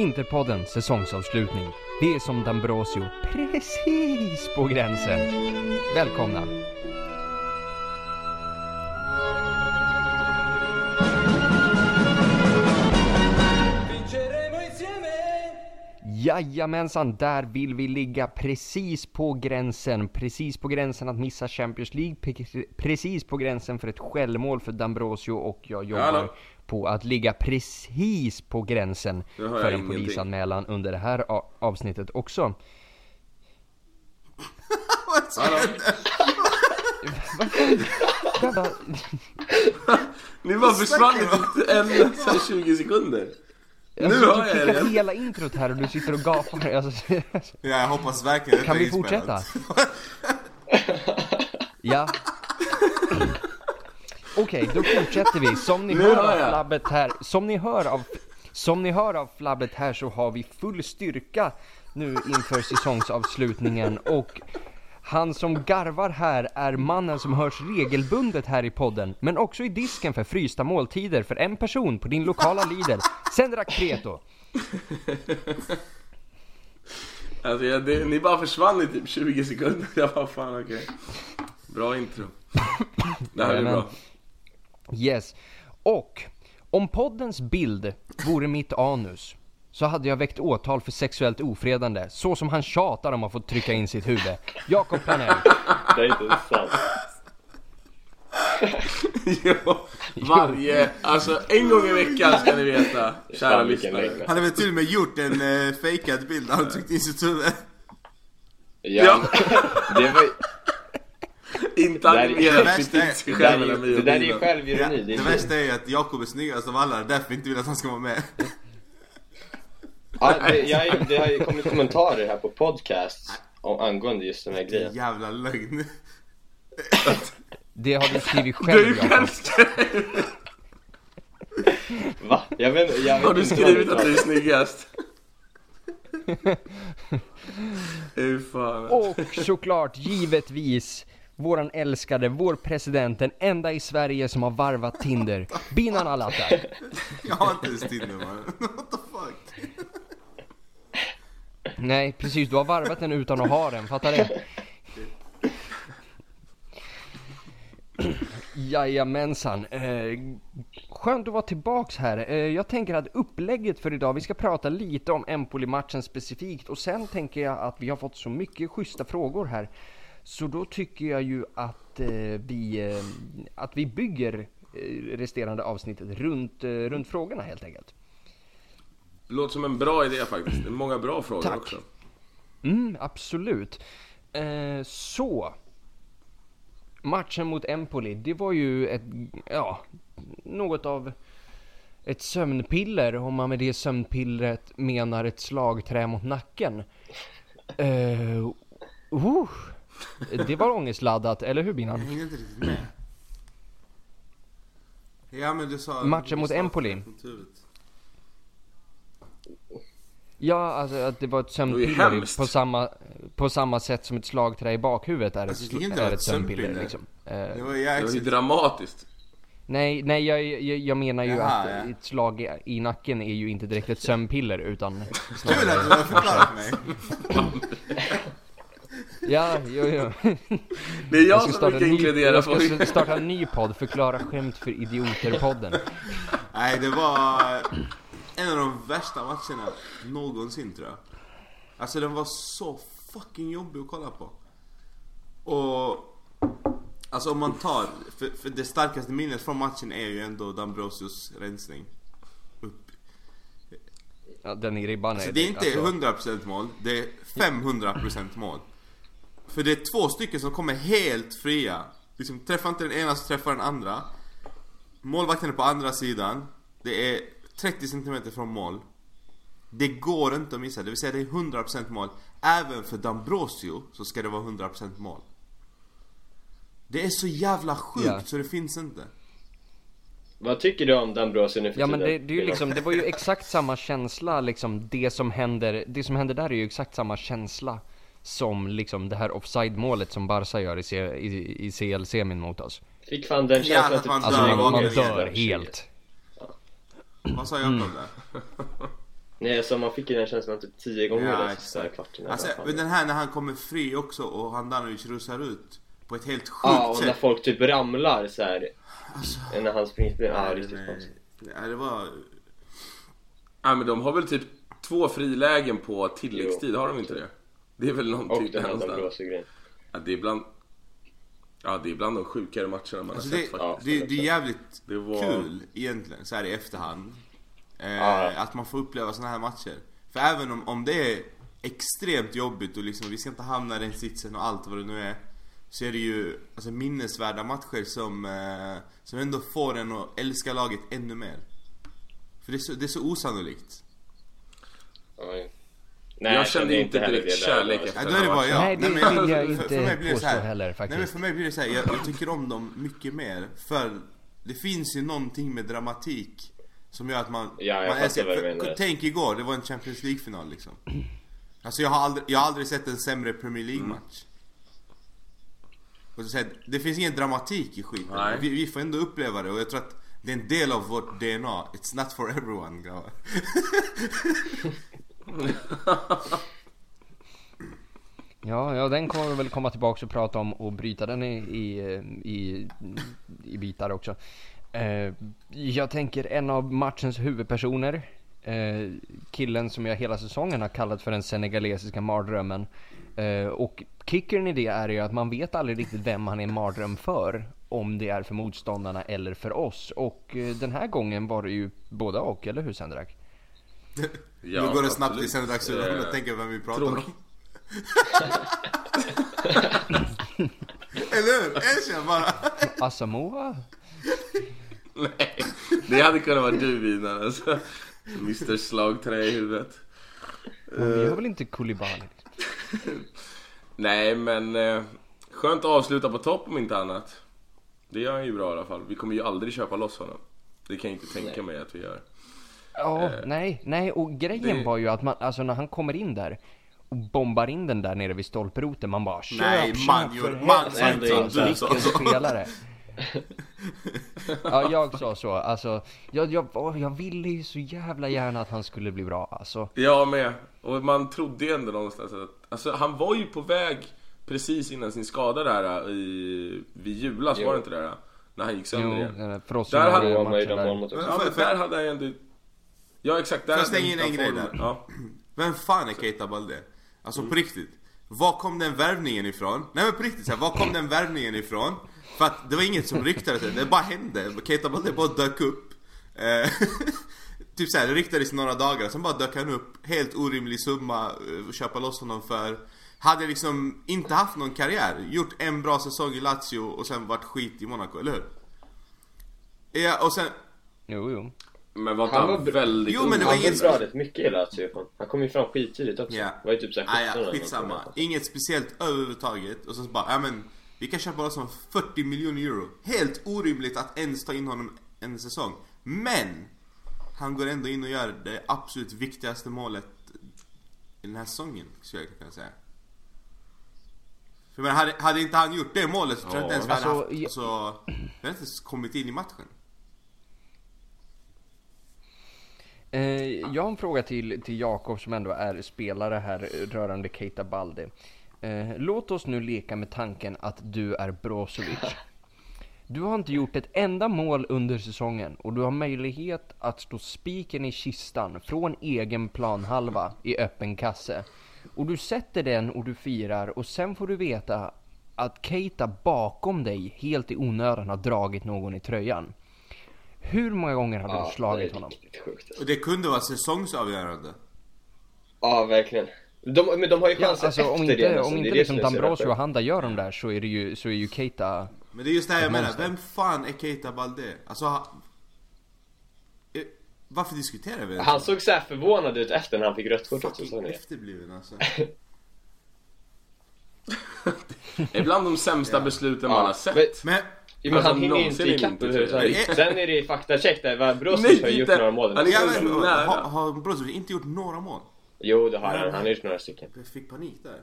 Interpodden säsongsavslutning. Det är som D'Ambrosio precis på gränsen. Välkomna! Jajamensan, där vill vi ligga precis på gränsen. Precis på gränsen att missa Champions League, precis på gränsen för ett självmål för D'Ambrosio och jag jobbar Hallå? på att ligga precis på gränsen för en polisanmälan under det här avsnittet också. Bara, Ni bara försvann så här 20 sekunder. Nu alltså, hör du jag igen. hela introt här och du sitter och gapar. Alltså, Ja, jag hoppas verkligen detta kan vi fortsätta? Ja. Okej, då fortsätter vi. Som ni Nu hör hör av flabbet här, som ni hör av, som ni hör av flabbet här så har vi full styrka nu inför säsongsavslutningen och han som garvar här är mannen som hörs regelbundet här i podden, men också i disken för frysta måltider för en person på din lokala Lidl, Sendrak Preto. Alltså, jag, det, ni bara försvann i typ 20 sekunder. Jag bara fan okej. Bra intro. Det här är bra. Yes. Och om poddens bild vore mitt anus så hade jag väckt åtal för sexuellt ofredande, så som han tjatar om att få trycka in sitt huvud. Jakob Planell. Det är inte sant. jo, varje, alltså en gång i veckan ska ni veta, kära lyssnare. Han har väl till och med gjort en uh, fejkad bild där han tryckt in sitt huvud. Ja, det var Inte sig det där själv det där är ju. Ja, självironi. Det värsta är ju att Jakob är snyggast av alla, därför vi inte vill att han ska vara med. Ja, det, jag, är- det har ju kommit kommentarer här på podcast om, angående just den här grejen. Jävla lögn. Det har du skrivit Du själv är Jakob. själv. Va? Jag vet, jag vet Har du skrivit att du är snyggast? Och såklart, givetvis, våran älskade, vår president, den enda i Sverige som har varvat Tinder, Binan Alata. Jag har inte ens Tinder man. What the fuck? Nej, precis, du har varvat den utan att ha den, fattar du? Jajamensan. Eh, skönt att vara tillbaks här. Eh, jag tänker att upplägget för idag, vi ska prata lite om Empoli-matchen specifikt och sen tänker jag att vi har fått så mycket schyssta frågor här. Så då tycker jag ju att eh, vi, eh, att vi bygger eh, resterande avsnittet runt, eh, runt frågorna helt enkelt. Låter som en bra idé faktiskt. Det är många bra frågor Tack. också. Mm, absolut. Eh, så. Matchen mot Empoli, det var ju ett, ja, något av ett sömnpiller om man med det sömnpillret menar ett slagträ mot nacken. Eh, uh, det var ångestladdat, eller hur Jag Binan? hänger inte riktigt med. Ja men du sa... Matchen mot Empoli. huvudet. Ja, alltså att det var ett sömnpiller ju på samma, på samma sätt som ett slagträ i bakhuvudet är ett, Alltså, inte är ett ett sömnpiller liksom. Eh, Det var Det var ju dramatiskt. Nej, nej jag, jag, jag menar ju Jaha, att ja. ett slag i, i nacken är ju inte direkt ett sömnpiller utan Kul att du har förklarat för mig. Ja, jo, jo. Det är jag, ska som starta brukar en ny, inkludera jag ska folk. starta en ny podd, Förklara skämt för idioter-podden. Nej, det var en av de värsta matcherna någonsin tror jag. Alltså den var så fucking jobbig att kolla på. Och... Alltså om man tar, för, för det starkaste minnet från matchen är ju ändå Dambrosius rensning. Upp. Ja, den i ribban är Så det är inte alltså, 100% mål, det är 500% mål. För det är två stycken som kommer helt fria. Liksom träffar inte den ena så träffar den andra. Målvakten är på andra sidan. Det är 30 cm från mål. Det går inte att missa, det vill säga det är 100% mål. Även för Dambrosio så ska det vara 100% mål. Det är så jävla sjukt Ja. så det finns inte. Vad tycker du om Dambrosio nu för Ja men det, det är ju liksom, det var ju exakt samma känsla liksom, det som händer, det som händer där är ju exakt samma känsla som liksom det här offside-målet som Barca gör i, C, i, i CL-semin mot oss. Fick fan den Ja, känslan att man Alltså dör man, man dör helt. Vad sa Jakob där? Nej, alltså man fick ju den känslan typ tio gånger Ja, den sista kvarten. Alltså, men den här när han kommer fri också och Handanovic rusar ut på ett helt sjukt Ja, och när sätt. folk typ ramlar så här. Alltså, När han springer förbi. Ja, riktigt. Ja, det var... Ja, men de har väl typ två frilägen på tilläggstid, har de inte det? Det är väl Och någonting den här någonstans. Ja, det är bland... Ja, det är bland de sjukare matcherna man Alltså har det, sett faktiskt. det, det är jävligt Det var- kul egentligen, så här i efterhand. Eh, Ja. Att man får uppleva såna här matcher. För även om, om det är extremt jobbigt och liksom vi ska inte hamna i den sitsen och allt vad det nu är. Så är det ju alltså, minnesvärda matcher som, eh, som ändå får en att älska laget ännu mer. För det är så, det är så osannolikt. Oj. Nej, Jag kände inte heller direkt kärlek efter då är det bara jag. Nej, det men- vill jag för- inte för mig blir det så här- heller, Nej men faktiskt. för mig blir det så här, jag, jag tycker om dem mycket mer. För det finns ju någonting med dramatik som gör att man... Ja, jag man älskar- vad du för- menar. Tänk igår, det var en Champions League-final liksom. Alltså jag har aldrig, jag har aldrig sett en sämre Premier League-match. Och så säger, det finns ingen dramatik i skiten. Nej. Vi, vi får ändå uppleva det och jag tror att det är en del av vårt DNA. It's not for everyone grabbar. Ja, ja, den kommer vi väl komma tillbaka och prata om och bryta den i, i, i, i bitar också. Eh, jag tänker en av matchens huvudpersoner, eh, killen som jag hela säsongen har kallat för den senegalesiska mardrömmen. Eh, och kickern i det är ju att man vet aldrig riktigt vem han är mardröm för. Om det är för motståndarna eller för oss. Och eh, den här gången var det ju båda och, eller hur Sendrak? Ja, nu går det snabbt i absolut. sändardagsrundan Eh, och tänker vem vi pratar om. Eller hur? Erkänn bara! Asamoah? Nej, det hade kunnat vara du innan alltså. Mr Slagträ i huvudet. Men vi har väl inte Koulibaly? Nej, men eh, skönt att avsluta på topp om inte annat. Det gör han ju bra i alla fall. Vi kommer ju aldrig köpa loss honom. Det kan jag inte tänka Nej. mig att vi gör. Ja, nej, nej och grejen det- var ju att man, alltså när han kommer in där och bombar in den där nere vid stolproten, man bara köp, Nej, köp man helvete. man sa inte Alltså, så. spelare. ja, jag sa så. Alltså, jag, jag, åh, jag ville ju så jävla gärna att han skulle bli bra alltså. Jag med. Och man trodde ju ändå någonstans att... Alltså han var ju på väg precis innan sin skada där i, vid julas, Jo. var det inte det? Där, när han gick Jo, sönder igen. eh, för oss Där hade- ju matchen där. Ja, hade han ändå... Ja exakt, där Får jag hade slänga in en grej där? Ja. Vem fan är Keita Balde? Alltså på riktigt. Var kom den värvningen ifrån? Nej men på riktigt, så här, var kom den värvningen ifrån? För att det var inget som ryktades, det bara hände. Keita Balde bara dök upp. Eh, typ såhär, det ryktades i några dagar, sen bara dök han upp. Helt orimlig summa eh, att köpa loss honom för. Hade liksom inte haft någon karriär. Gjort en bra säsong i Lazio och sen varit skit i Monaco, eller hur? Ja, och sen... Jo, jo. Men var inte Han han, var väldigt Jo, men det var Han var inget- bra rätt mycket i Lazio. Han kom ju fram skittidigt också. Ja. Det var ju typ såhär 17 Ah, ja, skitsamma. Inget speciellt överhuvudtaget. Och sen så bara, ja men vi kan köpa honom för 40 miljoner euro. Helt orimligt att ens ta in honom en säsong. Men! Han går ändå in och gör det absolut viktigaste målet i den här säsongen, skulle jag kunna säga. För men hade, hade inte han gjort det målet så tror jag inte ens vi hade Alltså, haft, jag- alltså, vi hade inte ens kommit in i matchen. Eh, jag har en fråga till, till Jakob som ändå är spelare här eh, rörande Keita Balde. Eh, låt oss nu leka med tanken att du är Brozovic. Du har inte gjort ett enda mål under säsongen och du har möjlighet att stå spiken i kistan från egen planhalva i öppen kasse. Och du sätter den och du firar och sen får du veta att Keita bakom dig helt i onödan har dragit någon i tröjan. Hur många gånger har du Ja, slagit det är honom? sjukt alltså. Och det kunde vara säsongsavgörande. Ja, verkligen. De, men de har ju Ja, chansen alltså om efter det inte, om Det inte är det liksom Dambrosio och. Handa gör de där så är det ju, så är ju Keita Men det är just det här jag menar, vem fan är Keita Balde? Alltså, eh, varför diskuterar vi ens? Han såg så här förvånad ut efter när han fick rött kort också, såg ni det? efterbliven alltså. Det är bland de sämsta besluten man har sett. Men, jo, men Alltså, han hinner ju inte ikapp inte, överhuvudtaget. jag. Sen är det faktacheck där, vad Brozovic har ju gjort några mål. Han är ja, så men har, har Brozovic inte gjort några mål? Jo, det har han. Han har gjort några stycken. Jag fick panik där.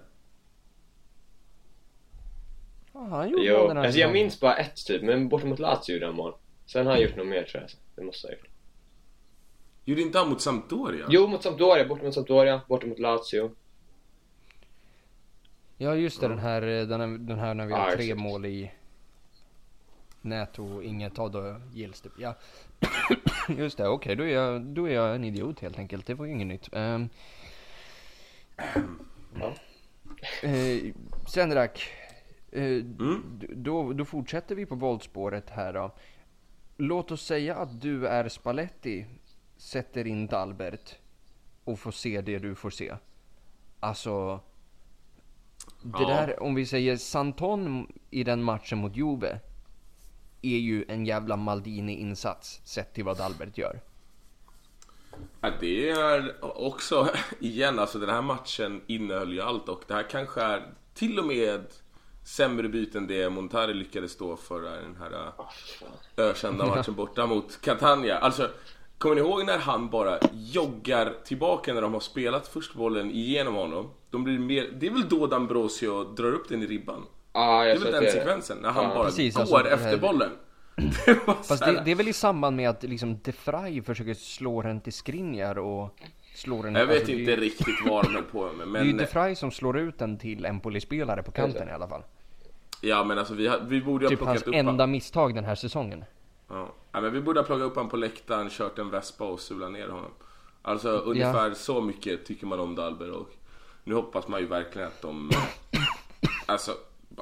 Ja, han gjorde Jo, den här alltså jag minns bara ett typ, men bortom mot Lazio gjorde han mål. Sen har han gjort något mer tror jag. Det måste jag ha gjort. Gjorde inte han mot Sampdoria? Jo, mot Sampdoria, borta mot Sampdoria, borta mot Lazio. Ja just det, den här, eh, den här, den här när vi har tre exakt. mål i nät och inget av då gills typ. Ja. just det, okej då, är jag, då är jag en idiot helt enkelt. Det var ju inget nytt. Um, Ja. eh, Sendrak, eh, Mm. då, då fortsätter vi på våldsspåret här då. Låt oss säga att du är Spalletti, sätter in Dalbert och får se det du får se. Alltså, det Ja. där, om vi säger Santon i den matchen mot Juve, är ju en jävla Maldini-insats sett till vad Dalbert gör. Ja, det är också, igen, alltså den här matchen innehöll ju allt och det här kanske är till och med sämre byte än det Montari lyckades stå för i den här äh, ökända matchen borta mot Catania. Alltså, kommer ni ihåg när han bara joggar tillbaka när de har spelat först bollen igenom honom? De blir mer, det är väl då D'Ambrosio drar upp den i ribban? Ja, Det jag är väl den det det. sekvensen, när han Ja, bara precis, går alltså, det efter här- bollen. Det Fast det, det är väl i samband med att liksom De Vrij försöker slå den till Skriniar och slår den... Jag vet alltså, det inte ju- riktigt vad de höll på med, Det är ju men... De Vrij som slår ut den till Empoli-spelare på kanten i alla fall. Ja men alltså vi, har, vi borde ju ha Typ plockat hans upp enda han. misstag den här säsongen. Ja. ja men vi borde ha plockat upp han på läktaren, kört en vespa och sulat ner honom. Alltså ungefär så mycket tycker man om Dalber och nu hoppas man ju verkligen att de alltså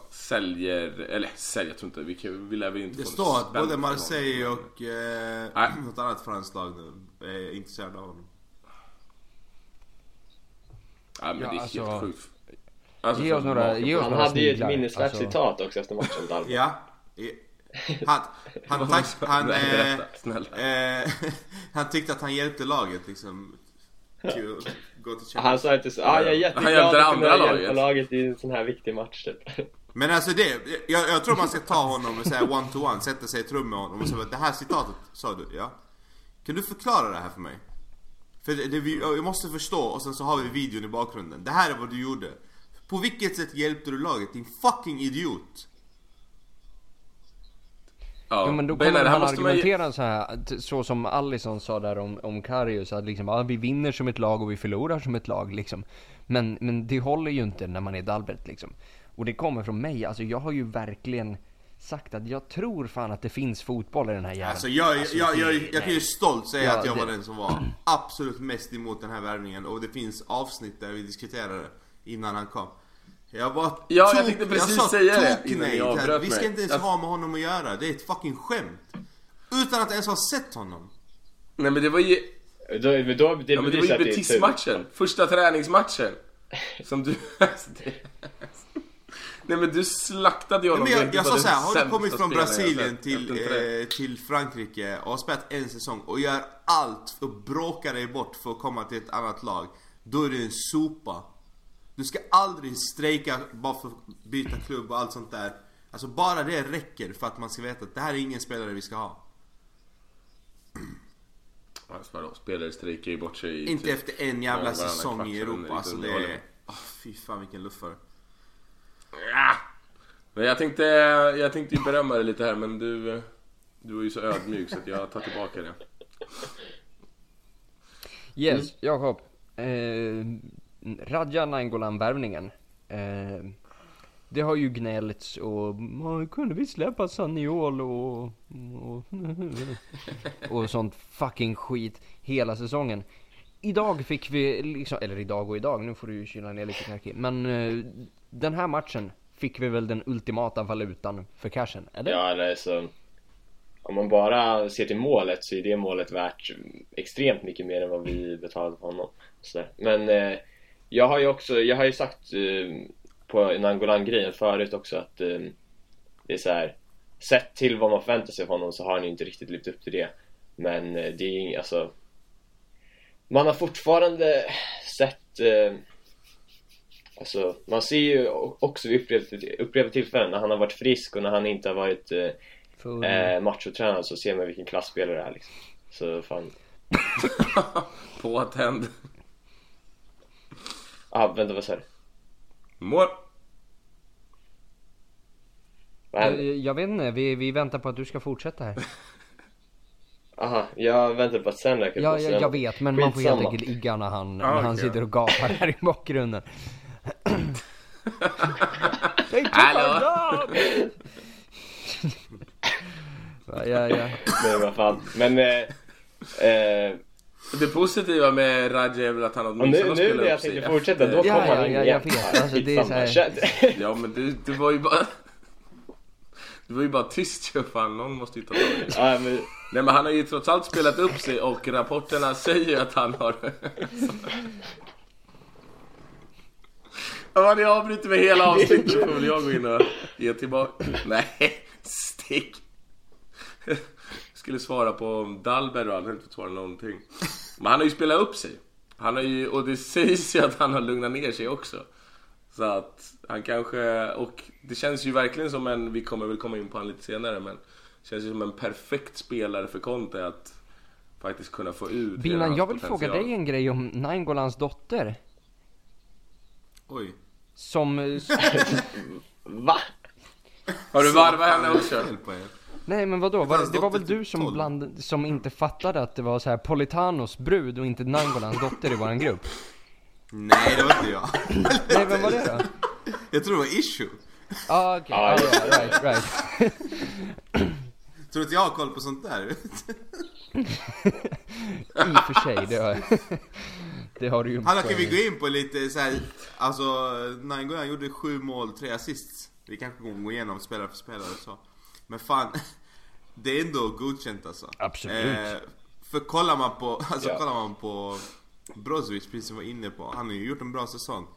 säljer, eller säljer, jag tror inte, vi, kan, vi lär väl inte Det står att både Marseille och eh, Nej. något annat franskt lag nu är intresserade av honom. Ja men Ja, det är alltså- helt sjukt. Alltså, Ge oss några- ge oss Han några hade ju ett minnesvärt alltså. citat också efter matchen, Dalby. Ja. Han, han, tack, han, Nej, eh, eh, han tyckte att han hjälpte laget liksom. Till gå till Han Champions sa inte så, ah, jag är Han jätteglad hjälpte att kunna laget." hjälpa laget i en sån här viktig match typ. Men alltså det, jag, jag tror man ska ta honom och säga one to one, sätta sig i rum med honom och säga det här citatet sa du, ja. Kan du förklara det här för mig? För det, det, vi- jag måste förstå och sen så har vi videon i bakgrunden. Det här är vad du gjorde. På vilket sätt hjälpte du laget? Din fucking idiot! Ja, Jo men då kommer här han måste man argumentera så här, så som Allison sa där om, om Karius, att liksom, ja, vi vinner som ett lag och vi förlorar som ett lag liksom. Men, men det håller ju inte när man är Dalbert liksom. Och det kommer från mig, alltså jag har ju verkligen sagt att jag tror fan att det finns fotboll i den här jäveln. Alltså jag, Alltså, jag, jag, det- jag, kan ju stolt säga Ja, att jag det- var den som var absolut mest emot den här värvningen och det finns avsnitt där vi diskuterade det innan han kom. Jag var Ja, jag tok- tänkte precis sa säga det innan nej jag avbröt Vi ska inte ens Jag- ha med honom att göra, det är ett fucking skämt. Utan att ens ha sett honom. Nej men det var ju, Då, då, det ja, men det var ju. Betis-matchen, första träningsmatchen. Som du, alltså, Nej men du slaktade ju honom. Men jag, jag sa såhär, har du kommit från Brasilien till, eh, till Frankrike och har spelat en säsong och gör allt för att bråka dig bort för att komma till ett annat lag. Då är du en sopa. Du ska aldrig strejka bara för att byta klubb och allt sånt där. Alltså bara det räcker för att man ska veta att det här är ingen spelare vi ska ha. Vadå, Spelare strejkar ju bort sig Inte typ efter en jävla säsong i Europa. Alltså det är... Oh, fy fan vilken luffare. Ja. Men jag tänkte, jag tänkte ju berömma dig lite här men du, du var ju så ödmjuk så att jag tar tillbaka det. Yes, Jakob. Eh, Radja Nainggolan-värvningen. Eh, det har ju gnällts och kunde vi släppa Saniol och, och, och sånt fucking skit hela säsongen. Idag fick vi liksom, eller idag och idag, nu får du ju kyla ner lite knarkig. Men eh, den här matchen fick vi väl den ultimata valutan för cashen, eller? Ja, eller så... Om man bara ser till målet så är det målet värt extremt mycket mer än vad vi betalade för honom. Så, men eh, jag har ju också, jag har ju sagt eh, på Nangolan-grejen förut också att eh, det är så här. Sett till vad man förväntar sig av honom så har han ju inte riktigt lyft upp till det. Men eh, det är ju alltså... Man har fortfarande sett... Eh, Alltså, man ser ju också vid upprepade, tillfällen när han har varit frisk och när han inte har varit eh, eh, machotränad så ser man vilken klassspelare det är liksom. Så fan. Påtänd. Ah, vänta vad sa du? Mål. Vad Eh, jag vet inte, vi, vi väntar på att du ska fortsätta här. Aha, jag väntar på att sen räcker Ja, jag, jag vet, men man får helt Skitsamma. enkelt igga när han, Ja, när han okej. sitter och gapar här i bakgrunden. They took Hallå? our job! ja, ja, ja. Men vad fan. Men... Eh, eh, Det positiva med Radja är väl att han och åtminstone nu, nu skulle när jag upp sig tänkte fortsätta, då efter- Ja, kom ja, han in ja, igen. jag vet. Alltså, det är så här- Skitsamma. Ja men det, det var ju bara... Det var ju bara tyst ju fan, någon måste ju ta tag i det. Ja, men, Nej men han har ju trots allt spelat upp sig och rapporterna säger ju att han har... Ja, ni avbryter med hela avsnittet får väl jag gå in och ge tillbaka. Nej, stick! Jag skulle svara på om Dalberg och han har inte svarat någonting. Men han har ju spelat upp sig. Han har ju, och det sägs ju att han har lugnat ner sig också. Så att han kanske, och det känns ju verkligen som en, vi kommer väl komma in på han lite senare men Känns ju som en perfekt spelare för Conte att faktiskt kunna få ut Binan, hans jag vill fråga potential. dig en grej om Naingolans dotter. Oj. Som... eh, va? Har du varvat henne också? Nej men vadå? Var, det var väl du som, 12? bland, som inte fattade att det var så här Politanos brud och inte Nangolans dotter i våran grupp? Nej, det var inte jag. Nej, vem var det då? Jag tror det var issue. Ah, okej, Ja, ah, ja. ja, right, right. Tror du att jag har koll på sånt där? I och för sig, det har, det har du ju Hallå, kan vi gå in på lite så här, alltså Nainggolan gjorde sju mål, tre assists. Vi kanske kommer gå igenom spelare för spelare och så. Men fan, det är ändå godkänt alltså. Absolut. för kollar man på, alltså Ja. kollar man på Brozovic, precis som vi var inne på. Han har ju gjort en bra säsong.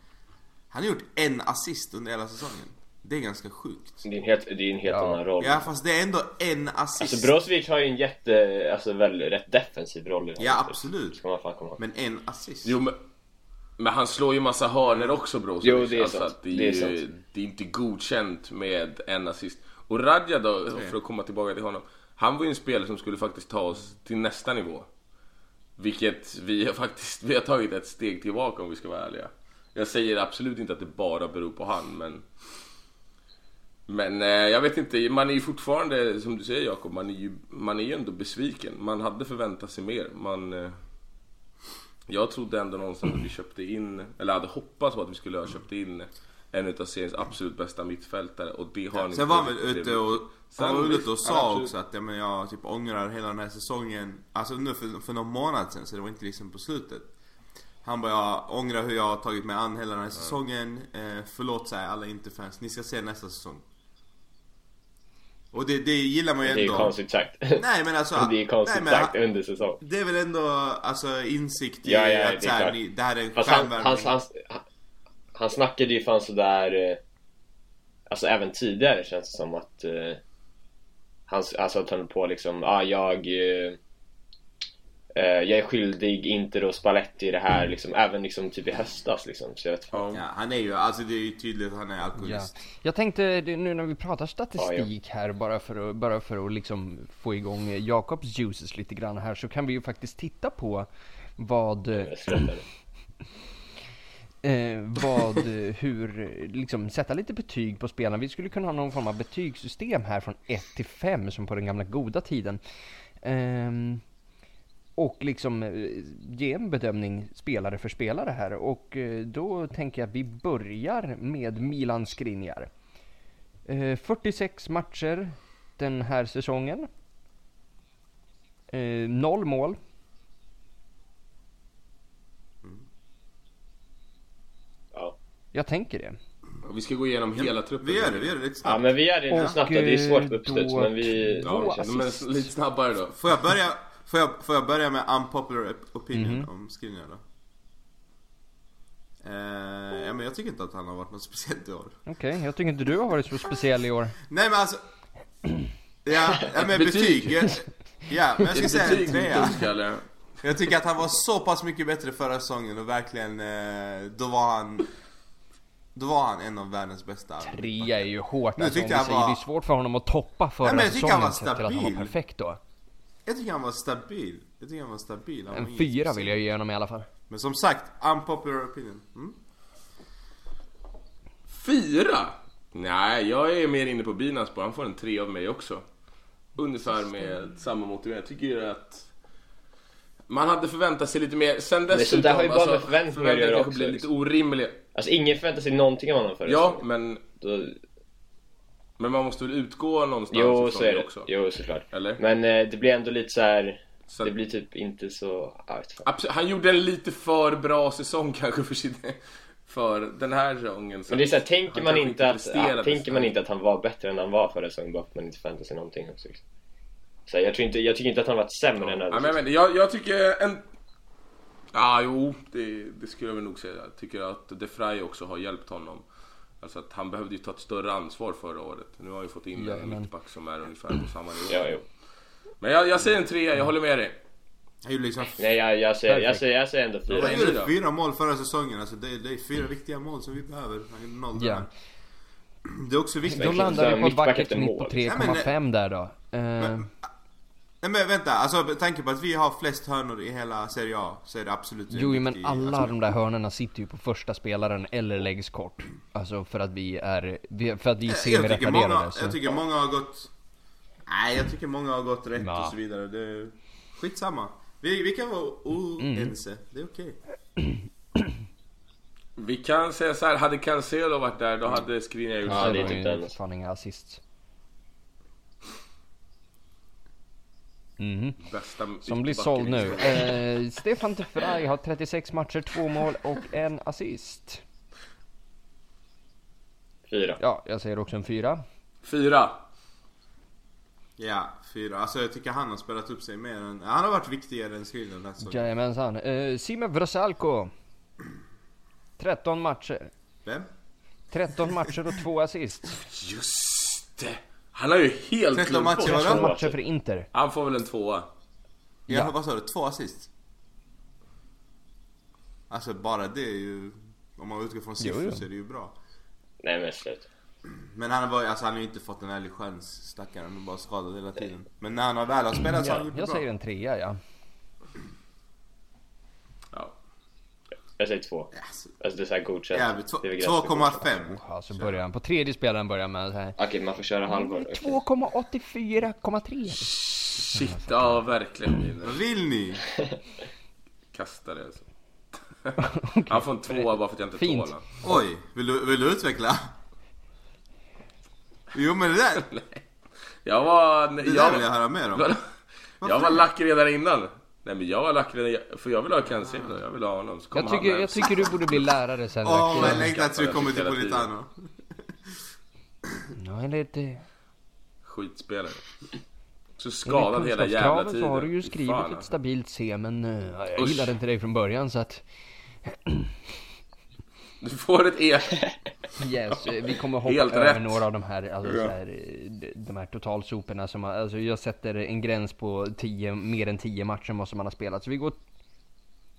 Han har gjort en assist under hela säsongen. Det är ganska sjukt. Det är en helt, det är en helt Ja. annan roll. Ja fast det är ändå en assist. Alltså Brozovic har ju en jätte, alltså väl rätt defensiv roll i här Ja absolut. Ska man fan komma ihåg. Men en assist. Jo men, men han slår ju massa hörner också Brozovic. Jo, det är alltså, sant. det, är Det är ju, sant. det är inte godkänt med en assist. Och Radja då, för att komma tillbaka till honom. Han var ju en spelare som skulle faktiskt ta oss till nästa nivå. Vilket vi har faktiskt, vi har tagit ett steg tillbaka om vi ska vara ärliga. Jag säger absolut inte att det bara beror på han men Men eh, jag vet inte, man är ju fortfarande, som du säger Jakob, man är ju, man är ju ändå besviken. Man hade förväntat sig mer. Man, eh, jag trodde ändå någonstans att vi köpte in, eller hade hoppats på att vi skulle ha köpt in en utav seriens absolut bästa mittfältare och det har ni Sen var han väl ute och, Sen han var väl ute och ja, sa absolut. också att ja, men jag typ ångrar hela den här säsongen. Alltså nu för, för någon månad sen så det var inte liksom på slutet. Han bara jag ångrar hur jag har tagit mig an hela den här säsongen. Eh, förlåt säger alla inte-fans. Ni ska se nästa säsong. Och det, det gillar man ju Det är ju ändå. konstigt sagt. Nej men alltså. det är konstigt nej, men, sagt under säsong. Det är väl ändå alltså insikt i Ja, ja, att det här, ni, det här är en Fast han, han, han, han, snackade ju fan sådär, eh, alltså även tidigare känns det som att eh, han, alltså att han på liksom, ah, jag eh, jag är skyldig Inter och Spalletti det här liksom, även liksom typ i höstas liksom. Så jag vet. Ja. Ja, han är ju, alltså det är ju tydligt att han är Ja. alkoholist. Jag tänkte nu när vi pratar statistik här bara för att, bara för att liksom få igång eh, Jakobs juices lite grann här så kan vi ju faktiskt titta på vad, eh, eh, vad, eh, hur, eh, liksom sätta lite betyg på spelarna. Vi skulle kunna ha någon form av betygssystem här från 1 till 5 som på den gamla goda tiden. Ehm, och liksom eh, ge en bedömning spelare för spelare här och eh, då tänker jag att vi börjar med Milan Skriniar. Eh, 46 matcher den här säsongen. Eh, noll mål. Ja. Jag tänker det. Vi ska gå igenom hela truppen. Vi gör det, vi gör det lite ja snabbt. men vi gör det Och, snabbt det är svårt eh, uppstuds men vi... Ja, det känns- lite snabbare då. Får jag börja, får jag, får jag börja med unpopular opinion Mhm. om Skriniar då? Eh, ja men jag tycker inte att han har varit något speciellt i år. Okej, jag tycker inte du har varit så speciell i år. Nej men alltså... Ja, ja men Betyg. betyg. Ja, men jag ska Ett säga en trea. Jag tycker att han var så pass mycket bättre förra säsongen och verkligen, eh, då var han... Då var han en av världens bästa. Trea är ju hårt Nu alltså, tyckte jag var- det är svårt för honom att toppa förra Nej, men jag tycker han säsongen var sett till att han var stabil. perfekt då. Jag tycker han var stabil. Jag tycker han var stabil. Han var En inget fyra vill jag ge honom i alla fall. Men som sagt, unpopular opinion. Mm? Fyra? Nej, jag är mer inne på Binans spår. Han får en tre av mig också. ungefär med samma motivering. Jag tycker att man hade förväntat sig lite mer. Sen dessutom, där har ju bara med förväntningar att göra också, blir lite liksom. orimliga. Alltså ingen förväntar sig någonting av honom förra Ja, men, Då, men man måste väl utgå någonstans jo, ifrån så är det. också. Jo, såklart. Eller? Men eh, det blir ändå lite så här. Så- Det blir typ inte så... Absolut, han gjorde en lite för bra säsong kanske för sin, för den här säsongen. så Men det är så här, tänker man, inte att, ja, tänker man inte att han var bättre än han var förra säsongen bara för att man inte förväntar sig någonting också. Liksom. Så jag, tror inte, jag tycker inte att han varit sämre än Ja, övriga men jag, jag, tycker en... Ja, jo, det, det skulle jag väl nog säga. Jag tycker att De Frey också har hjälpt honom. Alltså att han behövde ju ta ett större ansvar förra året. Nu har han ju fått in en men- mittback som är ungefär på samma nivå. Ja, jo. Men jag, jag säger en trea, jag håller med dig. Liksom... Nej, jag, jag, säger, jag, säger, jag säger ändå fyra. vad är Han gjorde fyra mål förra säsongen. Alltså det, det är fyra viktiga mål som vi behöver. Han gjorde noll där. Det är också viktigt. Då landar vi på vackert mål. på Ja, men, 3,5 där då. Eh, Nej men vänta, alltså med tanke på att vi har flest hörnor i hela Serie A så är det absolut Jo, men alla alltså, de där hörnorna sitter ju på första spelaren eller läggs kort. Alltså för att vi är, för att vi är jag, tycker semi-retarderade. många, så- jag tycker många har gått... Nej, jag tycker många har gått rätt Ja. och så vidare. Det, skitsamma. Vi, vi kan vara oense. Mm. Det är okej. Vi kan säga så här, hade Cancelo varit där då hade Skriniar gjort Ja, det är typ ju den. fan inga assist. Bästa Som blir såld nu. Eh, Stefan de Vrij har 36 matcher, två mål och en assist. Fyra. Ja, jag säger också en fyra. Fyra. Ja, fyra. Alltså jag tycker han har spelat upp sig mer än... Han har varit viktigare än Skriniar den här säsongen. Jajamensan. Eh, Sime Vrsalko. 13 matcher. Vem? 13 matcher och två assist. Just det! Han har ju helt 13 glömt matcher, vadå? 13 matcher för Inter. Han får väl en tvåa. Ja, Ja. vad sa du? Två assist? Alltså bara det är ju... Om man utgår från siffror Jo, jo. så är det ju bra. Nej men slut. Men han har, alltså, han har ju inte fått en ärlig chans, stackaren. Han är bara skadad hela tiden. Men när han har väl har spelat så har han gjort det Jag bra. säger en trea. Ja. Jag säger två. Alltså, Alltså det är såhär godkänt. jävligt. Två- Det är väl gränsen för godkänt. 2,5. Ja, så börjar han på tredje spelaren börjar med så här. Okej, man får köra halvår. Okej. 2,84,3. Shit, ja verkligen. Vad vill ni? Kasta det alltså. Han får en tvåa bara för att jag inte Fint. tål han. Oj, vill du, vill du utveckla? Jo men det där, Jag var... det Jag, där vill jag höra mer om. jag var lack redan innan. Nej men jag var lack redan, för jag vill ha Cancelo, jag vill ha honom. Så kom Jag tycker, jag tycker du borde bli lärare sen. Åh, verkligen. vad jag längtar tills vi kommer till. Politano. Ja, eller det... Skitspelare. Så skadad hela jävla tiden. så har du ju skrivit fan, ett stabilt C, men eh, jag Usch. gillade inte dig från början så att... Du får ett E. Yes, vi kommer hoppa Helt över rätt. några av de här, alltså, så här de- här totalsoporna som har, alltså jag sätter en gräns på 10, mer än 10 matcher måste man ha spelat. Så vi går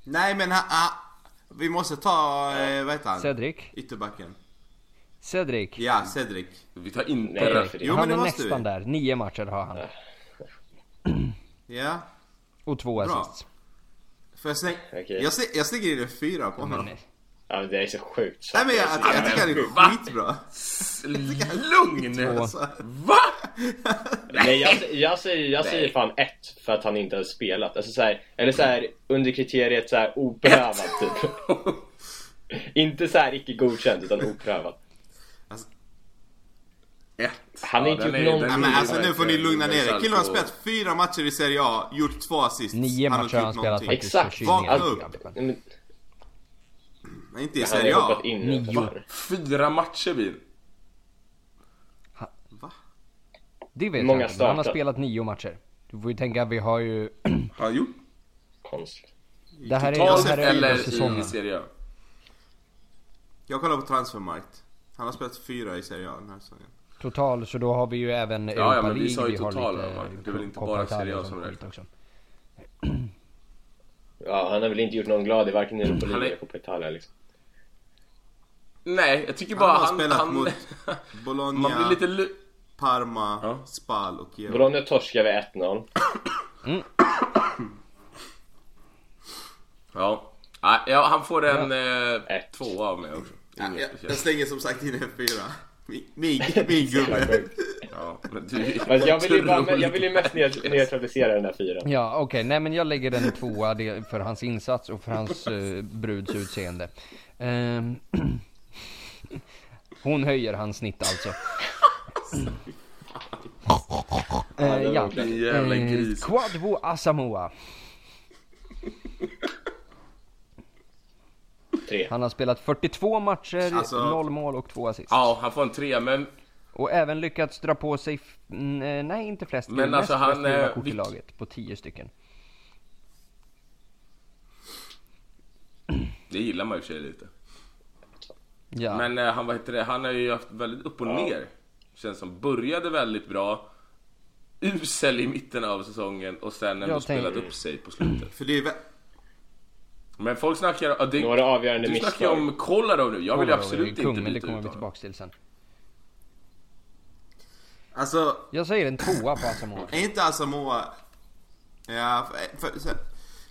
Nej men ha, ha, vi måste ta, eh, vad heter han? Cedric. Ytterbacken. Cedric. Ja, Cedric. Vi tar inte Nej, det- Jo, men han är måste nästan vi. där, nio matcher har han. Ja. Och två Bra. assists. För jag, släng, Okej. jag, släng, jag slänger in en fyra på honom. Ja, men det är så sjukt. Nej men jag, jag, jag tycker han är skitbra. Lugn! Alltså, Va? Nej, jag, jag, säger, jag säger fan ett för att han inte har spelat. Alltså så här, eller så här under kriteriet så här oprövad typ. inte så här icke godkänt utan oprövad. Ett. Han har inte gjort är- någon- Nej, är men alltså nu får ni lugna ner er. Killen har spelat fyra matcher i Serie A, gjort två assist. nio matcher har han spelat faktiskt. Exakt. för Vakna upp. Ja, Men, Men inte i Serie A. Nio. Fyra matcher bil. Va? Det vet Många jag inte, han har startat. spelat nio matcher. Du får ju tänka, vi har ju... Har han gjort? Konstigt. det här är, Totalt det här är eller säsongen. i Serie A? Jag kollar på Transfermarkt. Han har spelat fyra i Serie A den här säsongen. Total, så då har vi ju även ja, Europa men vi League, sa ju vi har total? Det är väl inte Coppa bara Serie A som räknas. också. Ja, han har väl inte gjort någon glad i varken Europa League är- eller Copa Italia liksom. Nej, jag tycker Han bara har han... spelat han mot man Bologna, blir lite... Parma, Ja. Spal och Kiev. Bologna torskar med 1-0. Ja. Nej, ja, han får en eh, Ett. tvåa av mig också. Ja, jag, jag slänger som sagt in en fyra. Min, min, min gubbe. Ja. Ja, men du Men jag vill ju, bara, jag vill ju mest neu- neutralisera den här fyran. Ja, okej. Nej, men jag lägger den tvåa för hans insats och för hans uh, bruds utseende. Ehm, hon höjer hans snitt alltså. Eh, ja, jävla Eh, gris. Kwadwo Asamoah. Tre. Han har spelat 42 matcher, Alltså- 0 mål och 2 assist. Ja, han får en trea, men Och även lyckats dra på sig, f- eh, nej inte flest, Men men alltså, han, flest gula eh, kort i vilk- laget på 10 stycken. det gillar man ju för sig lite. Ja. Men eh, han, vad heter det, han har ju haft väldigt upp och ner. Känns som. Började väldigt bra. Usel i mitten av säsongen och sen ändå spelat upp sig på slutet. För det är Men folk snackar... Ja, det, Några avgörande du misstag. om Kolarov nu. Jag vill ju Kolarov absolut kung, inte byta kommer ut vi honom. tillbaks till sen. Alltså, Jag säger en tvåa på Asamoah. är inte Asamoah... Ja, för, för, så, ja,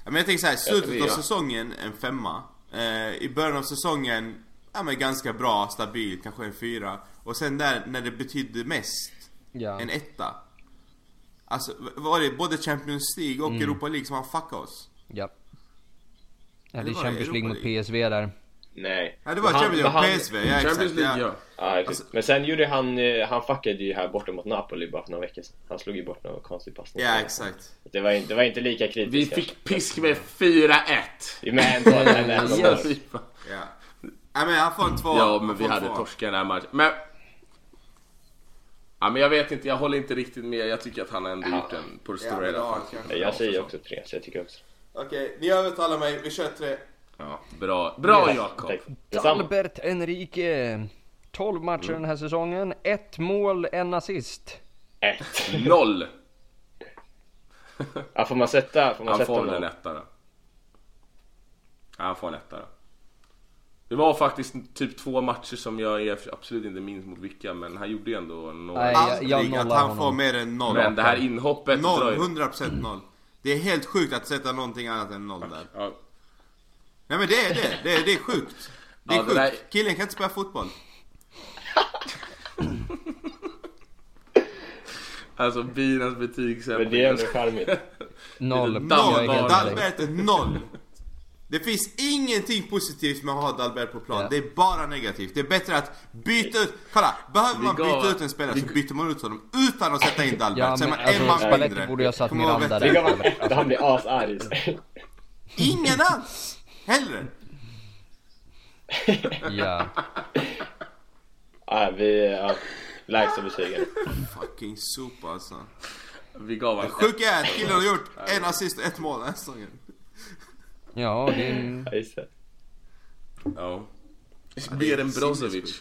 men jag tänker så här, slutet av säsongen en femma. Eh, I början av säsongen, ja men ganska bra, stabil, kanske en fyra. Och sen där, när det betydde mest, Ja. en etta. Alltså, var det både Champions League Mm. och Europa League som han fuckade oss? Ja. Eller det Champions League mot? PSV där. Nej. Ja det var Men han- Champions men League han- PSV, ja Champions exakt. League, ja. ja. Ja, exakt. Men sen gjorde han, eh, han fuckade ju här borta mot Napoli bara för några veckor sedan. Han slog ju bort någon konstig passning. Ja exakt. Det var, inte- det var inte lika kritiskt Vi fick pisk med 4-1. Men ta den ändå. Nej men han får en två. Ja, men vi hade två. torskat den här matchen. Men... Ja, men jag vet inte, jag håller inte riktigt med. Jag tycker att han ändå gjort en på det Ja, stora hela. kanske. Jag säger också tre, så jag tycker också. Okej, ni övertalar mig, vi kör tre. Ja, bra. Bra Ja, Jakob. tack. Detsamma. Albert Enrique. 12 matcher den här säsongen, ett mål, en assist. Ett. Noll. Ja, får man sätta, får man Han sätta får väl en etta då. Ja, han får en etta då. Det var faktiskt typ två matcher som jag är absolut inte minns mot vilka, men han gjorde ju ändå några. Nej, jag- jag att han honom. får mer än noll. Men det här inhoppet Noll, ju... 100% noll. Det är helt sjukt att sätta någonting annat än noll där. Ja, Nej men det är det, det är, det är sjukt. Det är Ja, det sjukt. där- Killen kan inte spela fotboll. alltså binans Men betygsättning. det är ändå charmigt. Noll. Noll, Noll! dig. Dalbert noll! Det finns ingenting positivt med att ha Dalbert på plan. Ja. Det är bara negativt. Det är bättre att byta ut... Kolla! Behöver man byta ut en spelare så byter man ut honom utan att sätta in Dalbert. Ja, så är man alltså, en man mindre. borde ha satt Miranda. Det där. man, han blir asarg. Ingen alls! Hellre! Ja. Ja, vi... Ja, lägsta betygen. Fucking sopa alltså. Vi gav honom Sjuka är att killen har gjort en assist och ett mål den här säsongen. Ja, det är en... Ja. Mer än Brozovic.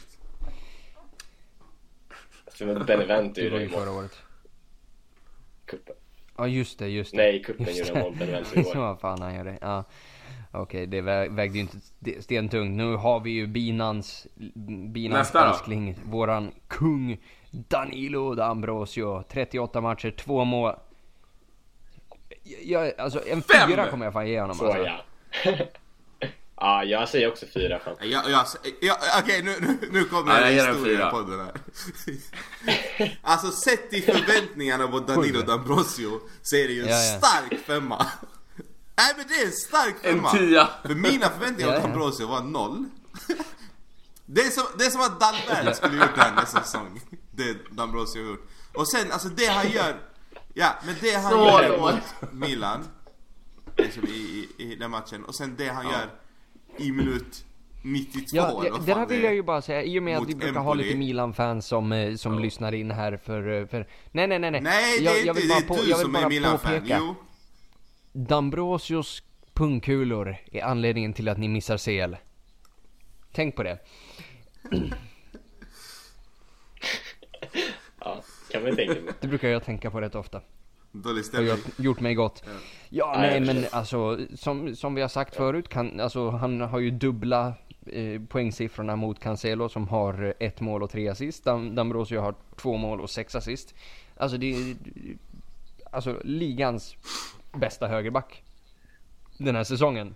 Var gjorde ju förra året. Kuppen. Ja, just det, just det. Nej, kuppen Just gjorde det. mål. Benevento igår. Vad fan han gör det. Ja. Okej, det vä- vägde ju inte st- stentungt. Nu har vi ju Binans, Binans älskling, våran kung Danilo D'Ambrosio. 38 matcher, två mål. Jag, alltså en Fem! fyra kommer jag fan ge honom Så alltså. ja. Ja, jag säger också fyra. Fan. Ja, ja, ja, Okej, nu, nu, nu kommer Ja, jag en historia fyra. på den här. alltså sett i förväntningarna på Danilo D'Ambrosio så är det ju en Ja, ja. stark femma. Nej men det är en stark En femma. tia. För mina förväntningar på. D'Ambrosio var noll. Det är som, det är som att Dalbert skulle gjort det här nästa säsong. Det D'Ambrosio har gjort. Och sen alltså det han gör. Ja men det han Så gör mot Milan. Liksom i, i, i den matchen. Och sen det han gör i minut 92 Ja, det, det där vill är. jag ju bara säga, i och med att vi brukar ha Empoli. lite Milan-fans som, eh, som lyssnar in här för, eh, för... Nej, nej, nej, nej. Nej det jag, är jag inte, vill det bara, är på, du jag vill som är bara Milan-fan. påpeka. Jo. Dambrosios pungkulor är anledningen till att ni missar CL. Tänk på det. Ja, kan man tänka mig. Det brukar jag tänka på rätt ofta. Dålig har stämning. gjort, gjort mig gott. Ja, Ja, nej men alltså som, som vi har sagt förut, kan, alltså, han har ju dubbla eh, poängsiffrorna mot Cancelo som har eh, ett mål och tre assist. Dam, Dambrosio har två mål och sex assist. Alltså det är alltså ligans bästa högerback. Den här säsongen.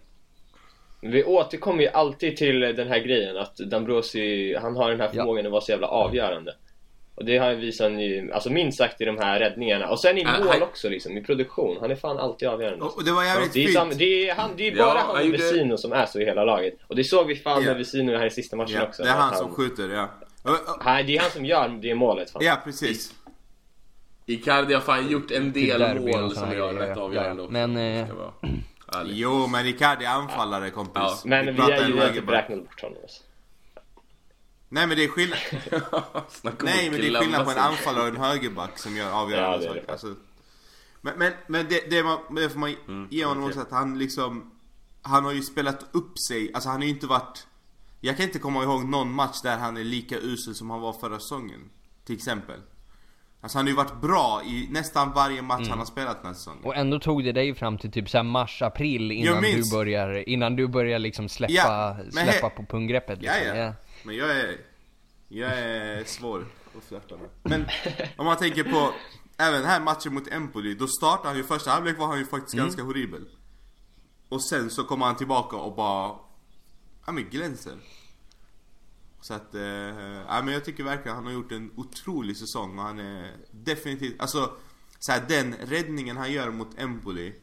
Vi återkommer ju alltid till den här grejen att Dambrosi, han har den här Ja. förmågan att vara så jävla avgörande. Och det har visat ju, alltså minst sagt i de här räddningarna. Och sen i mål han- också liksom, i produktion. Han är fan alltid avgörande. Och, det var jävligt Det är, sam, det är, han, det är Ja, bara han han och gjorde- Vesino som är så i hela laget. Och det såg vi fan Ja. med Vesino här i sista matchen Ja, också. det är att han som skjuter, ja. Nej, det är han som gör det målet fan. Ja, precis. Icardi har fan gjort en Till del mål som gör rätt ja. avgörande Ja, också. men, eh. Jo, men Icardi är anfallare kompis. Ja. Men vi, har en ju inte räknat bort honom. Alltså. Nej men det är skillnad. Nej men det är skillnad på en anfallare och en högerback som gör avgörande Ja, det är det saker. Alltså, men men, men det, det, man, det får man Mm, ge honom okej. också att han liksom Han har ju spelat upp sig, alltså han har ju inte varit Jag kan inte komma ihåg någon match där han är lika usel som han var förra säsongen Till exempel Alltså han har ju varit bra i nästan varje match Mm. han har spelat den här säsongen Och ändå tog det dig fram till typ så här mars, april innan du börjar, innan du börjar liksom släppa, Ja, släppa på punggreppet Ja, liksom. ja. Men jag är... Jag är svår att flörta med. Men om man tänker på även den här matchen mot Empoli, då startade han ju första halvlek var han ju faktiskt Mm. ganska horribel. Och sen så kommer han tillbaka och bara... Ja men glänser. Så att, eh, ja men jag tycker verkligen han har gjort en otrolig säsong och han är definitivt, alltså så här, den räddningen han gör mot Empoli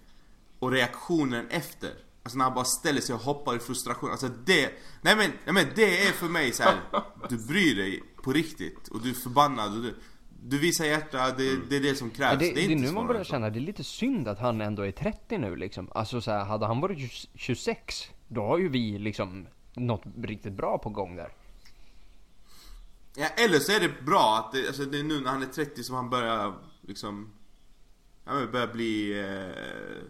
och reaktionen efter. Alltså när han bara ställer sig och hoppar i frustration. Alltså det, nej men, nej men det är för mig så här. Du bryr dig på riktigt och du är förbannad och du, du visar hjärta, det, det är det som krävs. Ja, det, det är inte nu man börjar känna, det är lite synd att han ändå är 30 nu liksom. Alltså så här, hade han varit 20 26, då har ju vi liksom något riktigt bra på gång där. Ja, eller så är det bra att det, alltså det är nu när han är 30 som han börjar liksom Ja men börjar bli eh,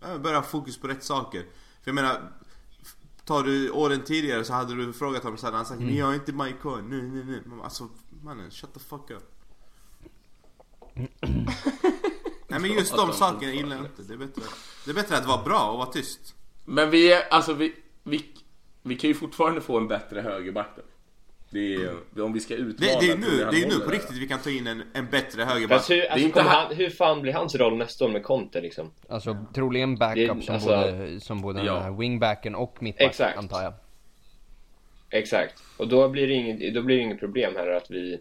ja, börjar ha fokus på rätt saker. För jag menar Tar du åren tidigare så hade du frågat honom så hade han sagt Men jag är inte Mike Cohen, nej nej nej Men Alltså mannen, shut the fuck up. Nej men just de sakerna gillar jag inte, det är bättre Det är bättre att vara bra och vara tyst. Men vi är, alltså vi, vi, vi kan ju fortfarande få en bättre högerback då. Det är, om vi ska utmana Det, det är nu, det är nu på där. riktigt vi kan ta in en, en bättre högerback hur, alltså, inte han, hur fan blir hans roll nästa år med Conte liksom? Alltså troligen backup Det- som alltså- både, som både Ja. wingbacken och mittback Exakt. antar jag. Exakt. Och då blir det inget, då blir det inget problem här att vi...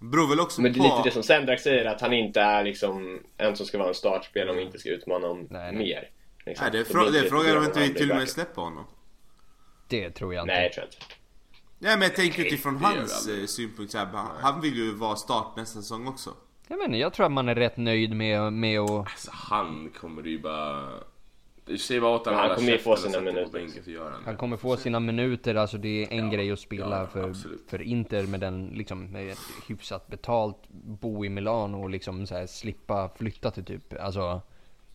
Beror väl också Men det är på lite det som Sendrak säger, att han inte är liksom en som ska vara en startspelare om vi inte ska utmana om Nej, nej. mer. Liksom. Nej det, är frå- det är frågan om inte vi till och med släpper honom Det tror jag inte. Nej, jag tror jag inte. Ja men jag tänker utifrån gör vi hans eh, synpunkt så här, han- Han vill ju vara start nästa säsong också Jag menar, jag tror att man är rätt nöjd med, med att... Alltså han kommer ju bara... Du säger bara åt Men honom han kommer ju få sina minuter. han Han kommer få sina minuter, alltså det är en Ja, grej att spela ja, för, absolut. för Inter med den liksom, med ett hyfsat betalt, bo i Milano och liksom så här, slippa flytta till typ, alltså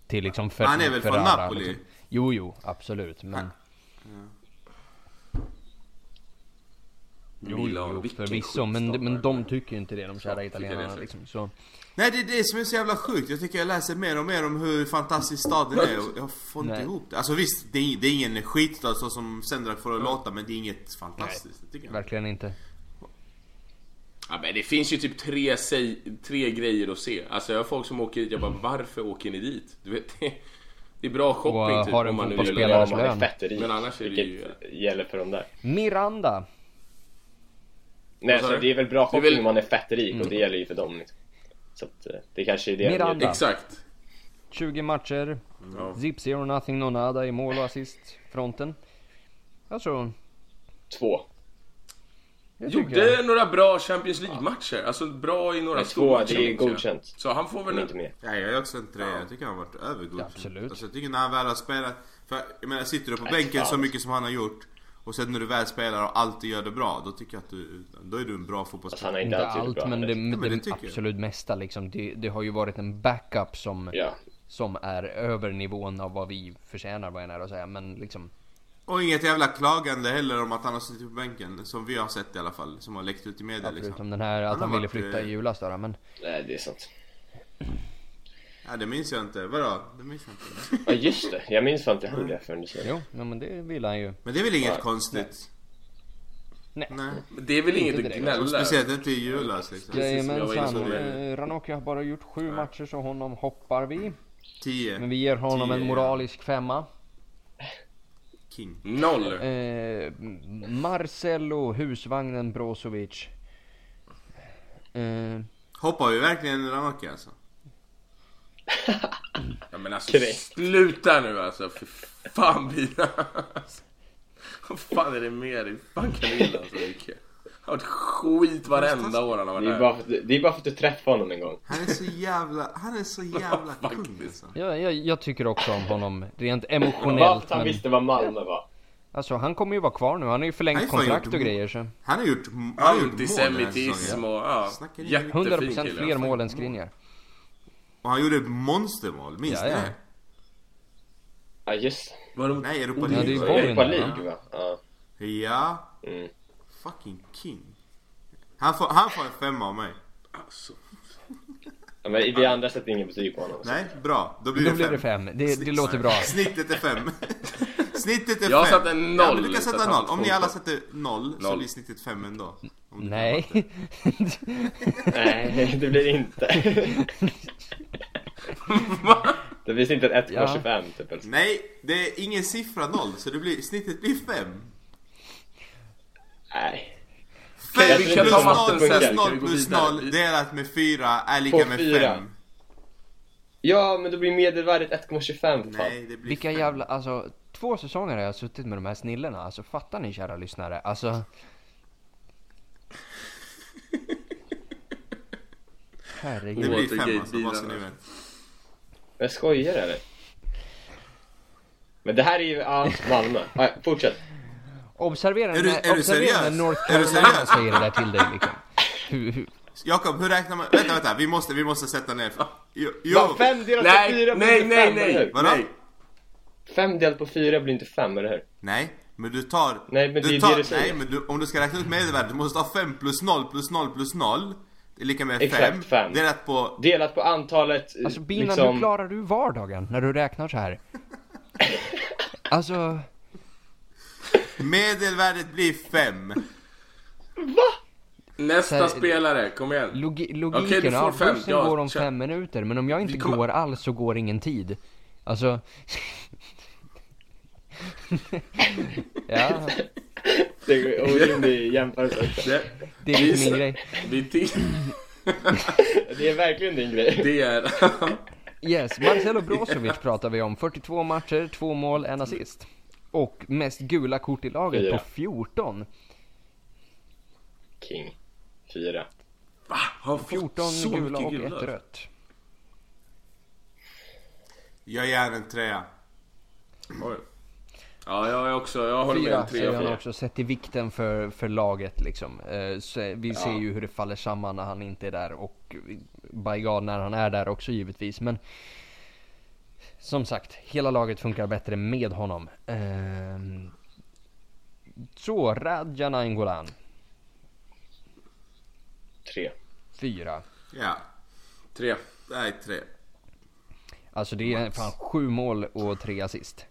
till liksom Fer- Han är väl från Ferrara, Napoli? Liksom. Jo, jo, absolut, men jo, jo förvisso, men, men de tycker ju inte det, de kära italienarna liksom, så. Nej det är det som är så jävla sjukt, jag tycker jag läser mer och mer om hur fantastisk staden är och jag får inte Nej. ihop det Alltså visst, det är, det är ingen skitstad så som Sendrak får det att låta men det är inget fantastiskt det tycker jag. Verkligen inte. Ja, men det finns ju typ tre, tre grejer att se. Alltså jag har folk som åker dit, jag bara varför åker ni dit? Du vet, det, det är bra shopping Och typ har en om man nu vill fotbollsspelare göra Spelares Ja, man är lön. Men annars är det ju- Vilket gäller för dem där. Miranda! Nej, så du? det är väl bra Det shopping väl- om man är fett rik och det gäller ju för dem liksom. Så att eh, det kanske är det Miranda. Exakt. 20 matcher, Ja. zip zero nothing no nada i mål och assist fronten. Alltså, Två. jag Gjorde några bra Champions League-matcher. Alltså bra i några Men två, det är jag. godkänt. Så han får väl inte mer. Ja, jag är också en trea, jag tycker han har varit övergodkänd Absolut. Alltså jag tycker när han väl har spelat För jag menar sitter du på Nej, bänken så mycket som han har gjort Och sen när du väl spelar och alltid gör det bra Då tycker jag att du, då är du en bra Alltså, fotbollsspelare har inte allt, bra men det, heller. men det, det tycker jag. absolut mesta liksom. Det, det har ju varit en backup som, Ja. som är över nivån av vad vi förtjänar, vad jag är att säga. Men liksom, Och inget jävla klagande heller om att han har suttit på bänken Som vi har sett i alla fall, som har läckt ut i media förutom liksom den här att Han han ville flytta eh, i julas då, men Nej, det är sant. Ja det minns jag inte, vadå? Det minns jag inte Ja, just det. Jag minns fan inte han det förrän du det. jo, ja, men det vill han ju. Men det är väl inget Nej. konstigt? Nej. Nej Det är väl inget att gnälla Speciellt inte i julas liksom Jajamensan, eh, Ranocchi har bara gjort sju matcher så honom hoppar vi. Men 10 vi ger honom en Tio, moralisk femma. King Noll. Eh, Marcelo, husvagnen Brozovic. Eh, Hoppar vi verkligen Ranocchi alltså? Ja, men alltså Korrekt. sluta nu alltså. För fan Bina. Vad fan är det med dig? Fan kan du gilla alltså Micke? har varit skit varenda år han har Det varit är, bara här. för att, det är bara för att du träffade honom en gång. Han är så jävla, han är så jävla kung alltså. jag, jag, jag tycker också om honom rent Bara för emotionellt. att han Men, visste vad Malmö var. alltså han kommer ju vara kvar nu. Han har ju Han förlängt har fan kontrakt gjort och mål. grejer så. Han har gjort, han har gjort mål den här Antisemitism säsongen. och ja, Snackar ni? jättefin 100% kille. fler mål än Skriniar. Och han gjorde ett monstermål, minns Ja, ni ja. det? Ja just Nej, Europa Ja, det League. Europa League va? Ja. Ja, Mm. fucking king. Han får, han får en femma av mig. Alltså, ja men vi andra sätter ingen betyg på honom. så. Nej, bra. Då blir Då det blir fem. det fem. Det, det låter bra. Snittet är fem. snittet är Jag fem. satte en Ja, men noll, du kan så sätta noll. Om ni alla sätter noll, så Noll. blir snittet fem ändå. Nej. Nej, det blir inte. det blir inte ett 1,25 typ. eller. Nej, det är ingen siffra noll, så det blir, snittet blir fem. Nej. Fem plus noll plus noll plus noll delat med fyra är lika med fem. Ja, men då blir medelvärdet 1,25 för fan. Nej, det blir Vilka fem. jävla, alltså två säsonger har jag suttit med de här snillena. Alltså fattar ni kära lyssnare? Alltså. Det Herregud. blir Watergate fem alltså, bara så ni bilarna. Jag skojar eller? Men det här är ju, ja, Malmö. Ja, fortsätt. Observera, Är du- när, är du när? North Är du Carolina seriös? säger det där till dig liksom. Hur, hur, Jakob, hur räknar man? Vänta, vänta, vi måste, vi måste sätta ner. Jo, jo. Va, fem delat på nej, fyra blir nej, inte nej, fem, eller nej, hur? Vadå? nej. Fem delat på fyra blir inte fem, eller hur? Nej, men du tar... Nej, men det du är tar, det du säger. Nej, men du, om du ska räkna ut medelvärdet, du måste ta 5 plus 0 plus 0 plus 0. Det är lika med 5. Exakt, fem. Delat på... Delat på antalet, alltså Binan, liksom... hur klarar du vardagen när du räknar så här? Alltså, Medelvärdet blir 5. Nästa Så här- spelare, kom igen. logi, logiken, du får ja, fem. bussen Ja, går om kör. fem minuter, men om jag inte kommer- går alls så går ingen tid. Alltså... ja, Det är orimlig jämförelse också. Det, det är lite min grej. vi till, Det är verkligen din grej. det är... Yes, Marcelo Brozovic pratar vi om. 42 matcher, 2 mål, en assist. Och mest gula kort i laget Fyra. på 14. King. Fyra. Va? Har fått 14 så gula och gula? ett rött. Jag ger en trea. Oj. Ja, jag är också, jag håller med Fyra en säger trea. han också, sett i vikten för, för laget liksom. Eh, Så vi ser Ja. ju hur det faller samman när han inte är där och by God när han är där också givetvis. Men som sagt, hela laget funkar bättre med honom. Ehm, Så, Radja Nainggolan. Tre. Fyra. Ja, Tre. nej tre. Alltså det är fan sju mål och tre assist.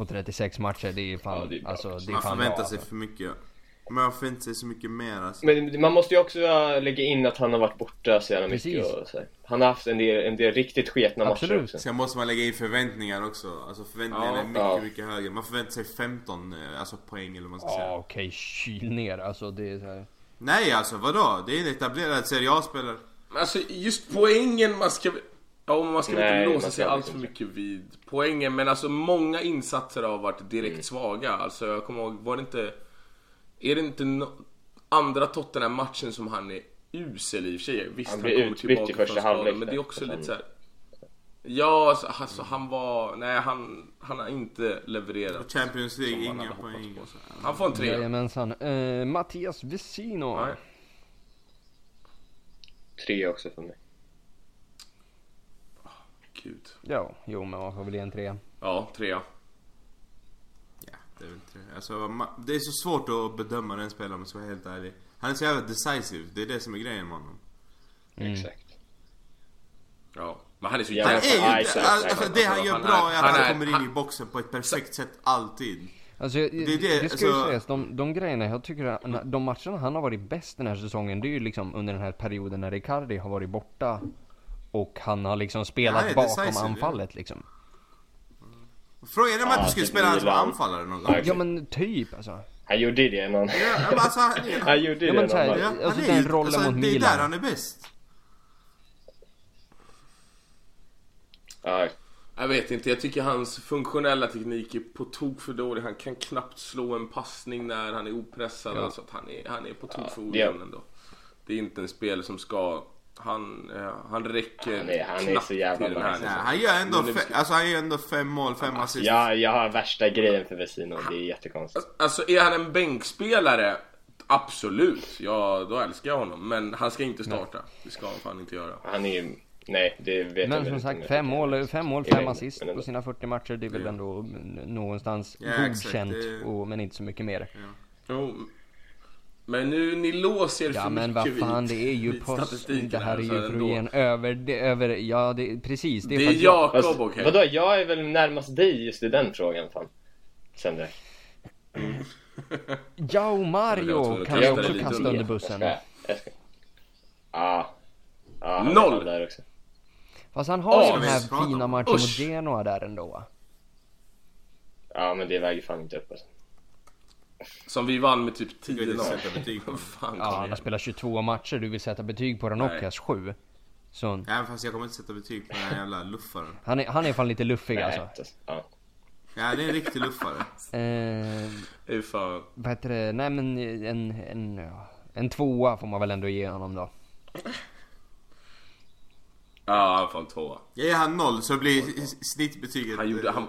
På 36 matcher, det är fan, Ja, det är bra. alltså det är Man fan förväntar bra, sig alltså. för mycket. Man förväntar sig så mycket mer alltså. Men man måste ju också lägga in att han har varit borta så jävla mycket och så. Han har haft en del, en del riktigt sketna matcher Absolut. också. Sen måste man lägga in förväntningar också. Alltså förväntningarna Ja. är mycket, Ja. mycket högre. Man förväntar sig 15 eh, alltså poäng eller vad man ska Ja säga. okej, kyl ner alltså det är så här. Nej alltså vadå? Det är en etablerad Serie A-spelare. Alltså just poängen, man ska Ja, man ska Nej, inte låsa ska sig allt för mycket vid poängen. Men alltså många insatser har varit direkt Mm. svaga. Alltså jag kommer ihåg, var det inte... Är det inte no, andra Tottenham-matchen som han är usel i och för sig? Visst, Han han, blir kommer utbytt tillbaka i första halvlek Men det är också lite så här. Ja, alltså, alltså han var... Nej, han, han har inte levererat. Champions League, inga poäng. Han får en tre. Jajamensan. Eh, Mattias Vesino. Tre också för mig. Gud. Ja, jo men man får väl ge en trea. Ja, trea. Ja, det är väl tre. Alltså, det är så svårt att bedöma den spelaren om jag ska vara helt ärlig. Han är så jävla decisive, det är det som är grejen med honom. Exakt. Ja. Men han är så Ja, Han jävla... är ju alltså, exakt. det han gör Han bra är- att han han, kommer in han- i boxen på ett perfekt sätt alltid. Alltså, det, är det, det, ska ju alltså- sägas, de, de grejerna jag tycker, de matcherna han har varit bäst den här säsongen, det är ju liksom under den här perioden när Ricardi har varit borta. Och han har liksom Ja, spelat är bakom anfallet liksom. Frågan är om Ja, att du skulle spela han som Milan. anfallare någon Ja, gång. Ja men typ alltså. Han gjorde det någon... Ja, men alltså, han, är, Han gjorde Ja, det men här, ja, match. alltså, han den rollen mot Det är Milan. där han är bäst. Ja, Jag vet inte, jag tycker hans funktionella teknik är på tok för dålig. Han kan knappt slå en passning när han är opressad. Alltså att han är, han är på tok för det- ojämn ändå. Det är inte en spelare som ska... Han, eh, han räcker Han är- han är knappt så jävla till den här. nice. Ja, liksom. han gör ändå, fe, alltså, han gör ändå fem mål, fem assist. jag, jag har värsta grejen för Vesino, det är jättekonstigt. Alltså är han en bänkspelare? Absolut, ja då älskar jag honom. Men han ska inte starta. Det ska han fan inte göra. Han är ju... Nej, det vet jag Men väl som sagt, jag fem mål, fem mål, fem assist på sina 40 matcher. Det är väl ändå någonstans Ja, exakt. godkänt, och, men inte så mycket mer. Jo. Men nu, ni låser er Ja för men mycket vad fan, vid- det är ju statistiken det här är ju för att ge en över, det, över, ja det, precis. Det är, Det är jag, Jakob okej. Vadå, jag är väl närmast dig just i den frågan fan. Sen direkt. Jao Ja, men Mario jag kan jag jag också kasta under. Jag bussen. jag skojar. Ja. Ja, han är Noll. Där också. Fast han har ju Åh, den här fina matchen mot. Genoa där ändå. Ja, men det väger fan inte upp alltså. Som vi vann med typ Jag vill 10-0. inte sätta betyg på Vad honom. fan, Ja, han har spelat 22 matcher, du vill sätta betyg på Ranocchias 7. Så Ja, fast jag kommer inte sätta betyg på den här jävla luffaren. han är, han är fan lite luffig Nej, alltså. alltså. Ja. Ja, det är en riktig luffare. Eh, fan... vad heter det? Nej men en, en, en tvåa får man väl ändå ge honom då. Ja, han får en tvåa. Jag ger han noll så blir snittbetyget... Han gjorde... Han...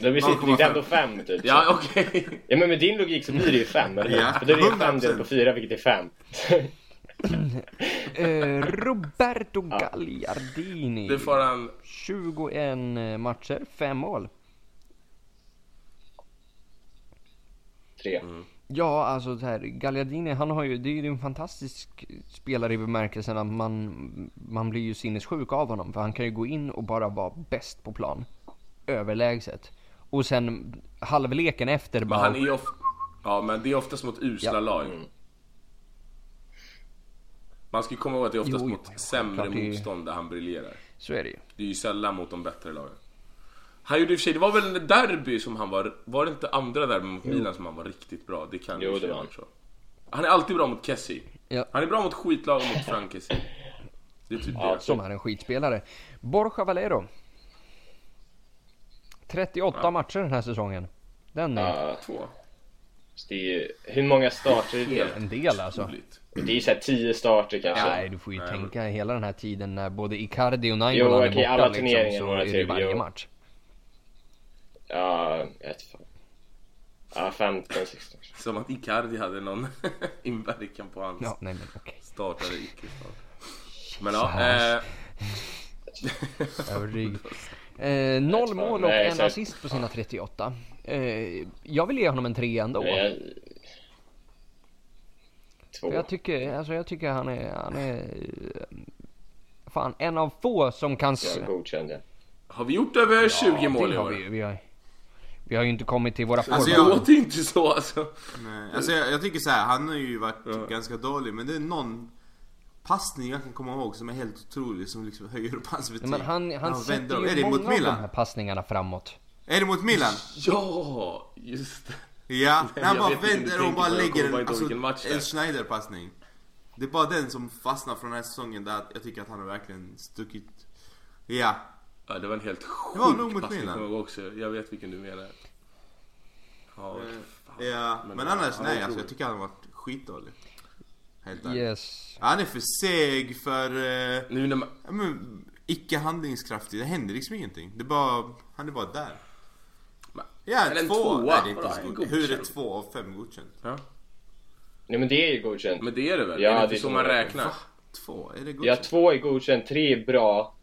Då blir sitt 0,5. ändå fem typ. Ja, okej. Ja men med din logik så blir det ju fem, eller? Ja, För då är det ju fem 100%. delat på fyra, vilket är fem. Eh, Roberto Gagliardini. Det får han... 21 matcher, 5 mål. Tre. Ja, alltså så här, Gagliardini, han har ju, det är ju en fantastisk spelare i bemärkelsen att man, man blir ju sinnessjuk av honom. För han kan ju gå in och bara vara bäst på plan. Överlägset. Och sen halvleken efter Men bara... han är ju of... Ja, men det är oftast mot usla Ja. lag. Man ska ju komma ihåg att det är oftast Jo, mot jo, sämre det motstånd där han briljerar. Så är det ju. Det är ju sällan mot de bättre lagen. Han gjorde i och för sig, det var väl en derby som han var, var det inte andra derby mot Milan som han var riktigt bra? Det kan Jo, ju det var han. så. Han är alltid bra mot Kessie. Ja. Han är bra mot skitlag och mot Frankesi. Det är typ Ja, det. Som är en skitspelare. Borja Valero. 38 matcher den här säsongen. Den är Ja, Två. så det är ju, hur många starter är det? en del alltså. Det är ju såhär tio starter kanske. Nej, du får ju Nej, tänka hela den här tiden när både Icardi och Nainggolan är borta alla liksom, så är det till, varje jo. match. Ja, jag vet fan. Ja, 15, 16. Som att Icardi hade någon inverkan på hans Ja, nej men okej. startare icke-start. Men ja, eh, Överdriv. Eh, noll fan, mål och nej, en assist på sina 38. Eh, jag vill ge honom en trea ändå. Jag... Två. Jag tycker, alltså jag tycker han är, han är eh, fan en av få som kan... Jag godkände. har vi gjort över 20 mål det i har år? vi, vi, har, vi har ju inte kommit till våra Alltså, former. Det jag- låter inte så alltså. Nej, alltså jag, jag tycker så här, han har ju varit ganska dålig men det är någon passning jag kan komma ihåg som är helt otrolig som liksom höjer upp hans betyg. Men han, han vänder sätter om. Är ju det många mot av de Milan? här passningarna framåt. Är det mot Milan? Ja, just det. Ja, när han bara vänder och bara lägger en, alltså, en Schneider-passning. Det är bara den som fastnar från den här säsongen där jag tycker att han har verkligen stuckit. Ja. Ja, det var en helt sjuk mot passning Milan. jag också. Jag vet vilken du menar. Ja, Eh. Ja, men, Men annars han nej är alltså jag tycker han har varit skitdålig. Helt ärligt. Yes. Han är för seg, för... Eh, Nu när man... ja, men, icke handlingskraftig. Det händer liksom ingenting. Det är bara... Han är bara där. Men- Ja, Eller en två. tvåa. Nej, det är inte Vadå, så en god. godkänd? Hur är två av fem godkänt? Ja. Nej men det är ju godkänt. Men det är det väl? Ja, är det det är så man räknar? Va? Två? Är det Ja, godkänt? två är godkänt, tre är bra,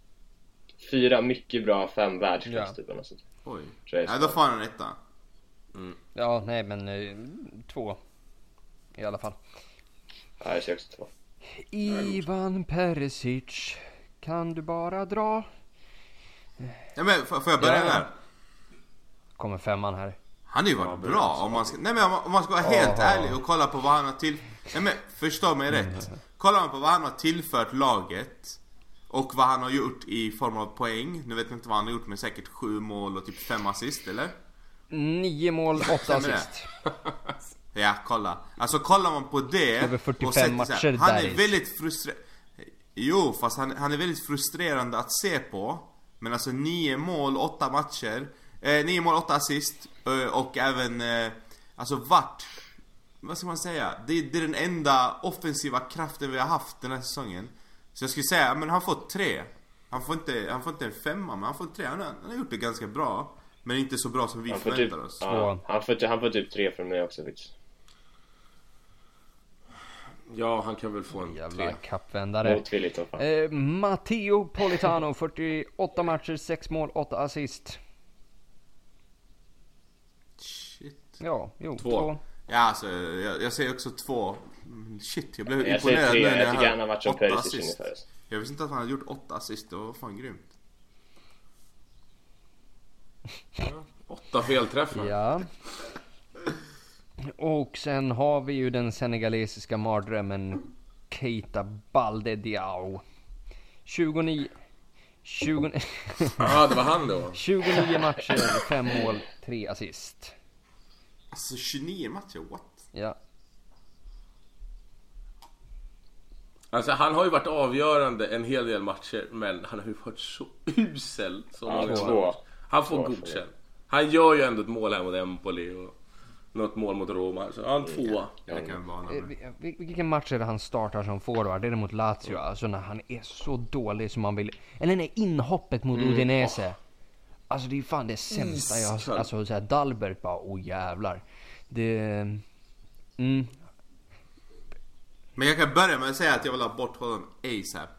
fyra mycket bra, fem världsklass Ja. typ. eller sånt. Oj. Nej, då får han en etta. Ja, nej men eh, två. I alla fall. Också två. Ivan Perisic. Kan du bara dra? Ja, men får, jag börja Ja. där? Kommer femman här. Han har ju varit bra om man ska, nej men om man- ska vara helt Aha. ärlig och kolla på vad han har till... Nej men förstå mig rätt. Kollar man på vad han har tillfört laget och vad han har gjort i form av poäng. Nu vet jag inte vad han har gjort men säkert sju mål och typ fem assist eller? Nio mål, åtta assist. Ja, kolla. Alltså kollar man på det Över 45 och sätter matcher, här, Han är väldigt frustrerande. Jo, fast han, han är väldigt frustrerande att se på. Men alltså 9 mål, 8 matcher. Eh, 9 mål, 8 assist. Eh, och även, eh, alltså vart. Vad ska man säga? Det, det är den enda offensiva kraften vi har haft den här säsongen. Så jag skulle säga, men han får tre. Han får inte, han får inte en femma, men han får tre. Han har, han har gjort det ganska bra. Men inte så bra som vi Han får typ, förväntar oss. ja, han, får, han får typ tre från mig också faktiskt. Ja, han kan väl få en Jävla tre. kappvändare. Motvilligt som fan. Eh, Matteo Politano, 48 matcher, 6 mål, 8 assist. Shit. Ja, jo, Två. två. Ja, alltså, jag, jag säger också två. Mm, Shit, jag blev Jag imponerad tre, nu när jag tycker hörde han har varit som åtta assist. ungefär. Jag visste inte att han hade gjort åtta assist, det var fan grymt. Åtta felträffar. Ja. Och sen har vi ju den senegalesiska mardrömmen Keita Balde Diao. 29... 20, Ja, det var han då. 29 matcher, 5 mål, 3 assist. Alltså 29 matcher, what? Ja. Alltså han har ju varit avgörande en hel del matcher men han har ju varit så usel så Ja, många två. Han får godkänt. Han gör ju ändå ett mål här mot Empoli och något mål mot Roma. Så han tvåa. Det kan vara Eh, någon. vi- vi- Vilken match är det han startar som forward? Det är det mot Lazio, alltså när han är så dålig som man vill. Eller nej, inhoppet mot Udinese. Alltså det är ju fan det sämsta jag har Iskall. Alltså såhär Dalbert bara, oh jävlar. Det... Mm, Men jag kan börja med att säga att jag vill ha bort honom ASAP.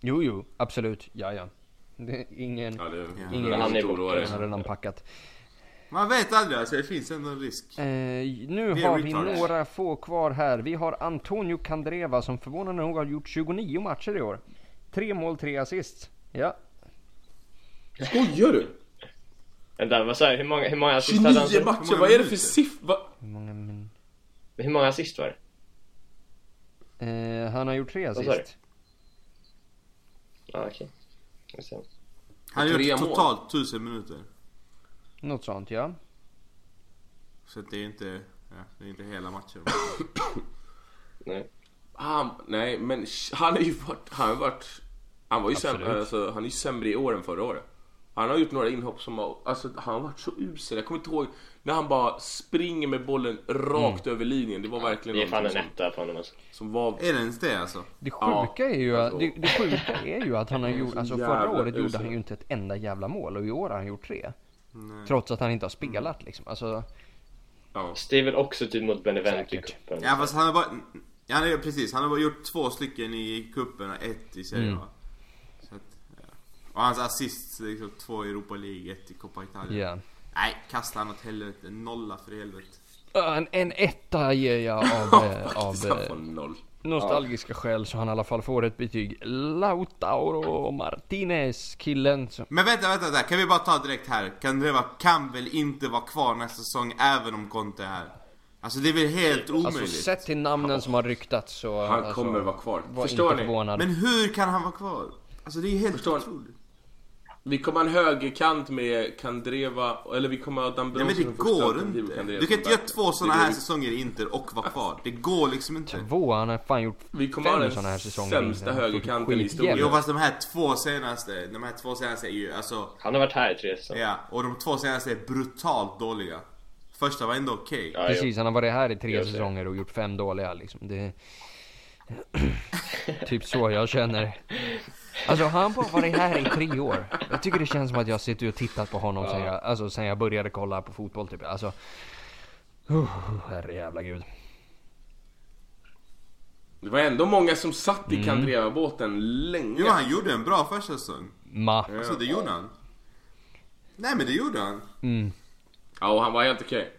jo jo, absolut, ja ja. Det är ingen... Ja, det är Ingen- Han är. Han har redan packat. Man vet aldrig, alltså det finns ändå en risk. Eh, nu Det är har vi några få kvar här. Vi har Antonio Candreva som förvånande nog har gjort 29 matcher i år. Tre mål, tre assist. Ja, Skojar du? Vänta, vad sa jag? Hur många, hur många assist hade han? 29 sa- matcher, vad är det för siffra? hur många min... Hur många assist var det? Eh, han har gjort tre sa du? assist. Ja, okej. Jag ser. Han har gjort totalt 1000 minuter. Något sånt ja. Så det är inte, ja, det är inte hela matchen. Nej. Han, nej, men han har ju varit... Han har varit... Han var ju sämre, alltså, han är ju sämre i år än förra året. Han har gjort några inhopp som har... Alltså han har varit så usel. Jag kommer inte ihåg när han bara springer med bollen rakt över linjen. Det var verkligen Det är fan en någonting som, etta på honom alltså. som var... Är det ens det alltså? Det Ja, sjuka är ju, alltså. det, det sjuka är ju att han har gjort, alltså förra året gjorde han ju inte ett enda jävla mål och i år har han gjort tre. Trots att han inte har spelat liksom. Alltså, Ja. Väl också typ mot Benevento i cupen. Ja fast han har bara, ja han är, precis, han har bara gjort två stycken i cupen och ett i Serie A. Mm. Så att, ja. Och hans assist, liksom, två i Europa League, ett i Coppa Italia. ja. Nej, kasta han åt helvete. Nolla för helvete. En, en etta ger jag av, eh, av han eh, noll. Nostalgiska skäl så han i alla fall får ett betyg. Lautaro Martinez, killen som... Men vänta, vänta, där. kan vi bara ta direkt här? Candreva kan väl inte vara kvar nästa säsong även om Conte är här? Alltså det är väl helt omöjligt? Alltså sett till namnen som har ryktats så... Han alltså, kommer vara kvar. Var Förstår ni? förvånad. Men hur kan han vara kvar? Alltså det är helt Förstår ni? otroligt. Vi kommer ha en högerkant med Kandreva, eller vi kommer ha Dambrosio Nej men det går inte. Kandreva Du kan inte göra två sådana här säsonger i Inter och vara kvar. Det går liksom inte. Två, han har fan gjort Vi kommer ha fem den sådana här säsonger. sämsta högerkanten i historien. Jo fast de här två senaste, de här två senaste är ju alltså, Han har varit här i tre säsonger. ja. Och de två senaste är brutalt dåliga. Första var ändå okej. Ja, Precis, han har varit här i tre säsonger och gjort fem dåliga liksom. Det... typ så jag känner. Alltså har han bara varit här i tre år? Jag tycker det känns som att jag suttit och tittat på honom sen, jag, alltså, sen jag började kolla på fotboll typ. Alltså... Uh, herrejävla gud. Det var ändå många som satt Mm. i Kandreva-båten länge. Jo han gjorde en bra första säsong. Ma. Alltså det gjorde han. Nej men det gjorde han. Mm. Ja, och han var helt okej.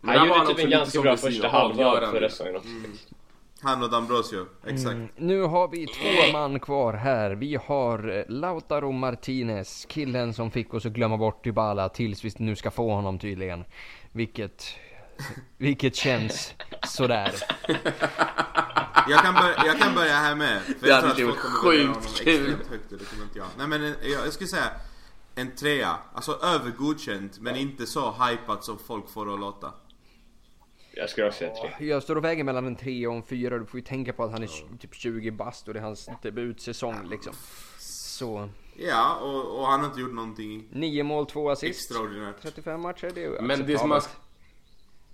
Men Han var gjorde typ en ganska bra första avgörande. förra säsongen också. Han och D'Ambrosio, exakt. Mm, nu har vi två man kvar här. Vi har eh, Lautaro Martinez, killen som fick oss att glömma bort Dybala tills vi nu ska få honom tydligen. Vilket, vilket känns sådär. Jag kan, börja, jag kan börja här med. För Det jag hade varit sjukt kul. högt och det kommer inte jag. Nej men eh, jag, jag skulle säga en trea. Alltså över godkänt men inte så hypat som folk får det att låta. Jag skulle också säga tre. Jag står och väger mellan en 3 och en 4. Du får ju tänka på att han är typ 20 bast och det är hans debutsäsong liksom. Så Ja, och, och han har inte gjort någonting 9 mål, 2 assist. extraordinärt. 35 matcher, det är ju Men det som man...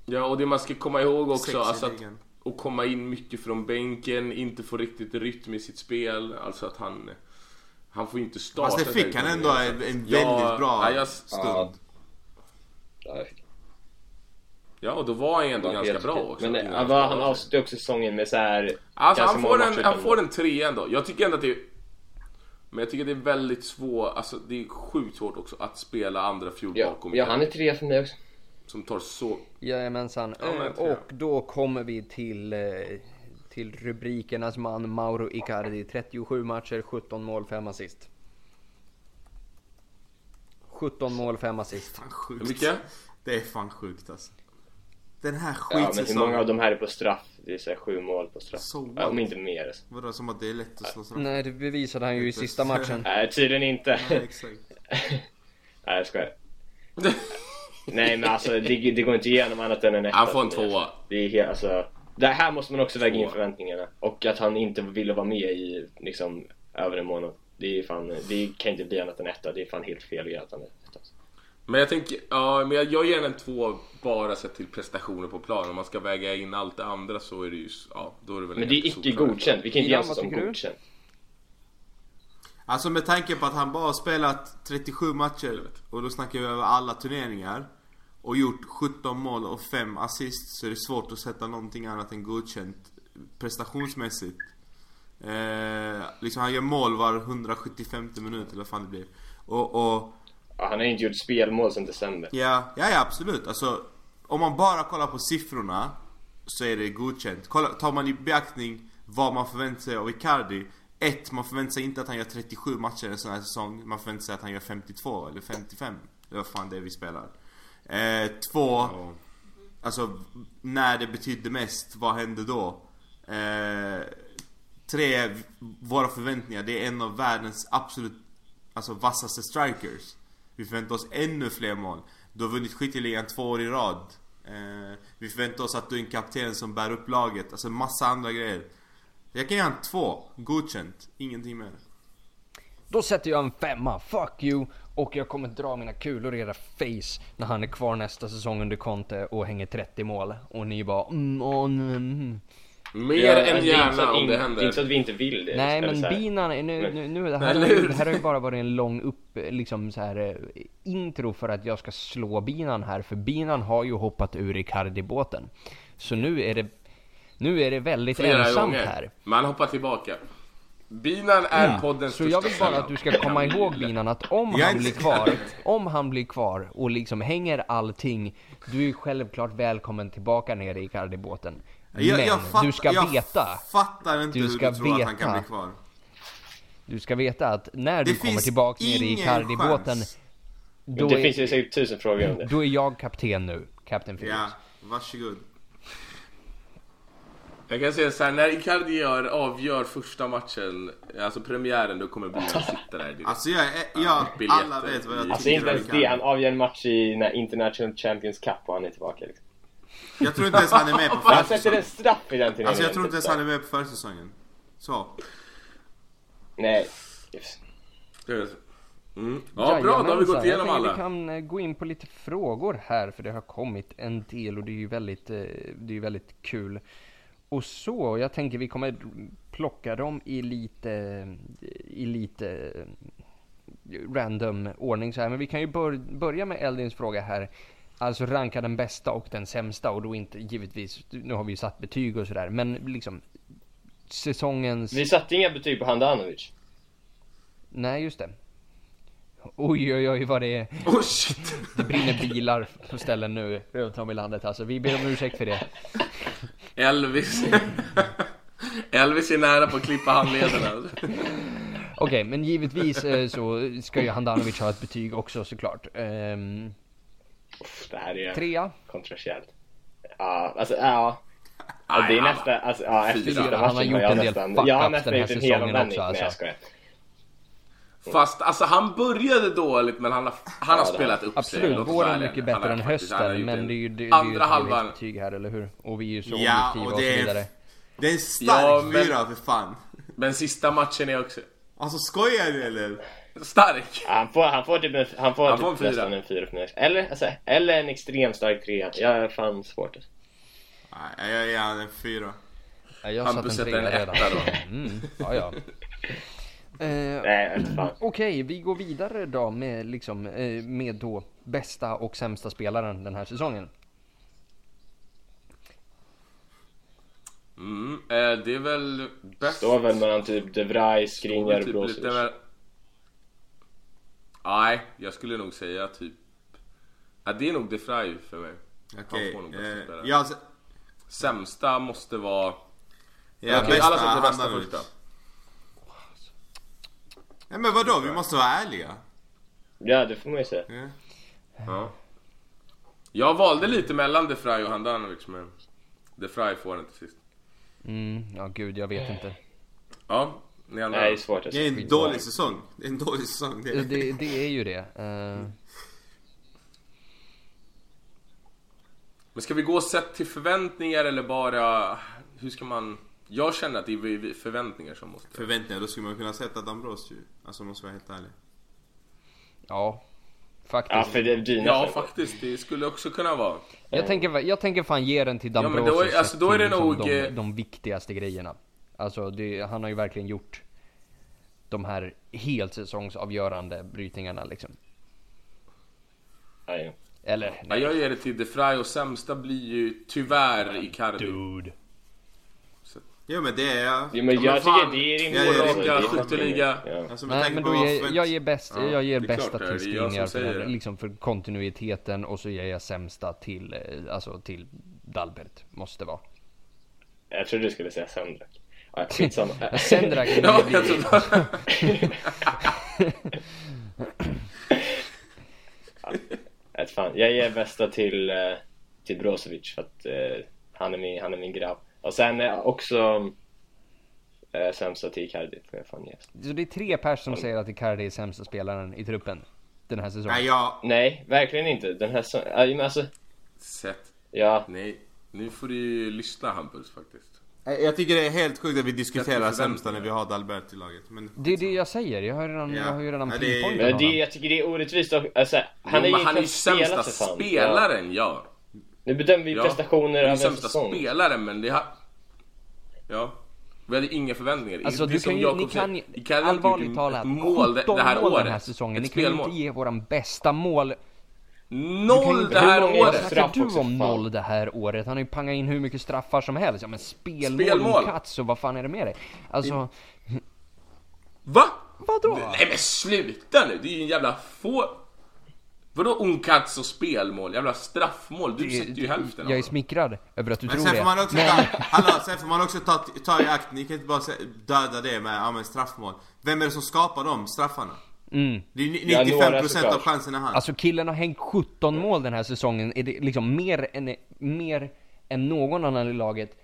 Ja, och det man ska komma ihåg också, alltså att, att komma in mycket från bänken, inte få riktigt rytm i sitt spel, alltså att han... Han får inte starta. Fast det fick han ändå en, en Ja, väldigt bra ja, jag- stund. Ja. Ja, och då var han ju ändå var ganska bra också. Men innan eh, vad, han avslutade också säsongen med så här Alltså han får, en, han får en trea ändå. Jag tycker ändå att det är... Men jag tycker det är väldigt svårt, alltså det är sjukt svårt också att spela andra fjol Ja, bakom. ja, han är trea för mig också. Som tar så... Jajamensan. Ja, men Eh, och då kommer vi till, eh, till rubrikernas man Mauro Icardi. 37 matcher, 17 mål, 5 assist. 17 mål, 5 assist. Fan sjukt. Mycket? Det är fan sjukt alltså. Den här Ja, men hur skitsäsongen. många av de här är på straff? Det är så här sju mål på straff. So ja, om inte mer. Alltså. Vadå, som att det är lätt att slå straff? Nej, det bevisade han ju i sista matchen. Nej, tydligen inte. Nej, exakt. Nej, jag skojar. Nej, men alltså det, det går inte igenom annat än en etta. Han får en tvåa. Det är helt, alltså... Det här måste man också väga in förväntningarna. Och att han inte ville vara med i liksom över en månad. Det är fan, det kan inte bli annat än etta. Det är fan helt fel att han är. Men jag tänker, ja men jag, jag ger den en två bara sett till prestationer på plan. Om man ska väga in allt det andra så är det ju, ja då är det väl Men det är icke godkänt. Vi kan inte ge vad som godkänt. Alltså med tanke på att han bara spelat 37 matcher och då snackar vi över alla turneringar och gjort 17 mål och 5 assist så är det svårt att sätta någonting annat än godkänt prestationsmässigt. Eh, liksom han gör mål var 175 minut eller vad fan det blir. Och, och Ja, han har inte gjort spelmål sedan december. Ja, ja, ja absolut. Alltså, om man bara kollar på siffrorna så är det godkänt. Kolla, tar man i beaktning vad man förväntar sig av Icardi. Ett, man förväntar sig inte att han gör 37 matcher en sån här säsong. Man förväntar sig att han gör 52 eller 55. Det var fan det vi spelar. Eh, två, Ja. alltså när det betydde mest, vad hände då? Eh, tre, våra förväntningar. Det är en av världens absolut alltså, vassaste strikers. Vi förväntar oss ännu fler mål. Du har vunnit skytteligan två år i rad. Eh, vi förväntar oss att du är en kapten som bär upp laget. Alltså massa andra grejer. Jag kan ge han två. Godkänt. Ingenting mer. Då sätter jag en femma, fuck you! Och jag kommer dra mina kulor i era face när han är kvar nästa säsong under Conte och hänger 30 mål. Och ni bara mm, mm, mm. Mer Ja, än gärna att om in- det Det är inte så händer. att vi inte vill det. Nej men binan, är- nu, nu, nu det, här, hur? det här har ju bara varit en lång upp, liksom så här eh, intro för att jag ska slå binan här. För binan har ju hoppat ur Icardi-båten. Så nu är det, nu är det väldigt Flera ensamt gånger. här. Man hoppar tillbaka. Binan är poddens Så jag vill bara att du ska komma ihåg Binan att om han blir kvar, om han blir kvar och liksom hänger allting, du är självklart välkommen tillbaka ner i Icardi-båten. Men Jag, jag fatt- du ska jag veta, fattar inte Du hur ska du tror att han kan veta. bli kvar. du ska veta att när du Det kommer tillbaka ner i Icardi-båten, då det finns ju är, säkert tusen frågor om det. då är jag kapten nu, Captain Phillips. Ja, varsågod. Jag kan säga så här, när Icardi gör, avgör första matchen, alltså premiären, då kommer bilen sitta där direkt. Alltså jag, är- jag alla vet vad jag Alltså tycker inte om ens det. Han avgör en match i den här International Champions Cup och han är tillbaka liksom. Jag tror inte ens han är med på Han sätter försäsongen. en straff i den turneringen. Alltså jag tror inte typ ens så. han är med på försäsongen. Så. Nej. Yes. Mm. Ja, bra, då har vi gått Jajamensan. igenom jag tänker alla. Vi kan eh, gå in på lite frågor här för det har kommit en del och det är ju väldigt, eh, det är ju väldigt kul. Och så, jag tänker vi kommer plocka dem i lite, i lite eh, random ordning så här. Men vi kan ju bör, börja med Eldins fråga här. Alltså ranka den bästa och den sämsta och då inte givetvis, nu har vi ju satt betyg och sådär, men liksom säsongens... Vi satte inga betyg på Handanovic. Nej, just det. Oj, oj, oj vad det är. Oh shit! Det brinner bilar på ställen nu runt om i landet alltså. Vi ber om ursäkt för det. Elvis. Elvis är nära på att klippa handlederna. Okej, men givetvis eh, så ska ju Handanovic ha ett betyg också såklart. Uff, det här är trea. kontroversiellt. Ja, alltså ja. Ja, det är Nej, nästa, alltså, ja, efter sista Han har matchen gjort jag en del nästan, fuck-ups jag har den nästan här gjort en säsongen också, Nej jag alltså. skojar. Fast alltså han började dåligt men han har, han har spelat upp sig. Absolut, låt oss våren är mycket bättre än hösten. Men en- det är ju det, det är ju Andra ett halvan. betyg här, eller hur? Och vi är ju så Ja, objektiva och och så det vidare. är, det är en stark Ja, men- fyra för fan. Men sista matchen är också Alltså skojar du eller? Stark. Han får, han får typ, en, han får Han får en typ fyra. nästan en fyra för mig. Eller, alltså, eller en extremt stark trea. Jag är fan svårt. Nej, jag ger han en fyra. Ja, jag Hampus satt en sätter en trea redan. etta då. Mm, ja, ja. Eh, Nej, fan. Okej, vi går vidare då med, liksom, eh, med då bästa och sämsta spelaren den här säsongen. Mm, eh, det är väl bäst. Står väl mellan typ De Vrij, Skriniar och typ Brozovic. mer- Nej, jag skulle nog säga typ... Ja, det är nog De Vrij för mig. Okej. får nog bästa eh, jag, Sämsta måste vara... ja, Okej, bästa alla sätter bästa Handanovic. först då. Nej men vadå, vi måste vara ärliga. Ja, det får man ju säga. Ja. Ja. Jag valde lite mellan De Vrij och Handanovic men De Vrij får den till sist. Mm, ja gud, jag vet inte. Ja, ni? Nej, det är svårt. Det är en dålig säsong. Det är en dålig säsong. Det är... Det, det är ju det. Eh, Men ska vi gå sett till förväntningar eller bara... Hur ska man... Jag känner att det är förväntningar som måste... Förväntningar, då skulle man kunna sätta Dambros ju. Alltså måste vara helt ärlig. ja, faktiskt. Ja, för det är dina Ja, faktiskt. Det skulle också kunna vara. Jag tänker, jag tänker fan ge den till Ja, men då är- alltså, då är det nog, De, eh, de viktigaste grejerna. Alltså, det, han har ju verkligen gjort de här helt säsongsavgörande brytningarna liksom. Ja, ja. Eller, Ja, nej. jag ger det till De Vrij och sämsta blir ju tyvärr Icardi. Dude. Jo men det är jag. Jo, men Ja, jag fan. tycker det är rimligt. Ja, ja, det är Skytteliga. Ja. Alltså Nej men då ger, jag ger bäst, Ja, jag ger bästa till jag Skriniar för, liksom för kontinuiteten och så ger jag sämsta till, eh, alltså till Dalbert, måste vara. Jag trodde du skulle säga Sendrak. Ja, skitsamma. Sendrak är Ja, ju- jag trodde... Vet fan. Jag ger bästa till, eh, till Brozovic för att eh, han, är min, han är min grabb. Och sen eh, också eh, sämsta till Icardi får jag fan ge. Så det är tre personer som säger att Icardi är sämsta spelaren i truppen den här säsongen. Nej jag... Nej, verkligen inte. Den här så, ja, men alltså, Sett. ja. Nej, nu får du ju lyssna Hampus faktiskt. Eh, Jag tycker det är helt sjukt att vi diskuterar sämsta när vi har Dalbert i laget. Men... Det är det jag säger, jag har, redan, Ja. jag har ju redan Ja, det är- det, jag tycker det är orättvist. och- Alltså, han jo, är ju han är ju sämsta spelaren, ja. Ja. Nu bedömer vi ja. prestationer Han är över sämsta säsong. spelaren, men det har... Ja. Vi hade inga förväntningar. Alltså Det är du kan ju, ni kan ju, allvarligt talat, mål det, 17 det här mål året. den här säsongen. Ni Ett kan ju inte ge våran bästa mål. Noll det här hur året! snackar du om noll det här året? Han har ju pangat in hur mycket straffar som helst. Ja men spelmål, Spelmål. Katso, vad fan är det med dig? Alltså, Va? vadå? Nej men sluta nu, det är ju en jävla få... Vadå Uncats och spelmål? Jävla straffmål? Du sätter ju hälften Jag är smickrad över att du Men tror sen det. får man också Men- ta, hallå, sen får man också ta, ta i akt, ni kan inte bara döda det med, ja men straffmål. Vem är det som skapar de straffarna? Mm. Det är ni- Ja, 95% några av chanserna han. Alltså killen har hängt 17 mål den här säsongen. Är det liksom mer än, mer än någon annan i laget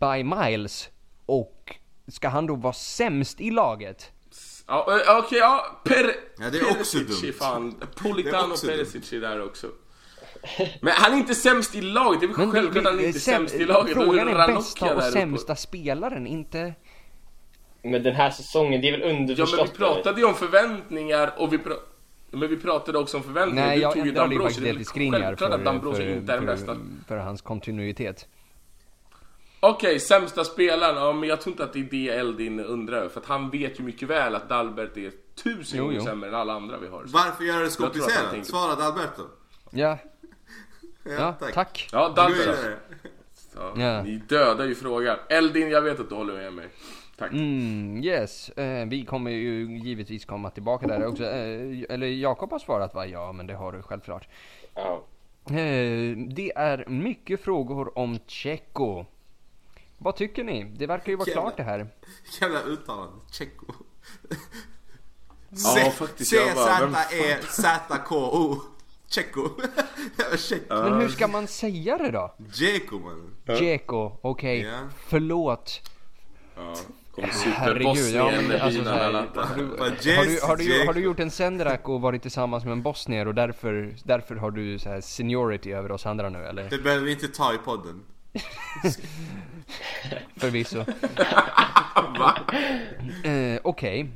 by miles. Och ska han då vara sämst i laget? Ja, ö, okej, ja. Per... Ja, det är också Perisic dumt. är Fan. Är Politano också Perisic är där också. Men han är inte sämst i laget, det är väl Men självklart han är inte säm- sämst i laget. Frågan är bästa och sämsta spelaren, inte... Men den här säsongen, det är väl Ja underförstått. men vi pratade ju om förväntningar och vi pra... Men vi pratade också om förväntningar. Nej, Du jag tog ju Dambrosio. Det är Självklart för, att Dambrosio för, inte är den för, bästa. för hans kontinuitet. Okej, sämsta spelaren. Ja, men jag tror inte att det är det Eldin undrar över. För att han vet ju mycket väl att Dalbert är tusen gånger sämre än alla andra vi har. Varför göra det så komplicerat? tänker- Svara Dalberto. Ja, ja, tack. Ja, Dalbert. vidare. Ja, Ja. Ni dödar ju frågan. Eldin, jag vet att du håller med mig. Tack. Mm, yes. Eh, vi kommer ju givetvis komma tillbaka där också. Eh, eller Jakob har svarat va? Ja, men det har du självklart. Ja. Eh, det är mycket frågor om Tjecko. Vad tycker ni? Det verkar ju vara Jävlar. klart det här. Jävla uttalande. Tjecko. Ja, faktiskt, C-Z-E-Z-K-O. Tjecko. Jävla Tjecko. Men hur ska man säga det då? Djeko man. Djeko, okej. Ja. Förlåt. Ja. Kommer Herregud, ja super-Bosnien men alltså här, Atalanta. har, du, har, du, har, du, har du gjort en Senderak och varit tillsammans med en bosnier och därför, därför har du så här seniority över oss andra nu eller? Det behöver vi inte ta i podden. Förvisso. eh, Okej.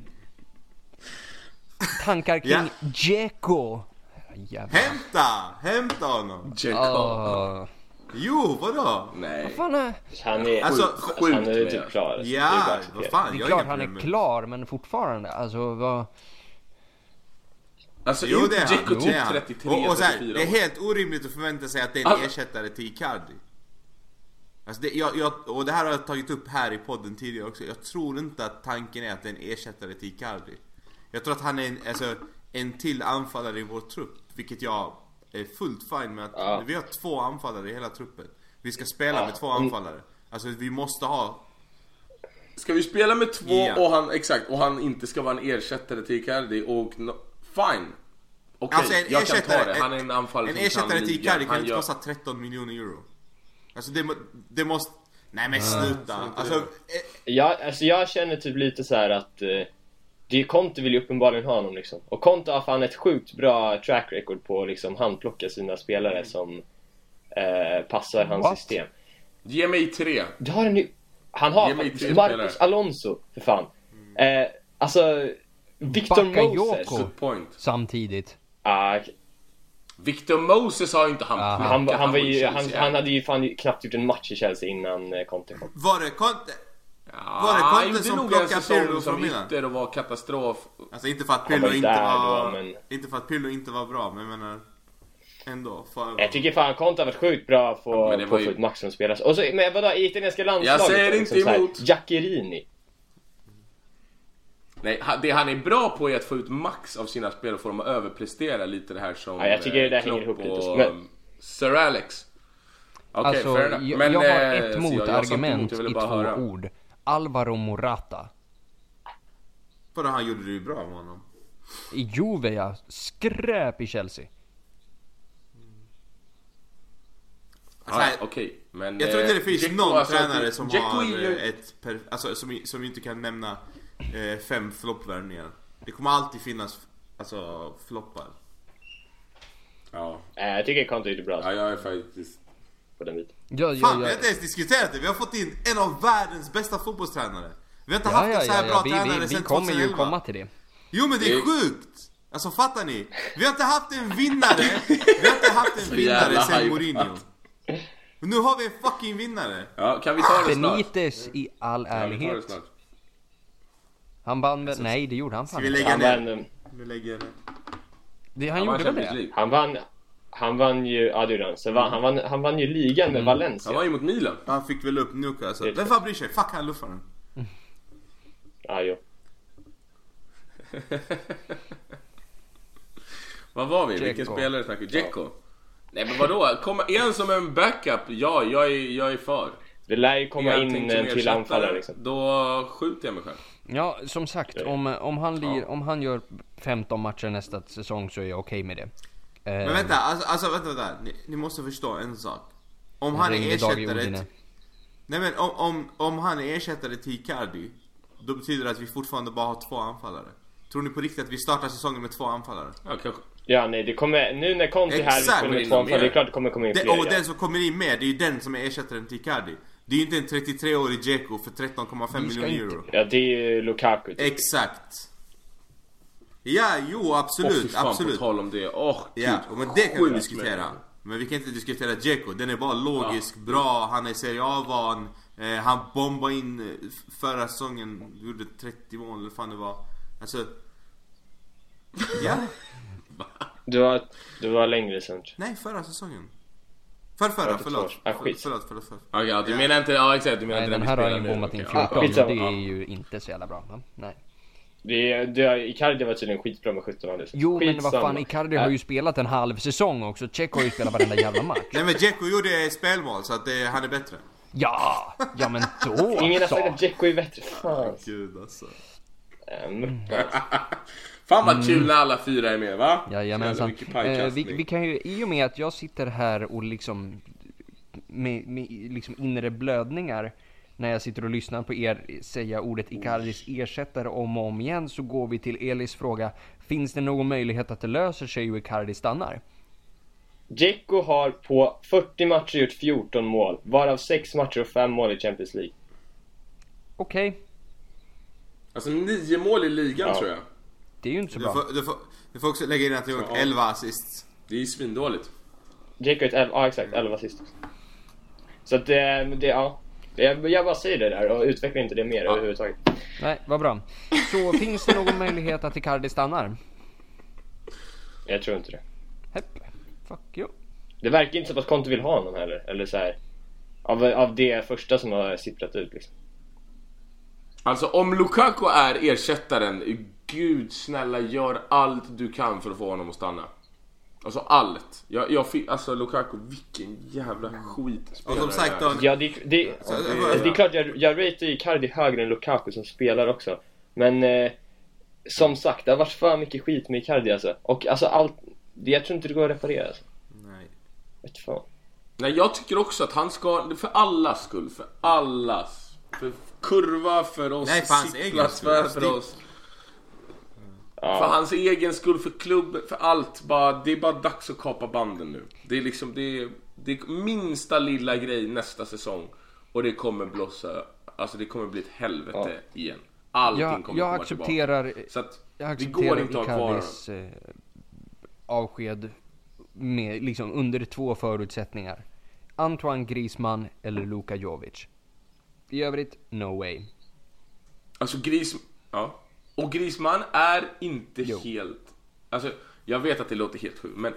Tankar kring Ja. Jävlar. Hämta! Hämta honom! Dzeko. Ah, Jo, vadå? Nej. fan är... Han är, Alltså, alltså, han är sjukt typ klar. alltså. Ja, vad fan. Det är klart han är klar men fortfarande, alltså vad... Alltså Jo, det är han. Dzeko Jo, typ det är han. 33, och, och så här, 34 Det är helt orimligt att förvänta sig att det är en Alltså- ersättare till Icardi. Alltså det, jag, jag, och det här har jag tagit upp här i podden tidigare också. Jag tror inte att tanken är att det är en ersättare till Icardi. Jag tror att han är en, alltså, en till anfallare i vår trupp. Vilket jag är fullt fine med att Ja. vi har två anfallare i hela truppen. Vi ska spela Ja. med två Mm. anfallare. Alltså vi måste ha... Ska vi spela med två Ja. och han, exakt, och han inte ska vara en ersättare till Icardi och no, fine. Okej, Alltså en jag kan ta det. Han är en anfallare en ersättare till. Icardi kan Han inte gör- kosta 13 miljoner euro. Alltså det, det måste... Nej men sluta. Alltså, det. eh, Jag, alltså jag känner typ lite så här att eh, det Conte vill ju uppenbarligen ha honom liksom. Och Conte har fan ett sjukt bra track record på att liksom handplocka sina spelare som eh, passar hans What? system. Ge mig tre. Du har en ny... Han har Ge mig tre Marcus spelare. Alonso, för fan. Eh, alltså, Victor. Moses. Point. Samtidigt. Ah, Victor Moses har ju inte han Ah. plockat, han, han, var ju, han, han hade ju fan knappt gjort en match i Chelsea innan eh, Conte kom. var det Conte? Ja, Var det Conte som plockade Pirlo som från Milan? och var katastrof. Alltså inte för att Pirlo ju inte var... då, men- Inte för att Pirlo inte var bra, men jag menar... Ändå. För... Jag tycker fan Conte har varit sjukt bra på, Ja, att ju- få ut maximum spelare. Och så, men vadå, i italienska landslaget? Jag säger då, inte emot. Jackerini. Nej, det han är bra på är att få ut max av sina spel och få dem att överprestera lite det här som Ja, jag tycker det där eh, hänger Klopp ihop lite, men- Sir Alex. Okej, alltså, jag, Men, jag har eh, ett motargument i två höra. ord. Alvaro Morata. För han gjorde det ju bra med honom. I Juve ja, skräp i Chelsea. Alltså, här- Okej, men... Jag tror inte det eh, finns Dzeko, någon alltså, tränare som Dzeko har är ju- ett per, alltså, som, som inte kan nämna eh, fem floppvärvningar. Det kommer alltid finnas alltså, floppar. Ja, Eh, jag tycker Conte gjorde bra ja, jag är faktiskt... på den biten. Ja, ja, Fan, vi ja. har inte ens diskuterat det. Vi har fått in en av världens bästa fotbollstränare. Vi har inte Ja, haft ja, en så här ja, bra ja. Vi, tränare vi, vi sedan kommer ju 2011. komma till det. Jo men det är sjukt! Alltså fattar ni? Vi har inte haft en vinnare, vi har inte haft en vinnare sen. Mourinho. Men nu har vi en fucking vinnare. Ja, kan vi ta det snart? Benitez i all Ja, vi ärlighet. snart. Han vann väl? Nej, det gjorde han Ska fan vi inte. lägga Han ner? Vi lägger ner. Det, han Han gjorde väl det? Han vann, han vann ju, ja det gjorde han. Sen vann, han, vann, han vann ju ligan Mm. med Valencia. Han var ju mot Milan. Han fick väl upp Newcastle. Det- Vem fan bryr sig? Fuck han luffaren. Ja, jo. Vad var vi? Vilken Dzeko. spelare snackar vi? Dzeko? Nej men vadå? Komma en som en backup? Ja, jag är, jag är för. Det lär ju komma Jag in en till anfallare liksom. Då skjuter jag mig själv. Ja, som sagt, om, om, han lir, om han gör 15 matcher nästa säsong så är jag okej med det. Eh, Men vänta, alltså, alltså vänta, vänta. Ni, ni måste förstå en sak. Om han är ersättare... Nej men om, om, om han är ersättare till Icardi, då betyder det att vi fortfarande bara har två anfallare. Tror ni på riktigt att vi startar säsongen med två anfallare? Ja, kanske. Ja, nej, det kommer, nu när Conte är här, vi spelar med två anfallare, det är klart det kommer komma in Det, fler. och ja. den som kommer in med, det är ju den som är ersättaren till Icardi. Det är ju inte en 33-årig Dzeko för 13,5 Vi ska miljoner euro. Ja, det är ju Lukaku. typ. Exakt. Ja, jo absolut, fan, absolut. på tal om det. Åh gud. Ja, men det kan vi diskutera. Men vi kan inte diskutera Dzeko. Den är bara logisk, bra, han är Serie A-van. Eh, han bombade in eh, förra säsongen, gjorde 30 mål eller vad fan det var. Alltså... Ja, Du var, du var längre sen. nej förra säsongen. För förra, Ja, förlåt. Ah, skit. Förlåt, förlåt, förlåt. Ja, du menar inte... Ja exakt, du menar Nej, inte den här har ingen nu. bommat in Okej. 14 Ja, och skitsamma. det är Ja. ju inte så jävla bra. Nej. Det, det, Icardi var tydligen skitbra med 17 alldeles. Jo men vad fan, Skitsamma. Icardi har ju spelat en halv säsong också. Tjeck har ju spelat varenda jävla match. Nej men Dzeko gjorde spelmål så att det, han är bättre. Ja, ja men då Ingen har sagt att Dzeko är bättre. Fan. Gud alltså. Ähm, Fan vad kul när alla fyra är med va? Mm. Jajamensan. Eh, vi, vi kan ju, i och med att jag sitter här och liksom med, med liksom inre blödningar när jag sitter och lyssnar på er säga ordet Icardis ersättare om och om igen så går vi till Elis fråga. Finns det någon möjlighet att det löser sig och Icardi stannar? Dzeko har på 40 matcher gjort 14 mål, varav 6 matcher och 5 mål i Champions League. Okej, Alltså nio mål i ligan Ja. tror jag. det är ju inte så Du bra. får, du, får, du får också lägga in att du har gjort Ja. 11 assists. Det är ju svindåligt. Dzeko har ett 11, ja exakt, 11 assist. Så att det, det ja. Jag, jag bara säger det där och utvecklar inte det mer Ja. överhuvudtaget. Nej, vad bra. Så finns det någon möjlighet att Icardi stannar? Jag tror inte det. Hepp. Fuck you. Det verkar inte som att Conte vill ha honom heller, eller så här. Av, av det första som har sipprat ut liksom. Alltså om Lukaku är ersättaren, gud snälla gör allt du kan för att få honom att stanna. Alltså allt. Jag, jag fick, alltså Lukaku, vilken jävla skitspelare Och som sagt det är. då- Ja, det, det, Så, alltså, det- det är klart jag, jag ratear ju Icardi högre än Lukaku som spelar också. Men eh, som sagt, det har varit för mycket skit med Icardi alltså. Och alltså allt, det- jag tror inte det går att reparera alltså. Nej. Vet fan. Nej jag tycker också att han ska, för allas skull, för allas. För kurva, för oss, Nej, för hans sittplats, egen skull. för, för oss. För Ja, hans egen skull, för klubben, för allt. Bara, det är bara dags att kapa banden nu. Det är liksom, det är, det är minsta lilla grej nästa säsong. Och det kommer blossa, alltså det kommer bli ett helvete igen. Allting Jag, kommer jag komma accepterar, tillbaka. Så att jag det accepterar går inte att ha kvar eh, avsked med, liksom, under två förutsättningar. Antoine Griezmann eller Luka Jovic. I övrigt, no way. Alltså Gris... Ja. Och Grisman är inte Jo. helt... Alltså, jag vet att det låter helt sjukt, men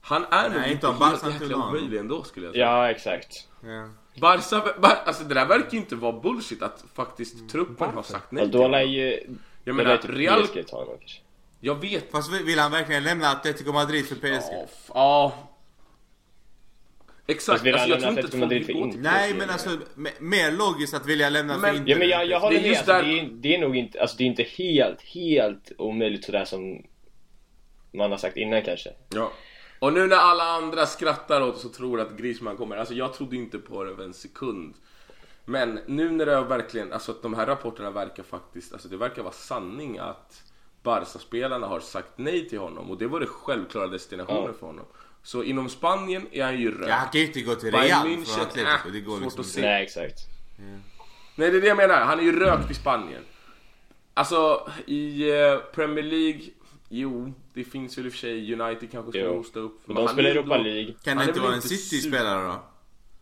han är nog inte Barca helt jäkla omöjlig ändå skulle jag säga. ja exakt. Ja. Barca, bar, alltså det där verkar ju inte vara bullshit att faktiskt truppen har sagt nej då lär ju... Jag menar, typ Real... PSG ta honom kanske. Jag vet... Fast vill han verkligen lämna Atletico Madrid för PSG? Ja, ja. Exakt, alltså, jag tror inte att folk vill gå till Nej men alltså, me- mer logiskt att vilja lämna Men- för Inter. Ja men jag, jag håller Det är med, alltså, där- det, är, det är nog inte, alltså det är inte helt, helt omöjligt sådär som man har sagt innan kanske. Ja. Och nu när alla andra skrattar åt oss och tror att Griezmann kommer, alltså jag trodde inte på det för en sekund. Men nu när det verkligen, alltså att de här rapporterna verkar faktiskt, alltså det verkar vara sanning att Barca-spelarna har sagt nej till honom och det var det självklara destinationen Ja. för honom. Så inom Spanien är han ju rökt. Ja, han kan ju inte gå till Real München, från Atletico. äh, Det går svårt liksom att inte. se. Nej exakt. Nej det är det jag menar, han är ju rökt i Spanien. Alltså i eh, Premier League, jo det finns väl i och för sig United kanske ska Jo. hosta upp. Men men de spelar är Europa ändå- League. Kan det inte vara en City-spelare då?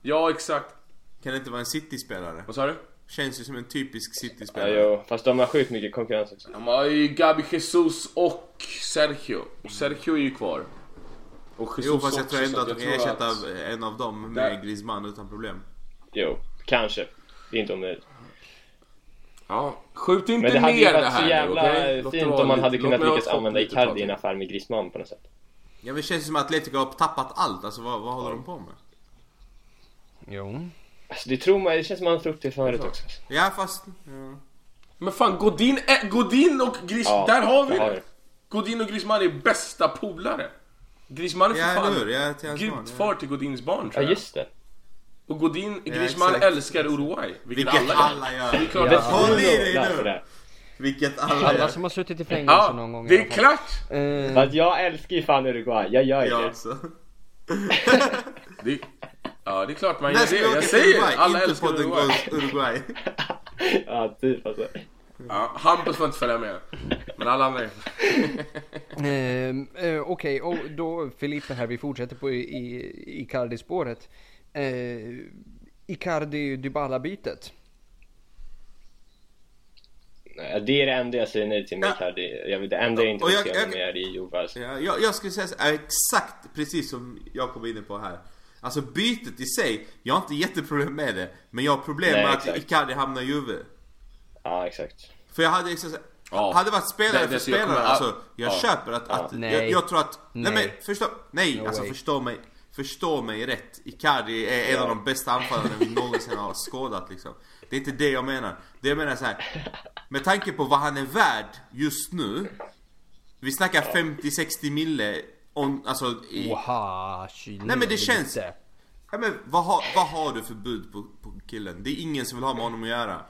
Ja exakt. Kan det inte vara en City-spelare? Vad sa du? Känns ju som en typisk Ja, City-spelare. jo, fast de har sjukt mycket konkurrens också. De har ju Gabi Jesus och Sergio. Och Sergio är ju kvar. Och Jesus Jo fast jag tror ändå att de kan jag tror ersätta att- en av dem Där- med Griezmann utan problem. Jo, kanske. Det är inte omöjligt. Ja, skjut inte Men det hade ju ner det varit här så jävla det fint om man lite- hade kunnat lyckas använda Icardi i en till. affär med Griezmann på något sätt. Ja men det känns som att Atletico har tappat allt. Alltså vad, vad håller de på med? Jo. Alltså det tror man, det känns som man har trott det förut också. Ja fast... Ja. Men fan, Godin, Godin och Griezmann, Ja, där har vi där har det! vi. Godin och Griezmann är bästa polare. Griezmann är för Ja, fan? Ja, till hans barn, grymt ja. far till Godins barn Ja tror jag. just det. Och Godin, Griezmann exakt. älskar Uruguay. Vilket, Vilket alla, alla gör. Det är klart Det att- Håll i dig nu! det. Vilket alla Alla gör. som har suttit i fängelse Ja, någon gång i det alla är klart! För att jag älskar ju fan Uruguay, jag gör ju Jag det. också. Det, ja, det är klart man gör det. Jag säger Uruguay? alla Inte älskar Uruguay. Uruguay. Ja, typ alltså. Ja, Hampus får inte följa med. Men alla andra är... Eh, Okej, och då Filippe här, vi fortsätter på i, i Icardi-spåret. Eh, Icardi-Dybala-bytet. Det är det enda jag säger nej till med Ja. Icardi. Vill, det enda jag inte vill jag- se honom är i alltså. Ja, jag, jag skulle säga så, exakt precis som jag kom in på här. Alltså bytet i sig, jag har inte jätteproblem med det. Men jag har problem Nej, med att exakt. Icardi hamnar i Juve. Ja, exakt. För jag hade liksom Ja. Hade varit spelare Det- det- för jag kommer- spelare, alltså jag ja. köper att, att Nej. jag, jag tror att, nej, Nej. men förstå, nej No alltså way. förstå mig, förstå mig rätt. Icardi är en av de bästa anfallarna vi någonsin har skådat liksom. Det är inte det jag menar. Det jag menar är så här. med tanke på vad han är värd just nu. Vi snackar 50-60 mille, on, alltså i, Oha, Nej, men det känns-. Ja, men vad, har, vad har du för bud på, på killen? Det är ingen som vill ha med honom att göra.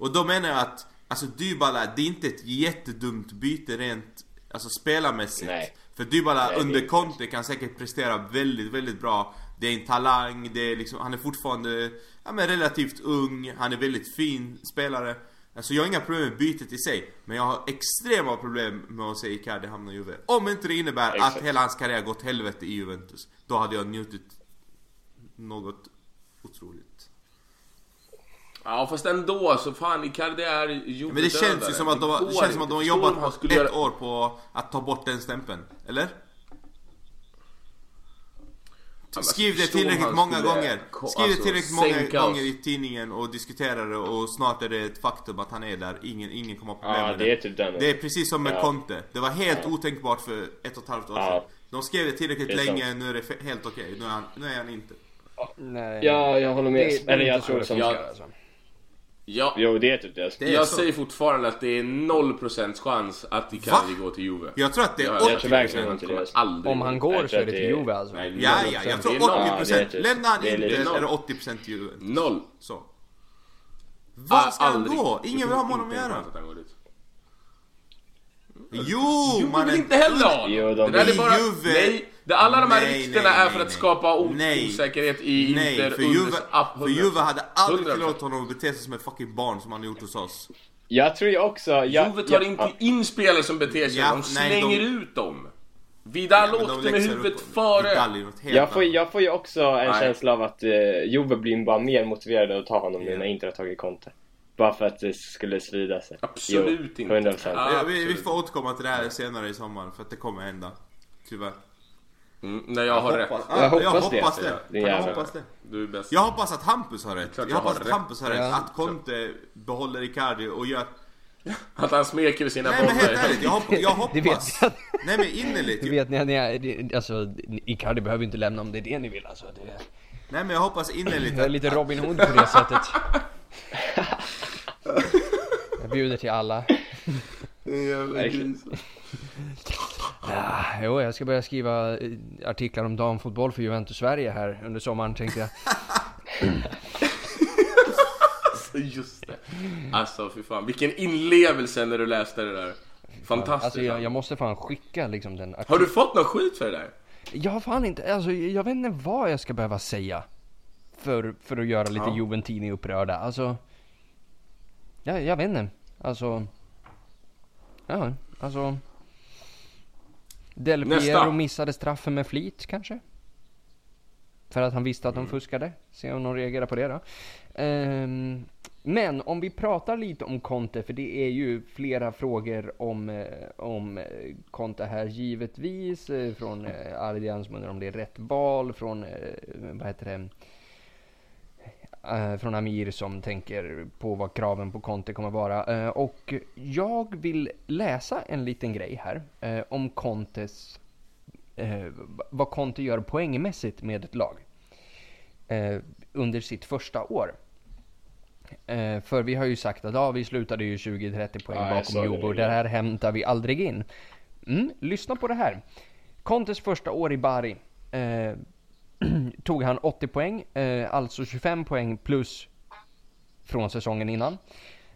Och då menar jag att, alltså Dybala, det är inte ett jättedumt byte rent, alltså spelarmässigt. Nej. För Dybala Nej, under. Conte kan säkert prestera väldigt, väldigt bra. Det är en talang, det är liksom, han är fortfarande ja, men relativt ung, han är väldigt fin spelare. Alltså jag har inga problem med bytet i sig, men jag har extrema problem med att se Icardi hamna i Juve. Om inte det innebär Exakt. att hela hans karriär gått helvete i Juventus. Då hade jag njutit något otroligt. Ja fast ändå så fan Icardi är Juve Men det känns ju som att de, har- det känns som att de har jobbat ett göra... år på att ta bort den stämpeln, eller? Skriv det tillräckligt många gånger. Skriv det alltså, tillräckligt många gånger i tidningen och diskutera det och snart är det ett faktum att han är där. Ingen, ingen kommer ha problem Ja, med det är typ den. Det är precis som med Ja. Conte. Det var helt otänkbart för ett och ett halvt år Ja. sedan. De skrev det tillräckligt Det länge, sant. nu är det helt okej. Nu, är han, nu är han inte. Nej. Ja, jag håller med. Det, det Eller jag tror så som... det Ja. Jo, det är typ det. Det är jag så. säger fortfarande att det är 0% chans att Icardi går till Juve. Jag tror att det är Ja, 80%. jag tror verkligen Han inte det. aldrig Om han gå. går så är det till Juve alltså. Nej, Ja, 0%. ja, jag tror Det är noll. 80%. Ja, det är typ- Lämnar han inte så är det 80% Juve. Noll. Så. Vad ska han gå? Ingen vill ha med honom att göra. dit. Jo, Juve vill inte heller ha honom. Jo, de Det där är bara... Juve- Nej, det, alla de här Nej, ryktena nej, är nej, för att skapa osäkerhet i Nej, Inter för. Juve, för Juve hade aldrig 100%. tillåtit honom att bete sig som ett fucking barn som han gjort hos oss. Jag tror ju också... Jag, Juve tar jag, inte in spelare som beter sig, Ja, de nej, slänger de- ut dem. Vidal Ja, åkte med huvudet upp före. Jag får, jag får ju också en Nej. känsla av att eh, Juve blir bara mer motiverade att ta honom nu Ja. när Inter har tagit Conte. Bara för att det skulle sprida sig. Absolut jo, inte. 100 procent. Ja. Ja, vi, vi får återkomma till det här senare i sommar för att det kommer hända. Tyvärr. Mm, när jag har rätt. Ja, Jag hoppas jag hoppas det. det. Jag hoppas det. Du är bäst. Jag hoppas att Hampus har rätt. Jag jag hoppas har att. Hampus har rätt. Ja. Att Conte behåller Icardi och gör... Att han smeker sina Nej men helt bollar. ärligt, jag, hopp, jag Det vet hoppas. jag. Nej men innerligt. Du vet, ni, ni, är- alltså, Icardi behöver inte lämna om det är det ni vill alltså. Det, Nej men jag hoppas innerligt jag är lite Robin Hood på det sättet. Jag bjuder till alla. Jävla gris. Ja, jo, jag ska börja skriva eh, artiklar om damfotboll för Juventus Sverige här under sommaren tänkte jag. Just det. Alltså fy fan, vilken inlevelse när du läste det där. Fantastiskt. Alltså jag, jag måste fan skicka liksom den Har du fått någon skit för det där? Jag har fan inte, alltså jag vet inte vad jag ska behöva säga. För, för att göra lite Ja. Juventini upprörda, alltså. Jag, jag vet inte, alltså. Ja, alltså. Del Nästa. Piero missade straffen med flit kanske? För att han visste att de Mm. fuskade. Se om de reagerar på det då. Ehm, men om vi pratar lite om Conte, för det är ju flera frågor om, eh, om eh, Conte här givetvis. Eh, från Ardian som undrar om det är rätt val. Från, vad heter det? Eh, från Amir som tänker på vad kraven på Conte kommer vara. Eh, och jag vill läsa en liten grej här eh, om Contes eh, vad Conte gör poängmässigt med ett lag eh, under sitt första år. Eh, för vi har ju sagt att ja, vi slutade ju 20-30 poäng jag bakom Jobo det här hämtar vi aldrig in. Mm, lyssna på det här. Contes första år i Bari tog han 80 poäng, eh, alltså 25 poäng plus från säsongen innan.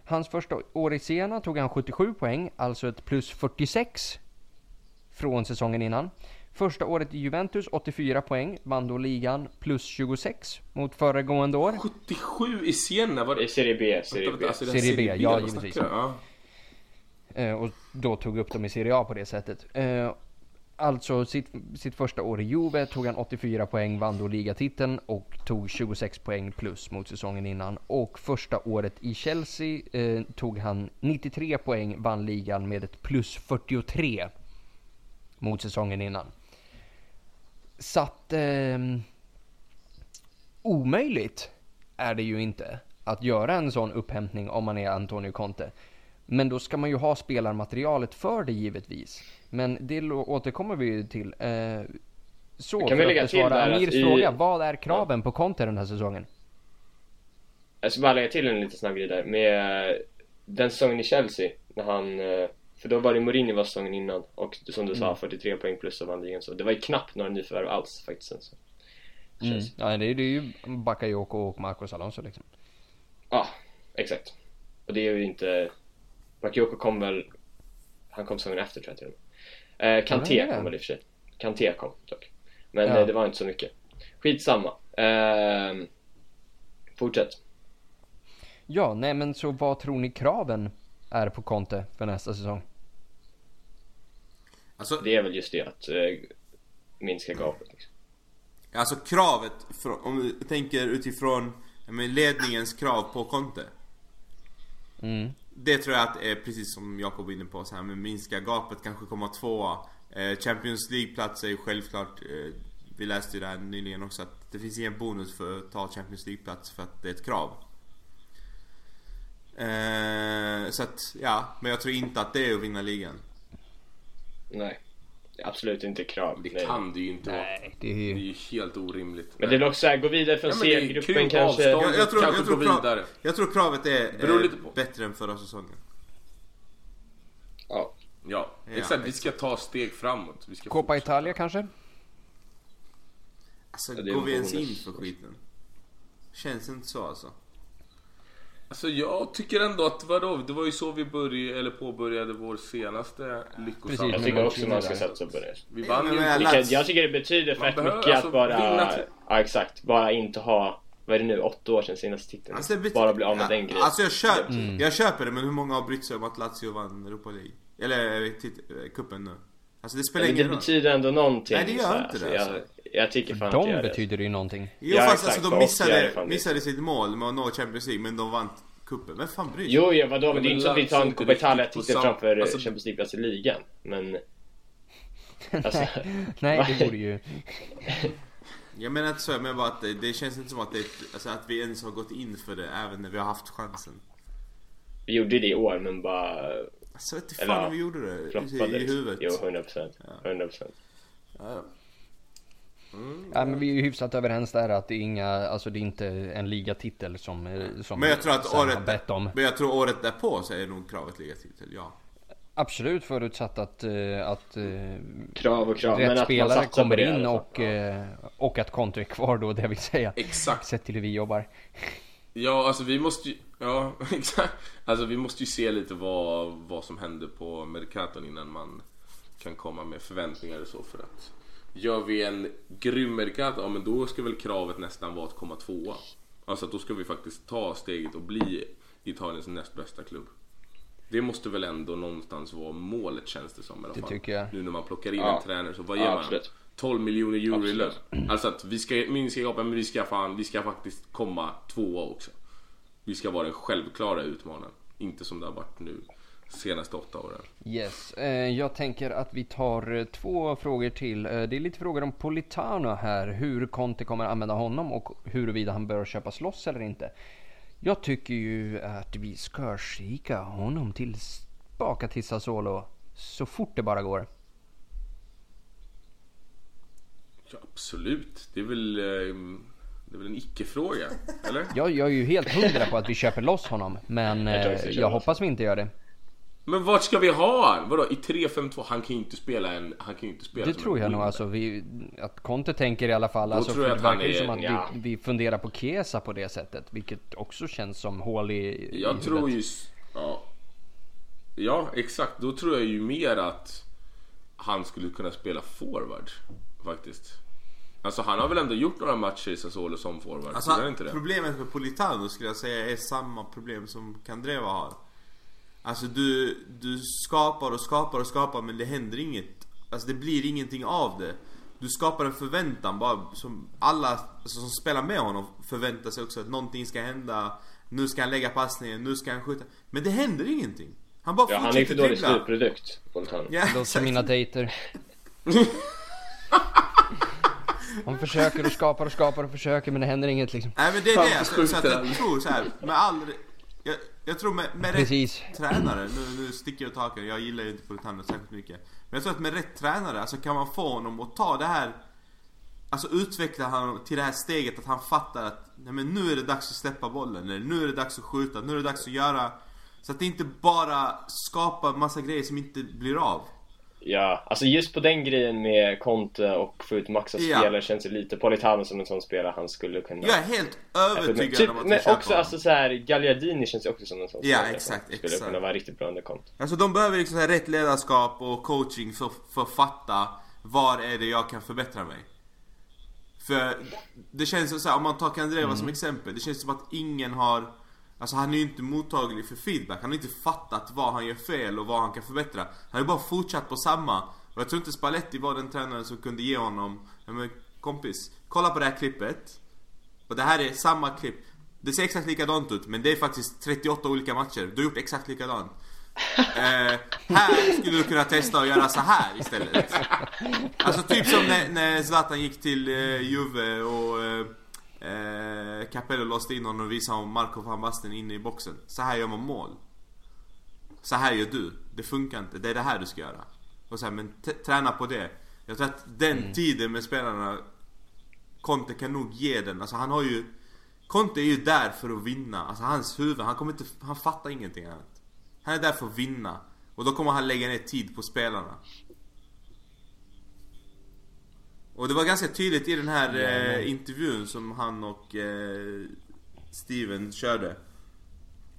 Hans första år i Siena tog han 77 poäng, alltså ett plus 46 från säsongen innan. Första året i Juventus 84 poäng, vann då ligan plus 26 mot föregående år. 77 i Siena? Var I det... Serie B, Serie B. alltså, Serie B, ja, givetvis. Ja. Eh, och då tog upp dem i Serie A på det sättet. Alltså sitt, sitt första år i Juve tog han 84 poäng, vann då ligatiteln och tog 26 poäng plus mot säsongen innan. Och första året i Chelsea eh, tog han 93 poäng, vann ligan med ett plus 43 mot säsongen innan. Så att Eh, omöjligt är det ju inte att göra en sån upphämtning om man är Antonio Conte. Men då ska man ju ha spelarmaterialet för det givetvis. Men det återkommer vi ju till. Eh, så, Kan för vi att lägga besvara Amirs i- fråga. Vad är kraven på Conte den här säsongen? Jag ska bara lägga till en liten snabb grej där. Med den säsongen i Chelsea, när han... eh, För då var det Mourinho var säsongen innan och som du Mm. sa 43 poäng plus och vann ligan så det var ju knappt några nyförvärv alls faktiskt. sen Så. Mm. Ja, det, är- det är ju Bakayoko och Marcos Alonso liksom. Ja, exakt. Och det är ju inte... Bakayoko kom väl... Han kom säsongen efter tror jag till och med. Eh, Kanté Ja, är det. kom väl i och för sig. Kanté kom dock. Men Ja. eh, det var inte så mycket. Skitsamma. Eh, fortsätt. Ja, nej men så vad tror ni kraven är på Conte för nästa säsong? Alltså, Det är väl just det att eh, minska gapet. Liksom. alltså kravet, från, om du tänker utifrån ja, men ledningens krav på Conte. Mm. Det tror jag att är precis som Jakob var inne på, så här, med minska gapet, kanske komma tvåa. Eh, Champions League-plats är ju självklart, eh, vi läste ju det här nyligen också, att det finns ingen bonus för att ta Champions League-plats för att det är ett krav. Eh, så att, ja, men jag tror inte att det är att vinna ligan. Nej. Absolut inte krav. Det Nej. kan det ju inte vara. Nej, det är Det är ju... helt orimligt. Men det är också såhär, gå vidare från Ja, C-gruppen kanske. Jag, jag, tror, Kanske jag, tror gå krav, vidare. jag tror kravet är eh, lite på. bättre än förra säsongen. Ja. Ja, Ja, exakt. Vi ska ta steg framåt. Vi ska Coppa. Italia kanske? Alltså, Ja, går en vi ens in för skiten? Känns inte så alltså. Alltså jag tycker ändå att, vadå, det var ju så vi började, eller påbörjade vår senaste lyckosamma. Jag tycker också man ska satsa på det. Vi vann ju Vilket jag tycker det betyder fett mycket alltså att bara... vinna Ja exakt, bara inte ha... Vad är det nu? Åtta år sedan senaste titeln. Alltså, det bet- bara bli av med ja, den grejen. Alltså jag, köp, Mm. jag köper det men hur många har brytt sig om att Lazio vann Europa League? Eller eh, tit- eh, cupen nu? Alltså det spelar det ingen roll. betyder ändå någonting. Nej, det gör inte det, alltså. jag tycker fan att De gör det. betyder ju någonting. Jo Ja, fast exakt, alltså de missade, missade sitt mål med att nå Champions League men de vann cupen. Vem fan bryr sig? Jo, ja, vadå? Men det är Men inte så att vi tar en Coppa Italia riktigt på titel sam- framför alltså- Champions League-plats i ligan. Men... Alltså, Nej, det borde ju... Jag menar inte så, jag menar bara att det, det känns inte som att, det, alltså, att vi ens har gått in för det även när vi har haft chansen. vi gjorde det i år, men bara Alltså vet inte Eller, fan om vi gjorde det i, i huvudet. Jo, 100 procent. 100 procent. Ja. Ja, men vi är ju hyfsat överens där att det är inga, alltså det är inte en ligatitel som, eh, som Men jag tror att Sam har året, bett om. men jag tror året därpå så är nog kravet ligatitel, ja. Absolut förutsatt att, eh, att eh, Krav och krav, rätt men att man spelare kommer det in fall. och, eh, och att konto är kvar då, det vill säga. Exakt. Sett till hur vi jobbar. Ja, alltså vi måste ju... Ja, exakt. Alltså vi måste ju se lite vad, vad som händer på Mercaton innan man kan komma med förväntningar och så för att Gör vi en grym Mercato, ja men då ska väl kravet nästan vara att komma tvåa. Alltså då ska vi faktiskt ta steget och bli Italiens näst bästa klubb. Det måste väl ändå någonstans vara målet känns det som i alla Det fall. tycker jag. Nu när man plockar in Ja. en tränare så vad ger Ja, man? absolut. 12 miljoner euro i lön. Alltså att vi ska minska gapet men vi ska fan, vi ska faktiskt komma tvåa också. Vi ska vara den självklara utmanaren. Inte som det har varit nu senaste åtta åren. Yes, eh, jag tänker att vi tar eh, två frågor till. Eh, det är lite frågor om Politano här, hur Conte kommer använda honom och huruvida han bör köpas loss eller inte. Jag tycker ju att vi ska skicka honom tillbaka till Sassuolo så fort det bara går. Ja, absolut. Det är väl, det är väl en icke-fråga, eller? Jag, jag är ju helt hundra på att vi köper loss honom, men Jag jag hoppas vi inte gör det. Men vart ska vi ha han? Vadå i 3-5-2? Han kan ju inte spela en... Han kan ju inte spela Det tror jag nog alltså. Vi, att Conte tänker i alla fall. Alltså, tror jag det att han verkar ju är- som att ja. vi, vi funderar på Kesa på det sättet. Vilket också känns som hål i, i Jag huvudet. tror ju... Ja. ja, exakt. Då tror jag ju mer att han skulle kunna spela forward. Faktiskt. Alltså han har väl ändå gjort några matcher i Sassuolo som forward? Alltså, inte det? problemet med Politano skulle jag säga är samma problem som Kandreva har. Alltså du, du skapar och skapar och skapar men det händer inget. Alltså det blir ingenting av det. Du skapar en förväntan bara som alla alltså, som spelar med honom förväntar sig också att någonting ska hända. Nu ska han lägga passningen, nu ska han skjuta. Men det händer ingenting. Han bara Ja, han är för fortsätter dålig slutprodukt. Ja, låter som mina dejter. Han försöker och skapar och skapar och försöker men det händer inget liksom. Nej men det är det, alltså, så att jag tror så här, med all... Jag, tror med, med rätt Precis. tränare, nu, nu sticker jag ut haken, jag gillar ju inte Politano särskilt mycket. Men jag tror att med rätt tränare, alltså kan man få honom att ta det här Alltså utveckla honom till det här steget att han fattar att nej men nu är det dags att släppa bollen, eller nu är det dags att skjuta, nu är det dags att göra Så att det inte bara skapar massa grejer som inte blir av Ja, alltså just på den grejen med Conte och få ut maxa Ja. spelare känns det lite Politano som en sån spelare han skulle kunna Jag är helt övertygad typ, om att Men också honom. alltså så här, Gagliardini känns ju också som en sån Ja, spelare exakt, som skulle exakt. kunna vara riktigt bra under Conte Alltså de behöver liksom här rätt ledarskap och coaching för, för att fatta var är det jag kan förbättra mig. För det känns som så här, om man tar Kandreva som exempel, det känns som att ingen har Alltså han är ju inte mottaglig för feedback, han har inte fattat vad han gör fel och vad han kan förbättra. Han har ju bara fortsatt på samma. Och jag tror inte Spalletti var den tränaren som kunde ge honom, men kompis, kolla på det här klippet. Och det här är samma klipp. Det ser exakt likadant ut men det är faktiskt 38 olika matcher. Du har gjort exakt likadant. Eh, här skulle du kunna testa att göra så här istället. Alltså typ som när, när Zlatan gick till eh, Juve och eh, eh, Capello låste in honom och visade om Marco van Basten inne i boxen. Så här gör man mål. Så här gör du. Det funkar inte. Det är det här du ska göra. Och så här, men träna på det. Jag tror att den tiden med spelarna Conte kan nog ge den. Alltså han har ju Conte är ju där för att vinna. Alltså hans huvud, han kommer inte, han fattar ingenting annat. Han är där för att vinna. Och då kommer han lägga ner tid på spelarna. Och det var ganska tydligt i den här eh, intervjun som han och eh, Steven körde.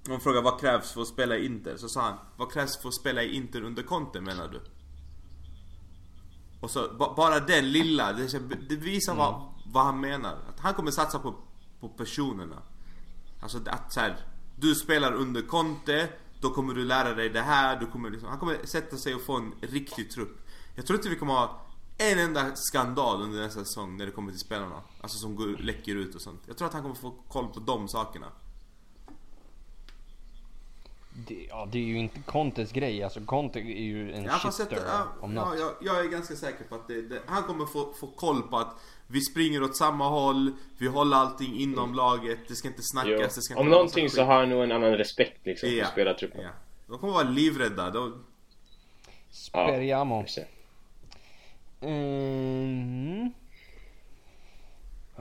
De frågade vad krävs för att spela i Inter? Så sa han, vad krävs för att spela i Inter under Conte menar du? Och så ba, bara den lilla, det, det visar vad, vad han menar. Att han kommer satsa på, på personerna. Alltså att så här, du spelar under Conte, då kommer du lära dig det här, du kommer liksom, han kommer sätta sig och få en riktig trupp. Jag tror inte vi kommer ha en enda skandal under nästa säsong när det kommer till spelarna. Alltså som går, läcker ut och sånt. Jag tror att han kommer få koll på de sakerna. Det, ja, det är ju inte Contes grej. Alltså Conte är ju en Ja, shitter jag, ja, om ja, jag, jag är ganska säker på att det, det, han kommer få, få koll på att vi springer åt samma håll, vi håller allting inom laget, det ska inte snackas, Jo. det ska inte Om någonting så har han nog en annan respekt liksom för Ja. spelartruppen Ja. De kommer vara livrädda. De, Speriamo. Det. Mm.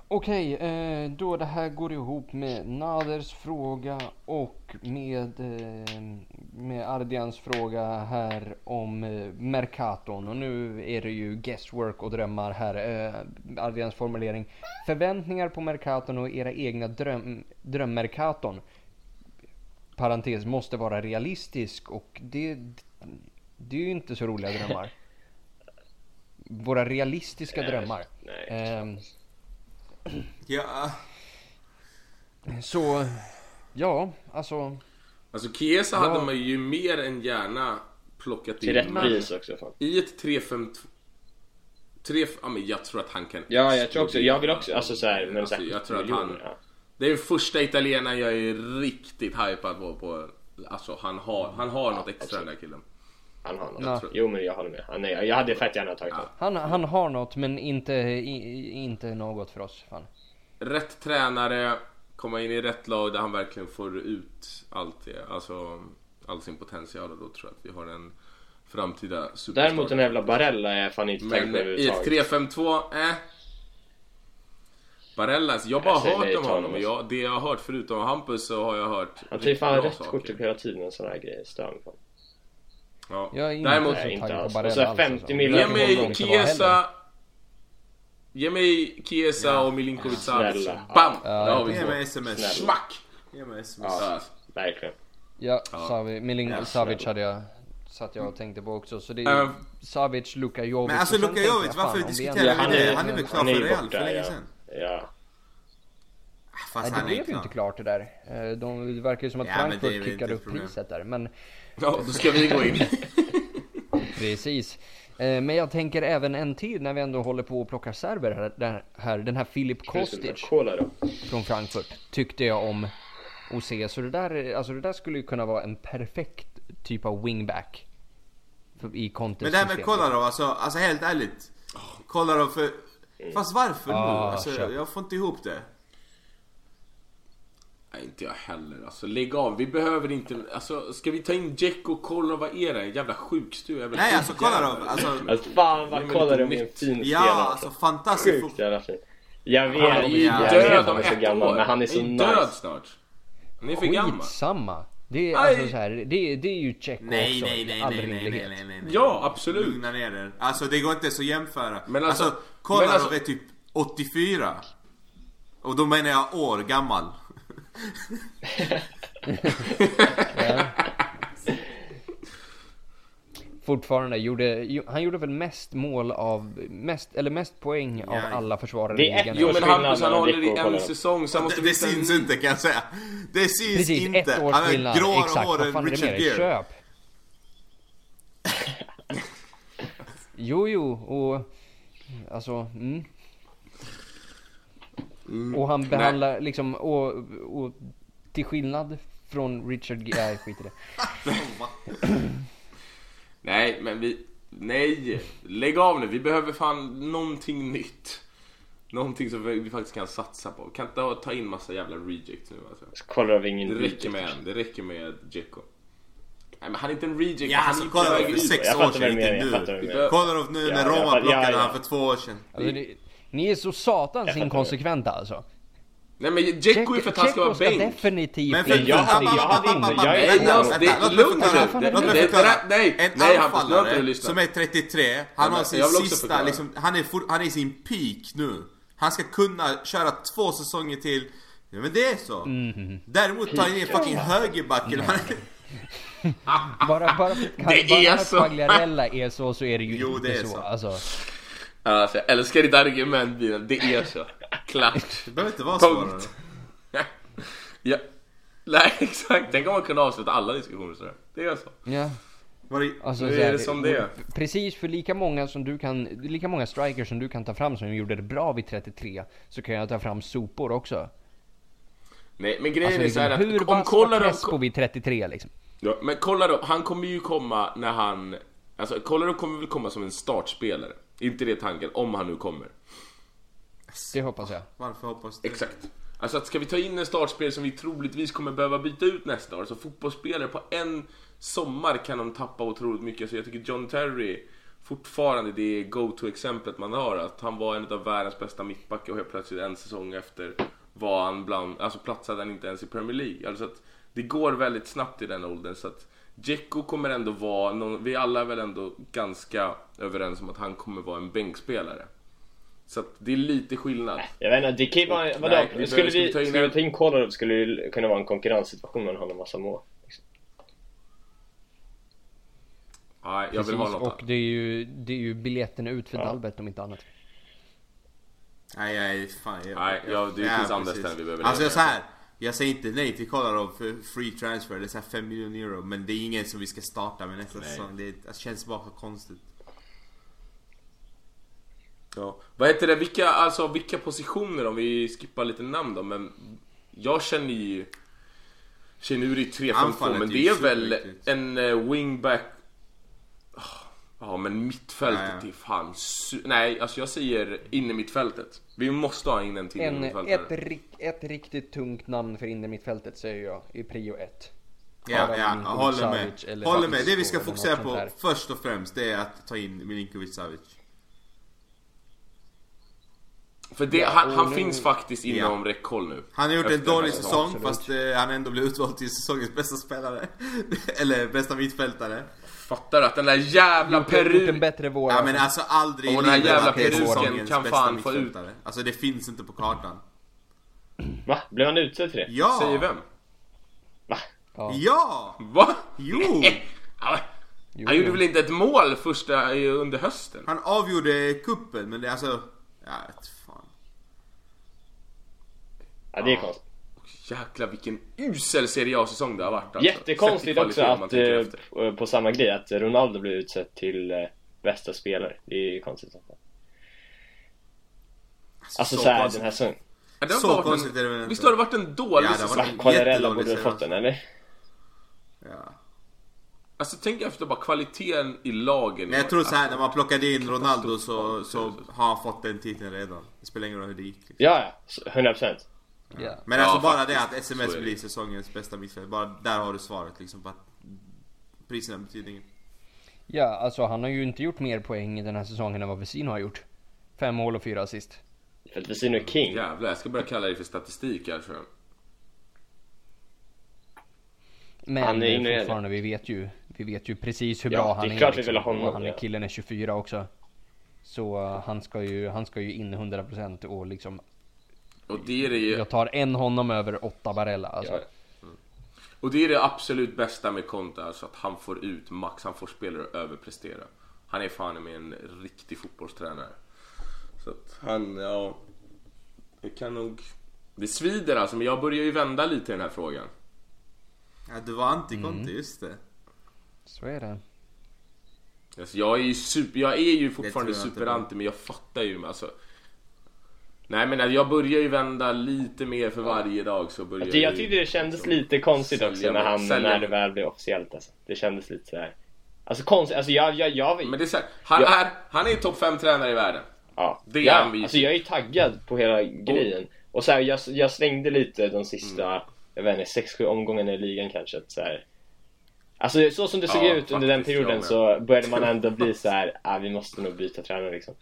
Okej, eh, då det här går ihop med Naders fråga och med, eh, med Ardians fråga här om eh, Mercaton. Och nu är det ju guesswork och drömmar här. Eh, Ardians formulering. Förväntningar på Mercaton och era egna dröm, drömmerkaton. Parentes, måste vara realistisk och det, det är ju inte så roliga drömmar. Våra realistiska Nej, drömmar. nej, Ehm, ja, så, ja, alltså. Alltså Chiesa Ja. hade man ju mer än gärna plockat Till in. rätt Men pris också fan. I ett 3-5-2... 3, ja men jag tror att han kan Ja, jag tror också, jag vill också, alltså såhär, men Alltså, jag tror att han- ja. Det är den första italienaren jag är riktigt hypad på, på Alltså han har, han har något extra den där killen Han har något. Ja. Jo men jag håller med. Han är, jag hade fett gärna tagit honom. Han, han har något men inte, i, inte något för oss. Fan. Rätt tränare, komma in i rätt lag där han verkligen får ut allt det, alltså all sin potential och då tror jag att vi har en framtida superstar. Däremot den jävla Barella är fan inte tänkt Men på i ett överhuvudtaget. 3-5-2, eh. Barellas, jag har bara Jag hört om honom. honom, Jag, det jag har hört förutom Hampus så har jag hört Han tar ju fan bra rätt saker. kort upp hela tiden och sådana här grejer. Stör mig fan. Ja. Jag är inte Däremot, så inte alls. Barella Och så alls, 50 alltså. miljoner ge mig. Chiesa... Ge mig Chiesa Ja. och Milinkovic Savic. Bam! Ja, Där har vi ge mig sms. Smack! Ge mig sms. Ja. Verkligen. Ja, Ja. Savic, Milin, Ja, Savic hade jag satt jag och tänkte på också. Så det är Ehm. Savic, Luka Jovic. Men alltså sen Luka Jovic, fan, varför vi diskuterar vi det? Han är väl klar för ju Real för länge ja. sedan. Ja. Fast Nej, det han är blev ju inte klart det där. Eh, De, det verkar ju som att Ja, Frankfurt kickade upp problem. priset där. Men Ja, då ska vi gå in. precis. Eh, Men jag tänker även en till när vi ändå håller på och plockar server här. den här Filip Kostic från Frankfurt tyckte jag om att se. Så det där, alltså det där skulle ju kunna vara en perfekt typ av wingback. I Men det här med. Kolarov, alltså, alltså helt ärligt. Kolarov för... Fast varför nu? Ah, Alltså, köp. jag får inte ihop det. Nej, inte jag heller. Alltså lägg av. Vi behöver inte... Alltså, ska vi ta in Jack och Kolla? Vad är det? Jävla sjukstuga? Nej, alltså. Kolarov, alltså... Alltså fan vad de är en fin Ja, spelare alltså fantastiskt. Sjukt jävla fin. Jag vet, Han är ju Ja, jag död vet han är så gammal år. men han är så är död nice. snart. Han är för gammal. Skitsamma. Det är alltså så här, det, det är ju Nej, också. nej, nej, all nej, nej, nej, nej, nej, nej. Ja, absolut. Lugna ner er. Alltså det går inte så att jämföra. Men alltså- alltså, Kolarov men alltså- är typ 84. Och då menar jag år gammal. Fortfarande gjorde, han gjorde väl mest mål av, mest, eller mest poäng av Ja. alla försvarare Det i är ett ligan. Jo men Hampus han håller i en säsong så han måste Det, det syns en- inte kan jag säga. Det syns Precis, inte. ett års Han har gråare Exakt, hår än Richard? Gere. Köp! Jo, jo, och alltså, mm. Och han behandlar liksom, och, och till skillnad från Richard Gere, nej skit i det. Nej men vi... Nej! Lägg av nu, vi behöver fan någonting nytt. Någonting som vi vi faktiskt kan satsa på. Kan inte ta in massa jävla rejects nu alltså. Kolarov är ingen Det räcker reject. med en, det räcker med Djecko. Nej men han är inte en reject, Ja han alltså på för väg ut. sex Jag år fattar sedan, vad du menar, inte nu. Kolla nu när Roma plockade ja, ja. han för två år sedan. Alltså, det, ni är så satans inkonsekventa alltså. Nej men Djecko är för att han ska vara bänk. definitivt Men för-. Jag hade fan, inte- men- jag är- mig lugn nu. Låt mig förklara. Nej, En anfallare som är 33, han har sin sista, liksom, han, är for, han är i sin peak nu. Han ska kunna köra två säsonger till. Ja, men det är så. Mhm. Däremot tar han in fucking högerbacken. Han Bara, bara för att, att. Quagliarella är så, så är det ju Jo, inte det är så. så. Alltså, Alltså, jag älskar ditt argument Bilen, det är så. Klart. Det behöver inte vara svårare. Punkt. ja. Nej exakt, tänk om man kunde avsluta alla diskussioner sådär. Det är så. ja. Var det... Alltså, så är det som det är. Precis för lika många som du kan, lika många strikers som du kan ta fram som gjorde det bra vid 33, så kan jag ta fram sopor också. Nej men grejen Alltså, är så här liksom, hur att om vass var kollar Crespo vid 33 liksom? Ja, men kolla då, han kommer ju komma när han... Alltså Kolarov kommer väl komma som en startspelare? Inte det tanken, om han nu kommer. Det hoppas jag. Varför hoppas du? Exakt. Alltså att ska vi ta in en startspelare som vi troligtvis kommer behöva byta ut nästa år, så fotbollsspelare på en sommar kan de tappa otroligt mycket. Så jag tycker John Terry fortfarande det go-to-exemplet man har. Att han var en av världens bästa mittbackar och helt plötsligt en säsong efter var han bland, alltså platsade han inte ens i Premier League. Alltså att det går väldigt snabbt i den åldern. Så att Dzeko kommer ändå vara, någon, vi alla är väl ändå ganska överens om att han kommer vara en bänkspelare. Så att det är lite skillnad. Jag vet inte, det kan ju vara... Nej, Vadå? vi skulle, vi, vi ta in skulle vi en- ta in Kolarov skulle det kunna vara en konkurrenssituation han har massa mål. Liksom. Nej, jag vill ha Precis, något och det är ju, det är ju biljetten ut för Dalbert om inte annat. Nej, nej, fan. Jag, Nej, ja, det finns andra precis. ställen vi behöver Alltså så här. Jag säger inte nej till Kolarov för free transfer, det är så här 5 miljoner euro. Men det är ingen som vi ska starta med nästa Nej. säsong. Det, det känns bara konstigt. Ja. Vad heter det, vilka, alltså, vilka positioner om vi skippar lite namn då, men jag känner ju... Känner nu är det 3 5 2 Anfallet men är det är väl en uh, wingback... Ja men mittfältet ja. är fan su- Nej, alltså jag säger in i mittfältet. Vi måste ha in en till En, ett, rik- ett riktigt tungt namn för inne mittfältet säger jag i prio 1. Ja, ja, Milinkovic håller med. Håller med. Det vi ska fokusera på först och främst, det är att ta in Milinkovic Savic. För det, Ja, han, han nu- finns faktiskt inom Ja. räckhåll nu. Han har gjort en dålig säsongen. säsong fast eh, han ändå blev utvald till säsongens bästa spelare. Eller bästa mittfältare. Fattar du att den där jävla Gjort en Peru... bättre vår. Ja men alltså aldrig i Och den här jävla säsongens kan fan få ut-. Alltså det finns inte på kartan. Va? Blev han utsedd till det? Ja! Säger vem? Va? Ja. Ja! Va? Jo! Ja, Jo, Han gjorde jo. väl inte ett mål första under hösten? Han avgjorde kuppen men det är alltså... Ja, fan. Ja, det är konstigt. Jäklar vilken usel Serie A-säsong det har varit alltså. Jättekonstigt också att, tänker eh, efter. på- samma grej, att Ronaldo blev utsedd till eh, bästa spelare. Det är ju konstigt. Alltså så såhär, konstigt. den här säsongen. Ja, det så varit konstigt är det väl en, inte. Visst har det varit en dålig Ja, säsong? en jättedålig borde ha fått den, eller? Ja. Alltså tänk efter bara kvaliteten i lagen. Men jag tror så här, Alltså, när man plockade in Ronaldo så, så har han fått den titeln redan. Det spelar ingen roll hur det gick. Liksom. Ja, ja. 100%. Ja. Men Ja, alltså bara faktiskt. det att SMS det. blir säsongens bästa mittfält. Bara där har du svaret liksom på att priserna betyder inget. ja, alltså han har ju inte gjort mer poäng den här säsongen än vad Vesino har gjort. Fem mål och fyra assist. För att Vesino är king. Jävlar, jag ska börja kalla det för statistik här tror jag. Men Han är fortfarande, vi vet ju, vi vet ju precis hur Ja, bra det är han är. klart vi vill ha honom, han är, killen är 24 också. Så eh, han ska ju, han ska ju in 100% och liksom, Och det är det ju jag tar en honom över åtta Barella alltså. Ja. Och det är det absolut bästa med Conte, alltså att han får ut max, han får spelare att överprestera. Han är fan med en riktig fotbollstränare. Så att han, ja... Det kan nog... Det svider alltså, men jag börjar ju vända lite i den här frågan. Ja, du var anti-Conte, Mm. just det. Så är det. Alltså, jag är ju super, jag är ju fortfarande superanti, men jag fattar ju alltså... Nej men jag börjar ju vända lite mer för varje dag så börjar jag ju tyckte det kändes liksom lite konstigt också när, han, sälja när det väl blev officiellt alltså. Det kändes lite så här. Alltså konstigt, alltså jag, jag, jag, Men det är så här, han, Ja. är, han är ju topp 5 tränare i världen. Ja, Det är ja, han alltså jag är taggad på hela grejen. Och så här, jag, jag svängde lite de sista, Mm. jag vet inte, 6-7 omgångarna i ligan kanske. Så här. Alltså så som det såg Ja, ut under den jag perioden så började man ändå bli så här, ah, vi måste nog byta tränare liksom.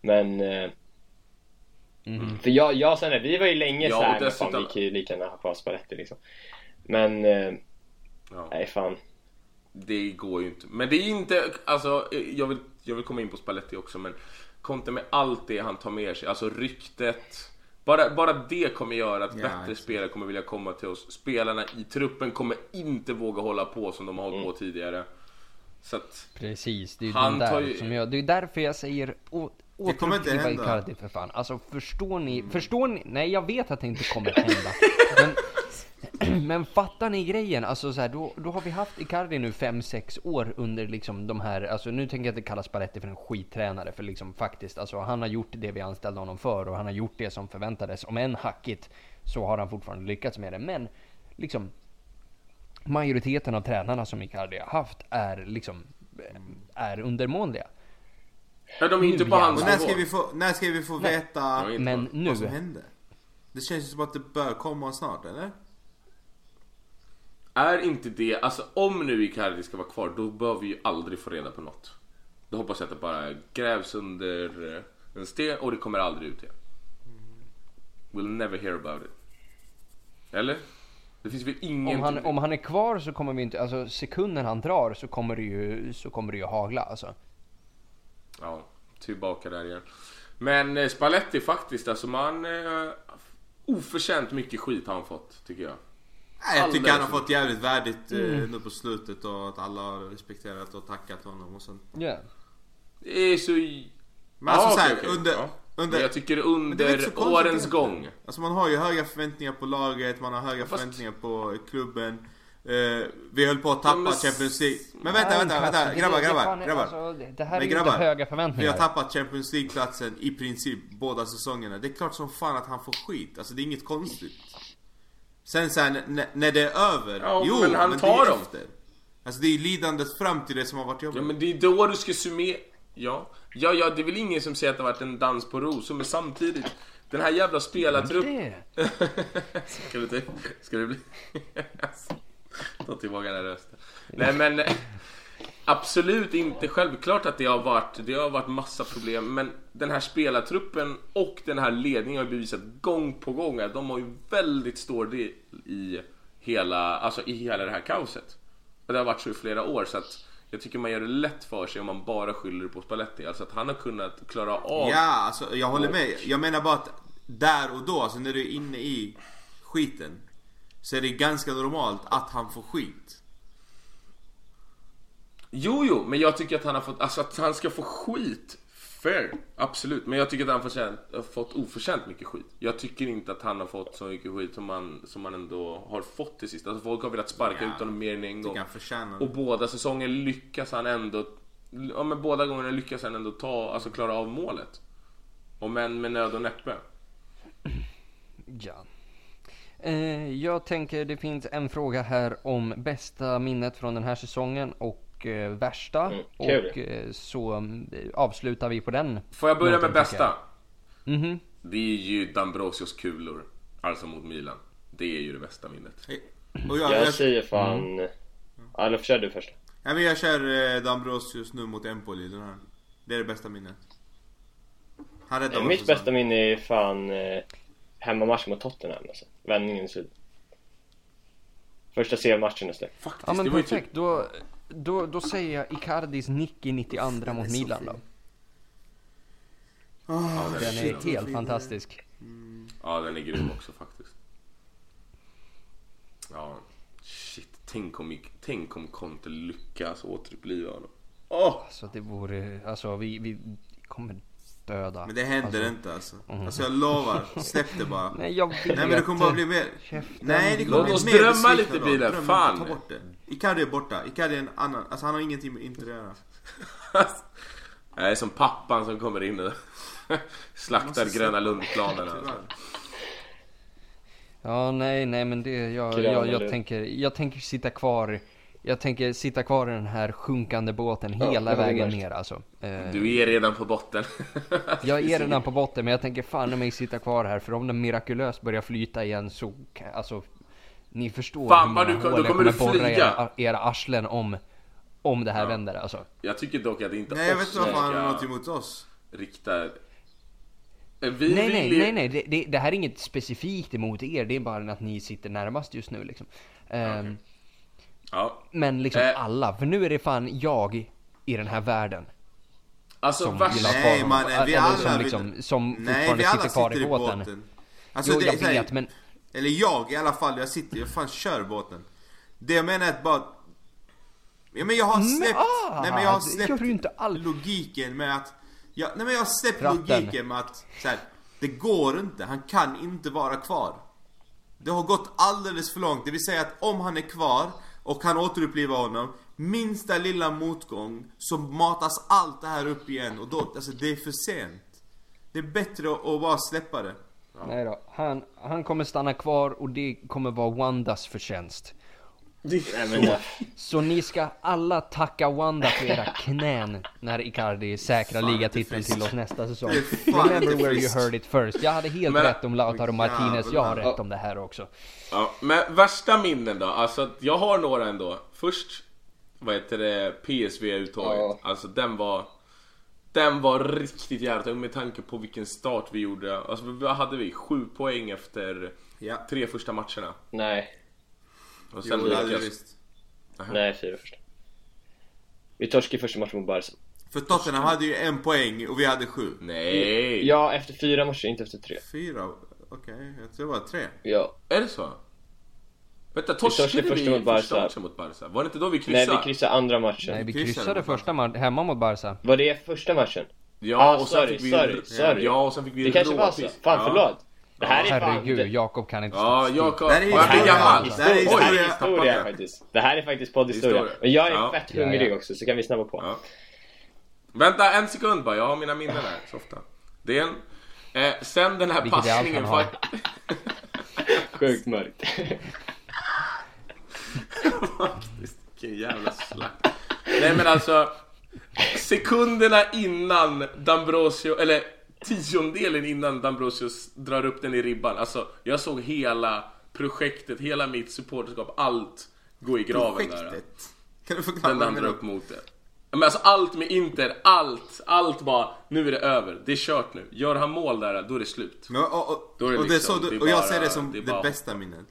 Men, eh, Mhm. för jag, jag sen, vi var ju länge Ja, så här, fan dessutom- vi kan ju lika gärna ha kvar Spalletti liksom. Men, eh, Ja. nej fan. Det går ju inte. Men det är inte, alltså jag vill, jag vill komma in på Spalletti också men Conte med allt det han tar med sig, alltså ryktet. Bara, bara det kommer göra att Ja, bättre spelare kommer vilja komma till oss. Spelarna i truppen kommer inte våga hålla på som de har hållit på tidigare. Så att, Precis, det är ju Han den tar där ju- som jag, det är därför jag säger Det kommer inte hända. Icardi för fan. Alltså förstår ni, förstår ni, nej jag vet att det inte kommer hända. men, men fattar ni grejen? Alltså så här, då, då har vi haft Icardi nu 5-6 år under liksom de här, alltså nu tänker jag inte kalla Spalletti för en skittränare för liksom faktiskt, alltså han har gjort det vi anställde honom för och han har gjort det som förväntades. Om än hackigt så har han fortfarande lyckats med det. Men liksom majoriteten av tränarna som Icardi har haft är liksom är undermåliga. Ja, de är inte på hans när ska vi få, när ska vi få veta Men på- nu, vad som hände? Det känns ju som att det bör komma snart, eller? Är inte det, alltså om nu Icardi ska vara kvar, då bör vi ju aldrig få reda på något. Då hoppas jag att det bara grävs under eh, en sten och det kommer aldrig ut igen. We'll never hear about it. Eller? Det finns väl ingen... om han, om han är kvar så kommer vi inte, alltså sekunden han drar så kommer det ju, så kommer det ju hagla alltså. Ja, tillbaka där igen. Men eh, Spalletti faktiskt, alltså man... Eh, oförtjänt mycket skit har han fått, tycker jag. Nej, jag tycker han har fått jävligt värdigt Mm. eh, nu på slutet och att alla har respekterat och tackat honom och sånt. Ja. Det är så... Men alltså Ja, så här, okej, okej. under, Ja. under... Men jag tycker under årens gång. Alltså man har ju höga förväntningar på laget, man har höga Fast- förväntningar på klubben. Eh, vi höll på att tappa Ja, men- Champions League. Men vänta, vänta, vänta. alltså, det- Grabbar, det grabbar, grabbar. Alltså, det- det här är Men ju grabbar, inte höga Vi förväntningar. har tappat Champions League-platsen i princip båda säsongerna. Det är klart som fan att han får skit. Alltså det är inget konstigt. Sen sen när, det är över. Ja, jo, men han det tar dem. efter. Alltså det är lidandet fram till det som har varit jobbigt. Ja men det är då du ska summera... Ja. ja, ja, det är väl ingen som säger att det har varit en dans på rosor, men samtidigt. Den här jävla spelartruppen... Det. Ska det, till- ska det bli... Ta tillbaka den här rösten. Nej men... Absolut inte självklart att det har varit, det har varit massa problem men den här spelartruppen och den här ledningen har bevisat gång på gång att de har ju väldigt stor del i hela, alltså i hela det här kaoset. Och det har varit så i flera år så att jag tycker man gör det lätt för sig om man bara skyller på Spalletti. Alltså att han har kunnat klara av Ja, alltså jag håller med. Jag menar bara att där och då, alltså när du är inne i skiten. Så är det ganska normalt att han får skit. Jo, jo, men jag tycker att han har fått, alltså att han ska få skit. Fair, absolut. Men jag tycker att han förtjänt, har fått oförtjänt mycket skit. Jag tycker inte att han har fått så mycket skit som han, som han ändå har fått till sist. Alltså folk har velat sparka Ja, ut honom mer än en gång. Och båda säsonger lyckas han ändå, ja men båda gångerna lyckas han ändå ta, alltså klara av målet. Och men med nöd och näppe. Ja. Eh, jag tänker det finns en fråga här om bästa minnet från den här säsongen och eh, värsta. Mm, och eh, så mm, avslutar vi på den. Får jag börja med bästa? Mhm. Det är ju Dambrosios kulor. Alltså mot Milan. Det är ju det bästa minnet. Jag, Jag jag, säger fan... Mm. Ja, eller kör du först. ja, men jag kör eh, Dambrosius nu mot Empoli den här. Det är det bästa minnet. Han räddade mitt bästa minne är fan eh, hemmamatch mot Tottenham alltså. Vändningen i slut. Första CL-matchen är Faktiskt, Ja men det var ju perfekt, typ... då, då, då säger jag Icardis nick i 92 mot Milan då. Ja, den, Den är, är helt fantastisk. ja, den är grym också faktiskt. Ja, shit. Tänk om, tänk om Conte lyckas återuppliva honom. Åh! Så det vore, alltså vi, vi kommer döda. Men det händer alltså, inte alltså. Alltså jag lovar, släpp det bara. Nej jag vet. Nej men det kommer bara bli mer... Käften. Nej det kommer Låt bli oss mer drömma lite. Bilen. Dröm Fan. Ta bort det. Icardi är borta. Icardi är en annan, alltså han har ingenting med Inter att göra. Jag är som pappan som kommer in och slaktar Gröna. Lundplanen. Alltså. Ja nej nej men det, jag, jag, jag lund. tänker, jag tänker sitta kvar. Jag tänker sitta kvar i den här sjunkande båten Ja, hela vägen ner alltså. Eh, Du är redan på botten. Jag är redan på botten men jag tänker fan mig sitta kvar här för om den mirakulöst börjar flyta igen så alltså Ni förstår Fan, hur vad många du hål då jag kommer du borra flyga. era, era arslen om Om det här Ja. vänder alltså Jag tycker dock att det inte Nej jag vet inte varför han har något emot oss. rikta... Eh, Vi Nej vill nej nej nej det, det, det här är inget specifikt emot er det är bara att ni sitter närmast just nu liksom Ehm, Ja, Men liksom Eh. alla, för nu är det fan jag i den här världen alltså som ha Nej, mannen, vi alla som, liksom, som Nej fortfarande vi alla sitter kvar sitter i båten. båten. Alltså, jo det, jag så här- vet men Eller jag i alla fall, jag sitter, jag fan kör båten. Det jag menar är att bara... Ja men jag har släppt... ah, nej men jag har släppt gör du inte alls. logiken med att... Ja, nej men jag har släppt Ratten. logiken med att så här, det går inte, han kan inte vara kvar. Det har gått alldeles för långt, det vill säga att om han är kvar och kan återuppliva honom Minsta lilla motgång så matas allt det här upp igen och då, alltså det är för sent. Det är bättre att, bara släppa det. Nej då, han, han kommer stanna kvar och det kommer vara Wandas förtjänst. Ja. Så ni ska alla tacka Wanda för era knän när Icardi säkrar ligatiteln till oss nästa säsong. Remember where you heard it first. Jag hade helt Men- rätt om Lautaro Martinez, jag har rätt om det här också. Ja, men värsta minnen då? Alltså jag har några ändå. Först, vad heter det, PSV-uttaget. Ja. Alltså den var... Den var riktigt jävla tung med tanke på vilken start vi gjorde. Alltså vad hade vi? Sju poäng efter Ja. tre första matcherna. nej, Och sen Jo, lyckas... visst. nej fyra första. Vi torskade första matchen mot Barca. För Tottenham hade ju en poäng och vi hade sju. Nej! Ja, efter fyra matcher, inte efter tre. Fyra? Okej, jag tror det var tre. Ja. Är det så? Vänta, torskade vi första mot första Barca. matchen mot Barca? Var det inte då vi Nej, kryssade? vi kryssade andra matchen. Nej, vi kryssade första ma- hemma mot Barca. Var det första matchen? Ja, Ah, och sen sorry, fick vi... sorry, sorry. Ja, och sen fick vi Det kanske var så. Fan, Ja. förlåt. Det här är fan... Herregud, det- Jakob kan inte Ja, Jakob. Det här är historia. Det här är är historia. historia faktiskt. Det här är faktiskt poddhistoria. Historia. Men jag är Ja. fett Ja, hungrig ja. också, så kan vi snabba på. Ja. Vänta en sekund bara, jag har mina minnen här så ofta. Det är en... Eh, sen den här Vilket är passningen fakt- Sjukt mörkt. faktiskt. Vilken jävla slakt. Nej men alltså. Sekunderna innan Dambrosio, eller tiondelen innan Dambrosio s- drar upp den i ribban. Alltså jag såg hela projektet, hela mitt supporterskap, allt gå i graven där. Projektet. Kan du Den förklara där vad drar upp mot det. Men alltså allt med Inter, allt, allt bara, nu är det över. Det är kört nu. Gör han mål där, då är det slut. Men, och, och, Då är det och, liksom- så, det är och jag ser det som det det, bästa minnet.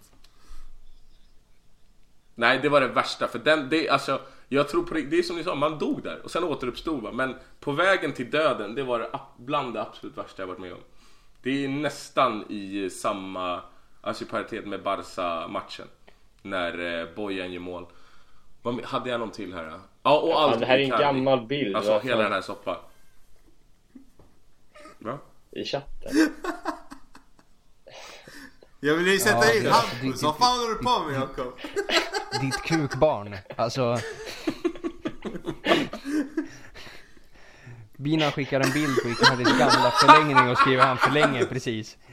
Nej, det var det värsta. För den, det, alltså, jag tror på det, det är som ni sa, man dog där och sen återuppstod man. Men på vägen till döden, det var det, bland det absolut värsta jag varit med om. Det är nästan i samma, alltså i paritet med Barca-matchen. När eh, Bojan gör mål. Vad, hade jag någon till här? Ja, Ja, och allt det här är en gammal bild. Alltså hela den här soppan. Va? I chatten. Jag vill ju sätta Ja, in Hampus, vad fan håller du på med Jakob? Ditt kukbarn. Alltså. Bina skickar en bild på Icardis gamla förlängning och skriver han förlänger precis.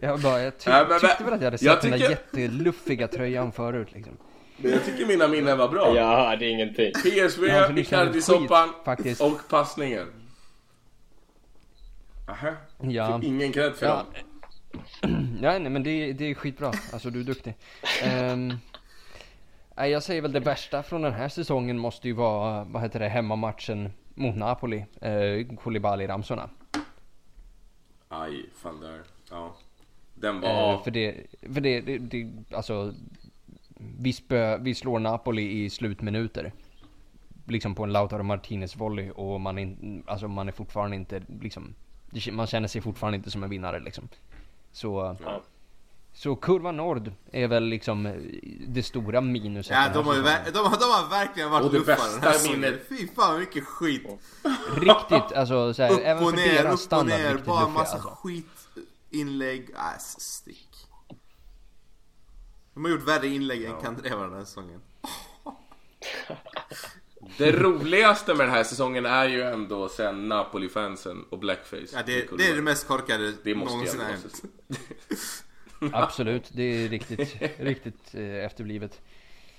Jag bara, jag ty- Nej, men- tyckte väl att jag hade sett jag den där tycker- jätteluffiga tröjan förut liksom. Men jag tycker mina minnen var bra. Jag hörde ingenting. PSV, Icardi-soppan och passningen. Aha. Ja. Fick ingen cred för Ja, dem. ja nej, men det, det är skitbra. Alltså du är duktig. Um, nej, jag säger väl det värsta från den här säsongen måste ju vara, vad heter det, hemmamatchen mot Napoli. Uh, Koulibaly-ramsorna. Aj, fan där. Ja. Den var... Eh, för det, för det, det, det alltså, vi, spö, vi slår Napoli i slutminuter. Liksom på en Lautaro Martinez volley och man, in, alltså man är fortfarande inte liksom, man känner sig fortfarande inte som en vinnare liksom. Så, Ja. så kurva Nord är väl liksom eh, det stora minuset. Ja, de har, ju, säsongen. ver- de, har- de har verkligen varit Och det bästa den här minnet- Fy fan mycket skit. Riktigt, alltså så här, Upp även och för ner, deras upp och standard ner. riktigt Bara luffiga massa alltså. skitinlägg. Äh, stick. De har gjort värre inlägg än Kandreva den här säsongen. Det roligaste med den här säsongen är ju ändå sen Napoli-fansen och Blackface. Ja, det, det är det mest korkade Det måste någonsin jag hänt. Absolut, det är riktigt, riktigt eh, efterblivet.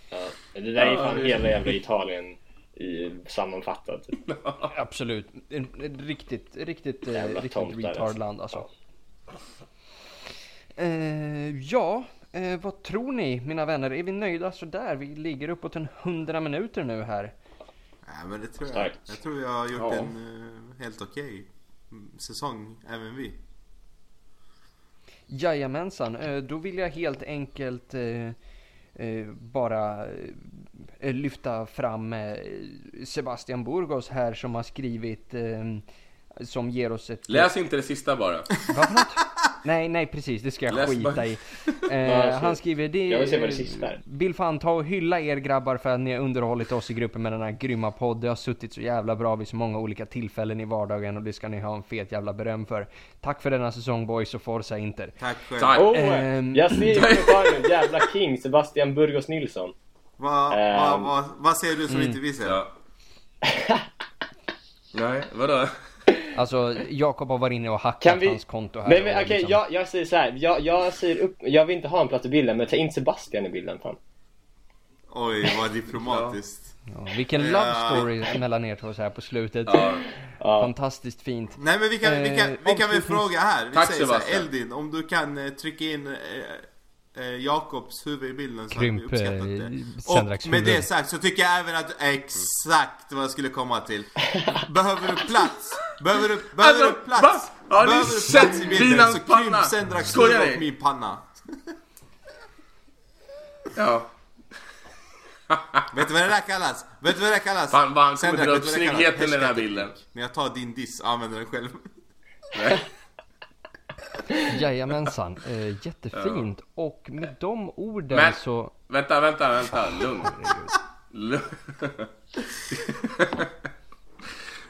Ja. Det där är fan hela jävla Italien i sammanfattat. Absolut. Riktigt, riktigt, eh, Jävla riktigt retard alltså. land alltså. Eh, ja, eh, vad tror ni mina vänner? Är vi nöjda sådär? Vi ligger uppåt en 100 minuter nu här. Ja, men det tror jag. Starkt. Jag tror jag har gjort Ja. en eh, helt okej mm, säsong, även vi. Jajamensan, eh, då vill jag helt enkelt eh, bara lyfta fram Sebastian Burgos här som har skrivit som ger oss ett... Läs inte det sista bara. Vad för något? Nej, nej precis, det ska jag Läs skita bara. i. Eh, han skriver det... Jag vill se vad det sista är. Vill fan ta och hylla er grabbar för att ni har underhållit oss i gruppen med den här grymma podd. Det har suttit så jävla bra vid så många olika tillfällen i vardagen och det ska ni ha en fet jävla beröm för. Tack för denna säsong boys och Forza Inter. Tack själv. Tack. Oh, Ehm. jag ser i kommentaren jävla king Sebastian Burgos Nilsson. Vad Ehm. vad- vad- vad ser du som Mm. inte vi ser? Ja. Nej, vadå? Alltså, Jakob har varit inne och hackat Kan vi- hans konto här. Men, men okej, liksom- jag, jag säger så här. Jag, jag säger upp, jag vill inte ha en plats i bilden, men ta in Sebastian i bilden fan. Oj, vad diplomatiskt. Ja, vilken love story mellan er två så här på slutet. Ja. Ja. Fantastiskt fint. Nej men vi kan, vi kan, Eh, vi kan väl fråga här. Vi Tack, säger så här. Eldin, om du kan eh, trycka in eh, eh, Jakobs huvud i bilden så Krymp, hade vi uppskattat det. Och med huvud. det sagt så tycker jag även att exakt vad jag skulle komma till. Behöver du plats? Behöver du, behöver Alltså, du plats? va? Har behöver du plats i bilden så panna? krymp Sendraks huvud och min panna. Ja. Vet du vad det där kallas? Vet du vad det där kallas? Fan vad han kommer dra upp snyggheten i den här bilden. När jag tar din diss och använder den själv. Jajamensan, eh, jättefint. Och med de orden Men- så... Vänta, vänta, vänta. Lugn. Lugn.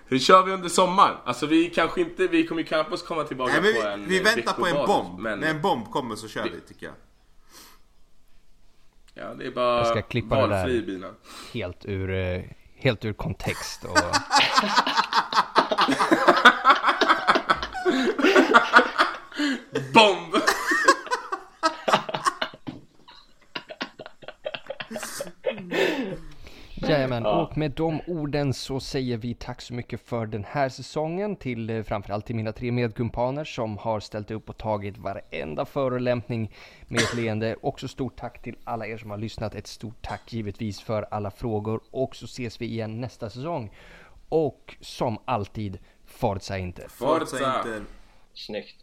Hur kör vi under sommaren? Alltså vi kanske inte, vi kommer ju knappast komma tillbaka Nej, på men en vi, vi eh, väntar på en bomb. Men När en bomb kommer så kör vi tycker jag. ja, det är bara Jag ska klippa det där. bina. helt ur, eh, helt ur kontext. Och, Bomb! jajamän, och med de orden så säger vi tack så mycket för den här säsongen till eh, framförallt till mina tre medkumpaner som har ställt upp och tagit varenda förolämpning med ett leende. Också stort tack till alla er som har lyssnat. Ett stort tack givetvis för alla frågor och så ses vi igen nästa säsong. Och som alltid, Forza inte. Forza Forza! inte Snyggt.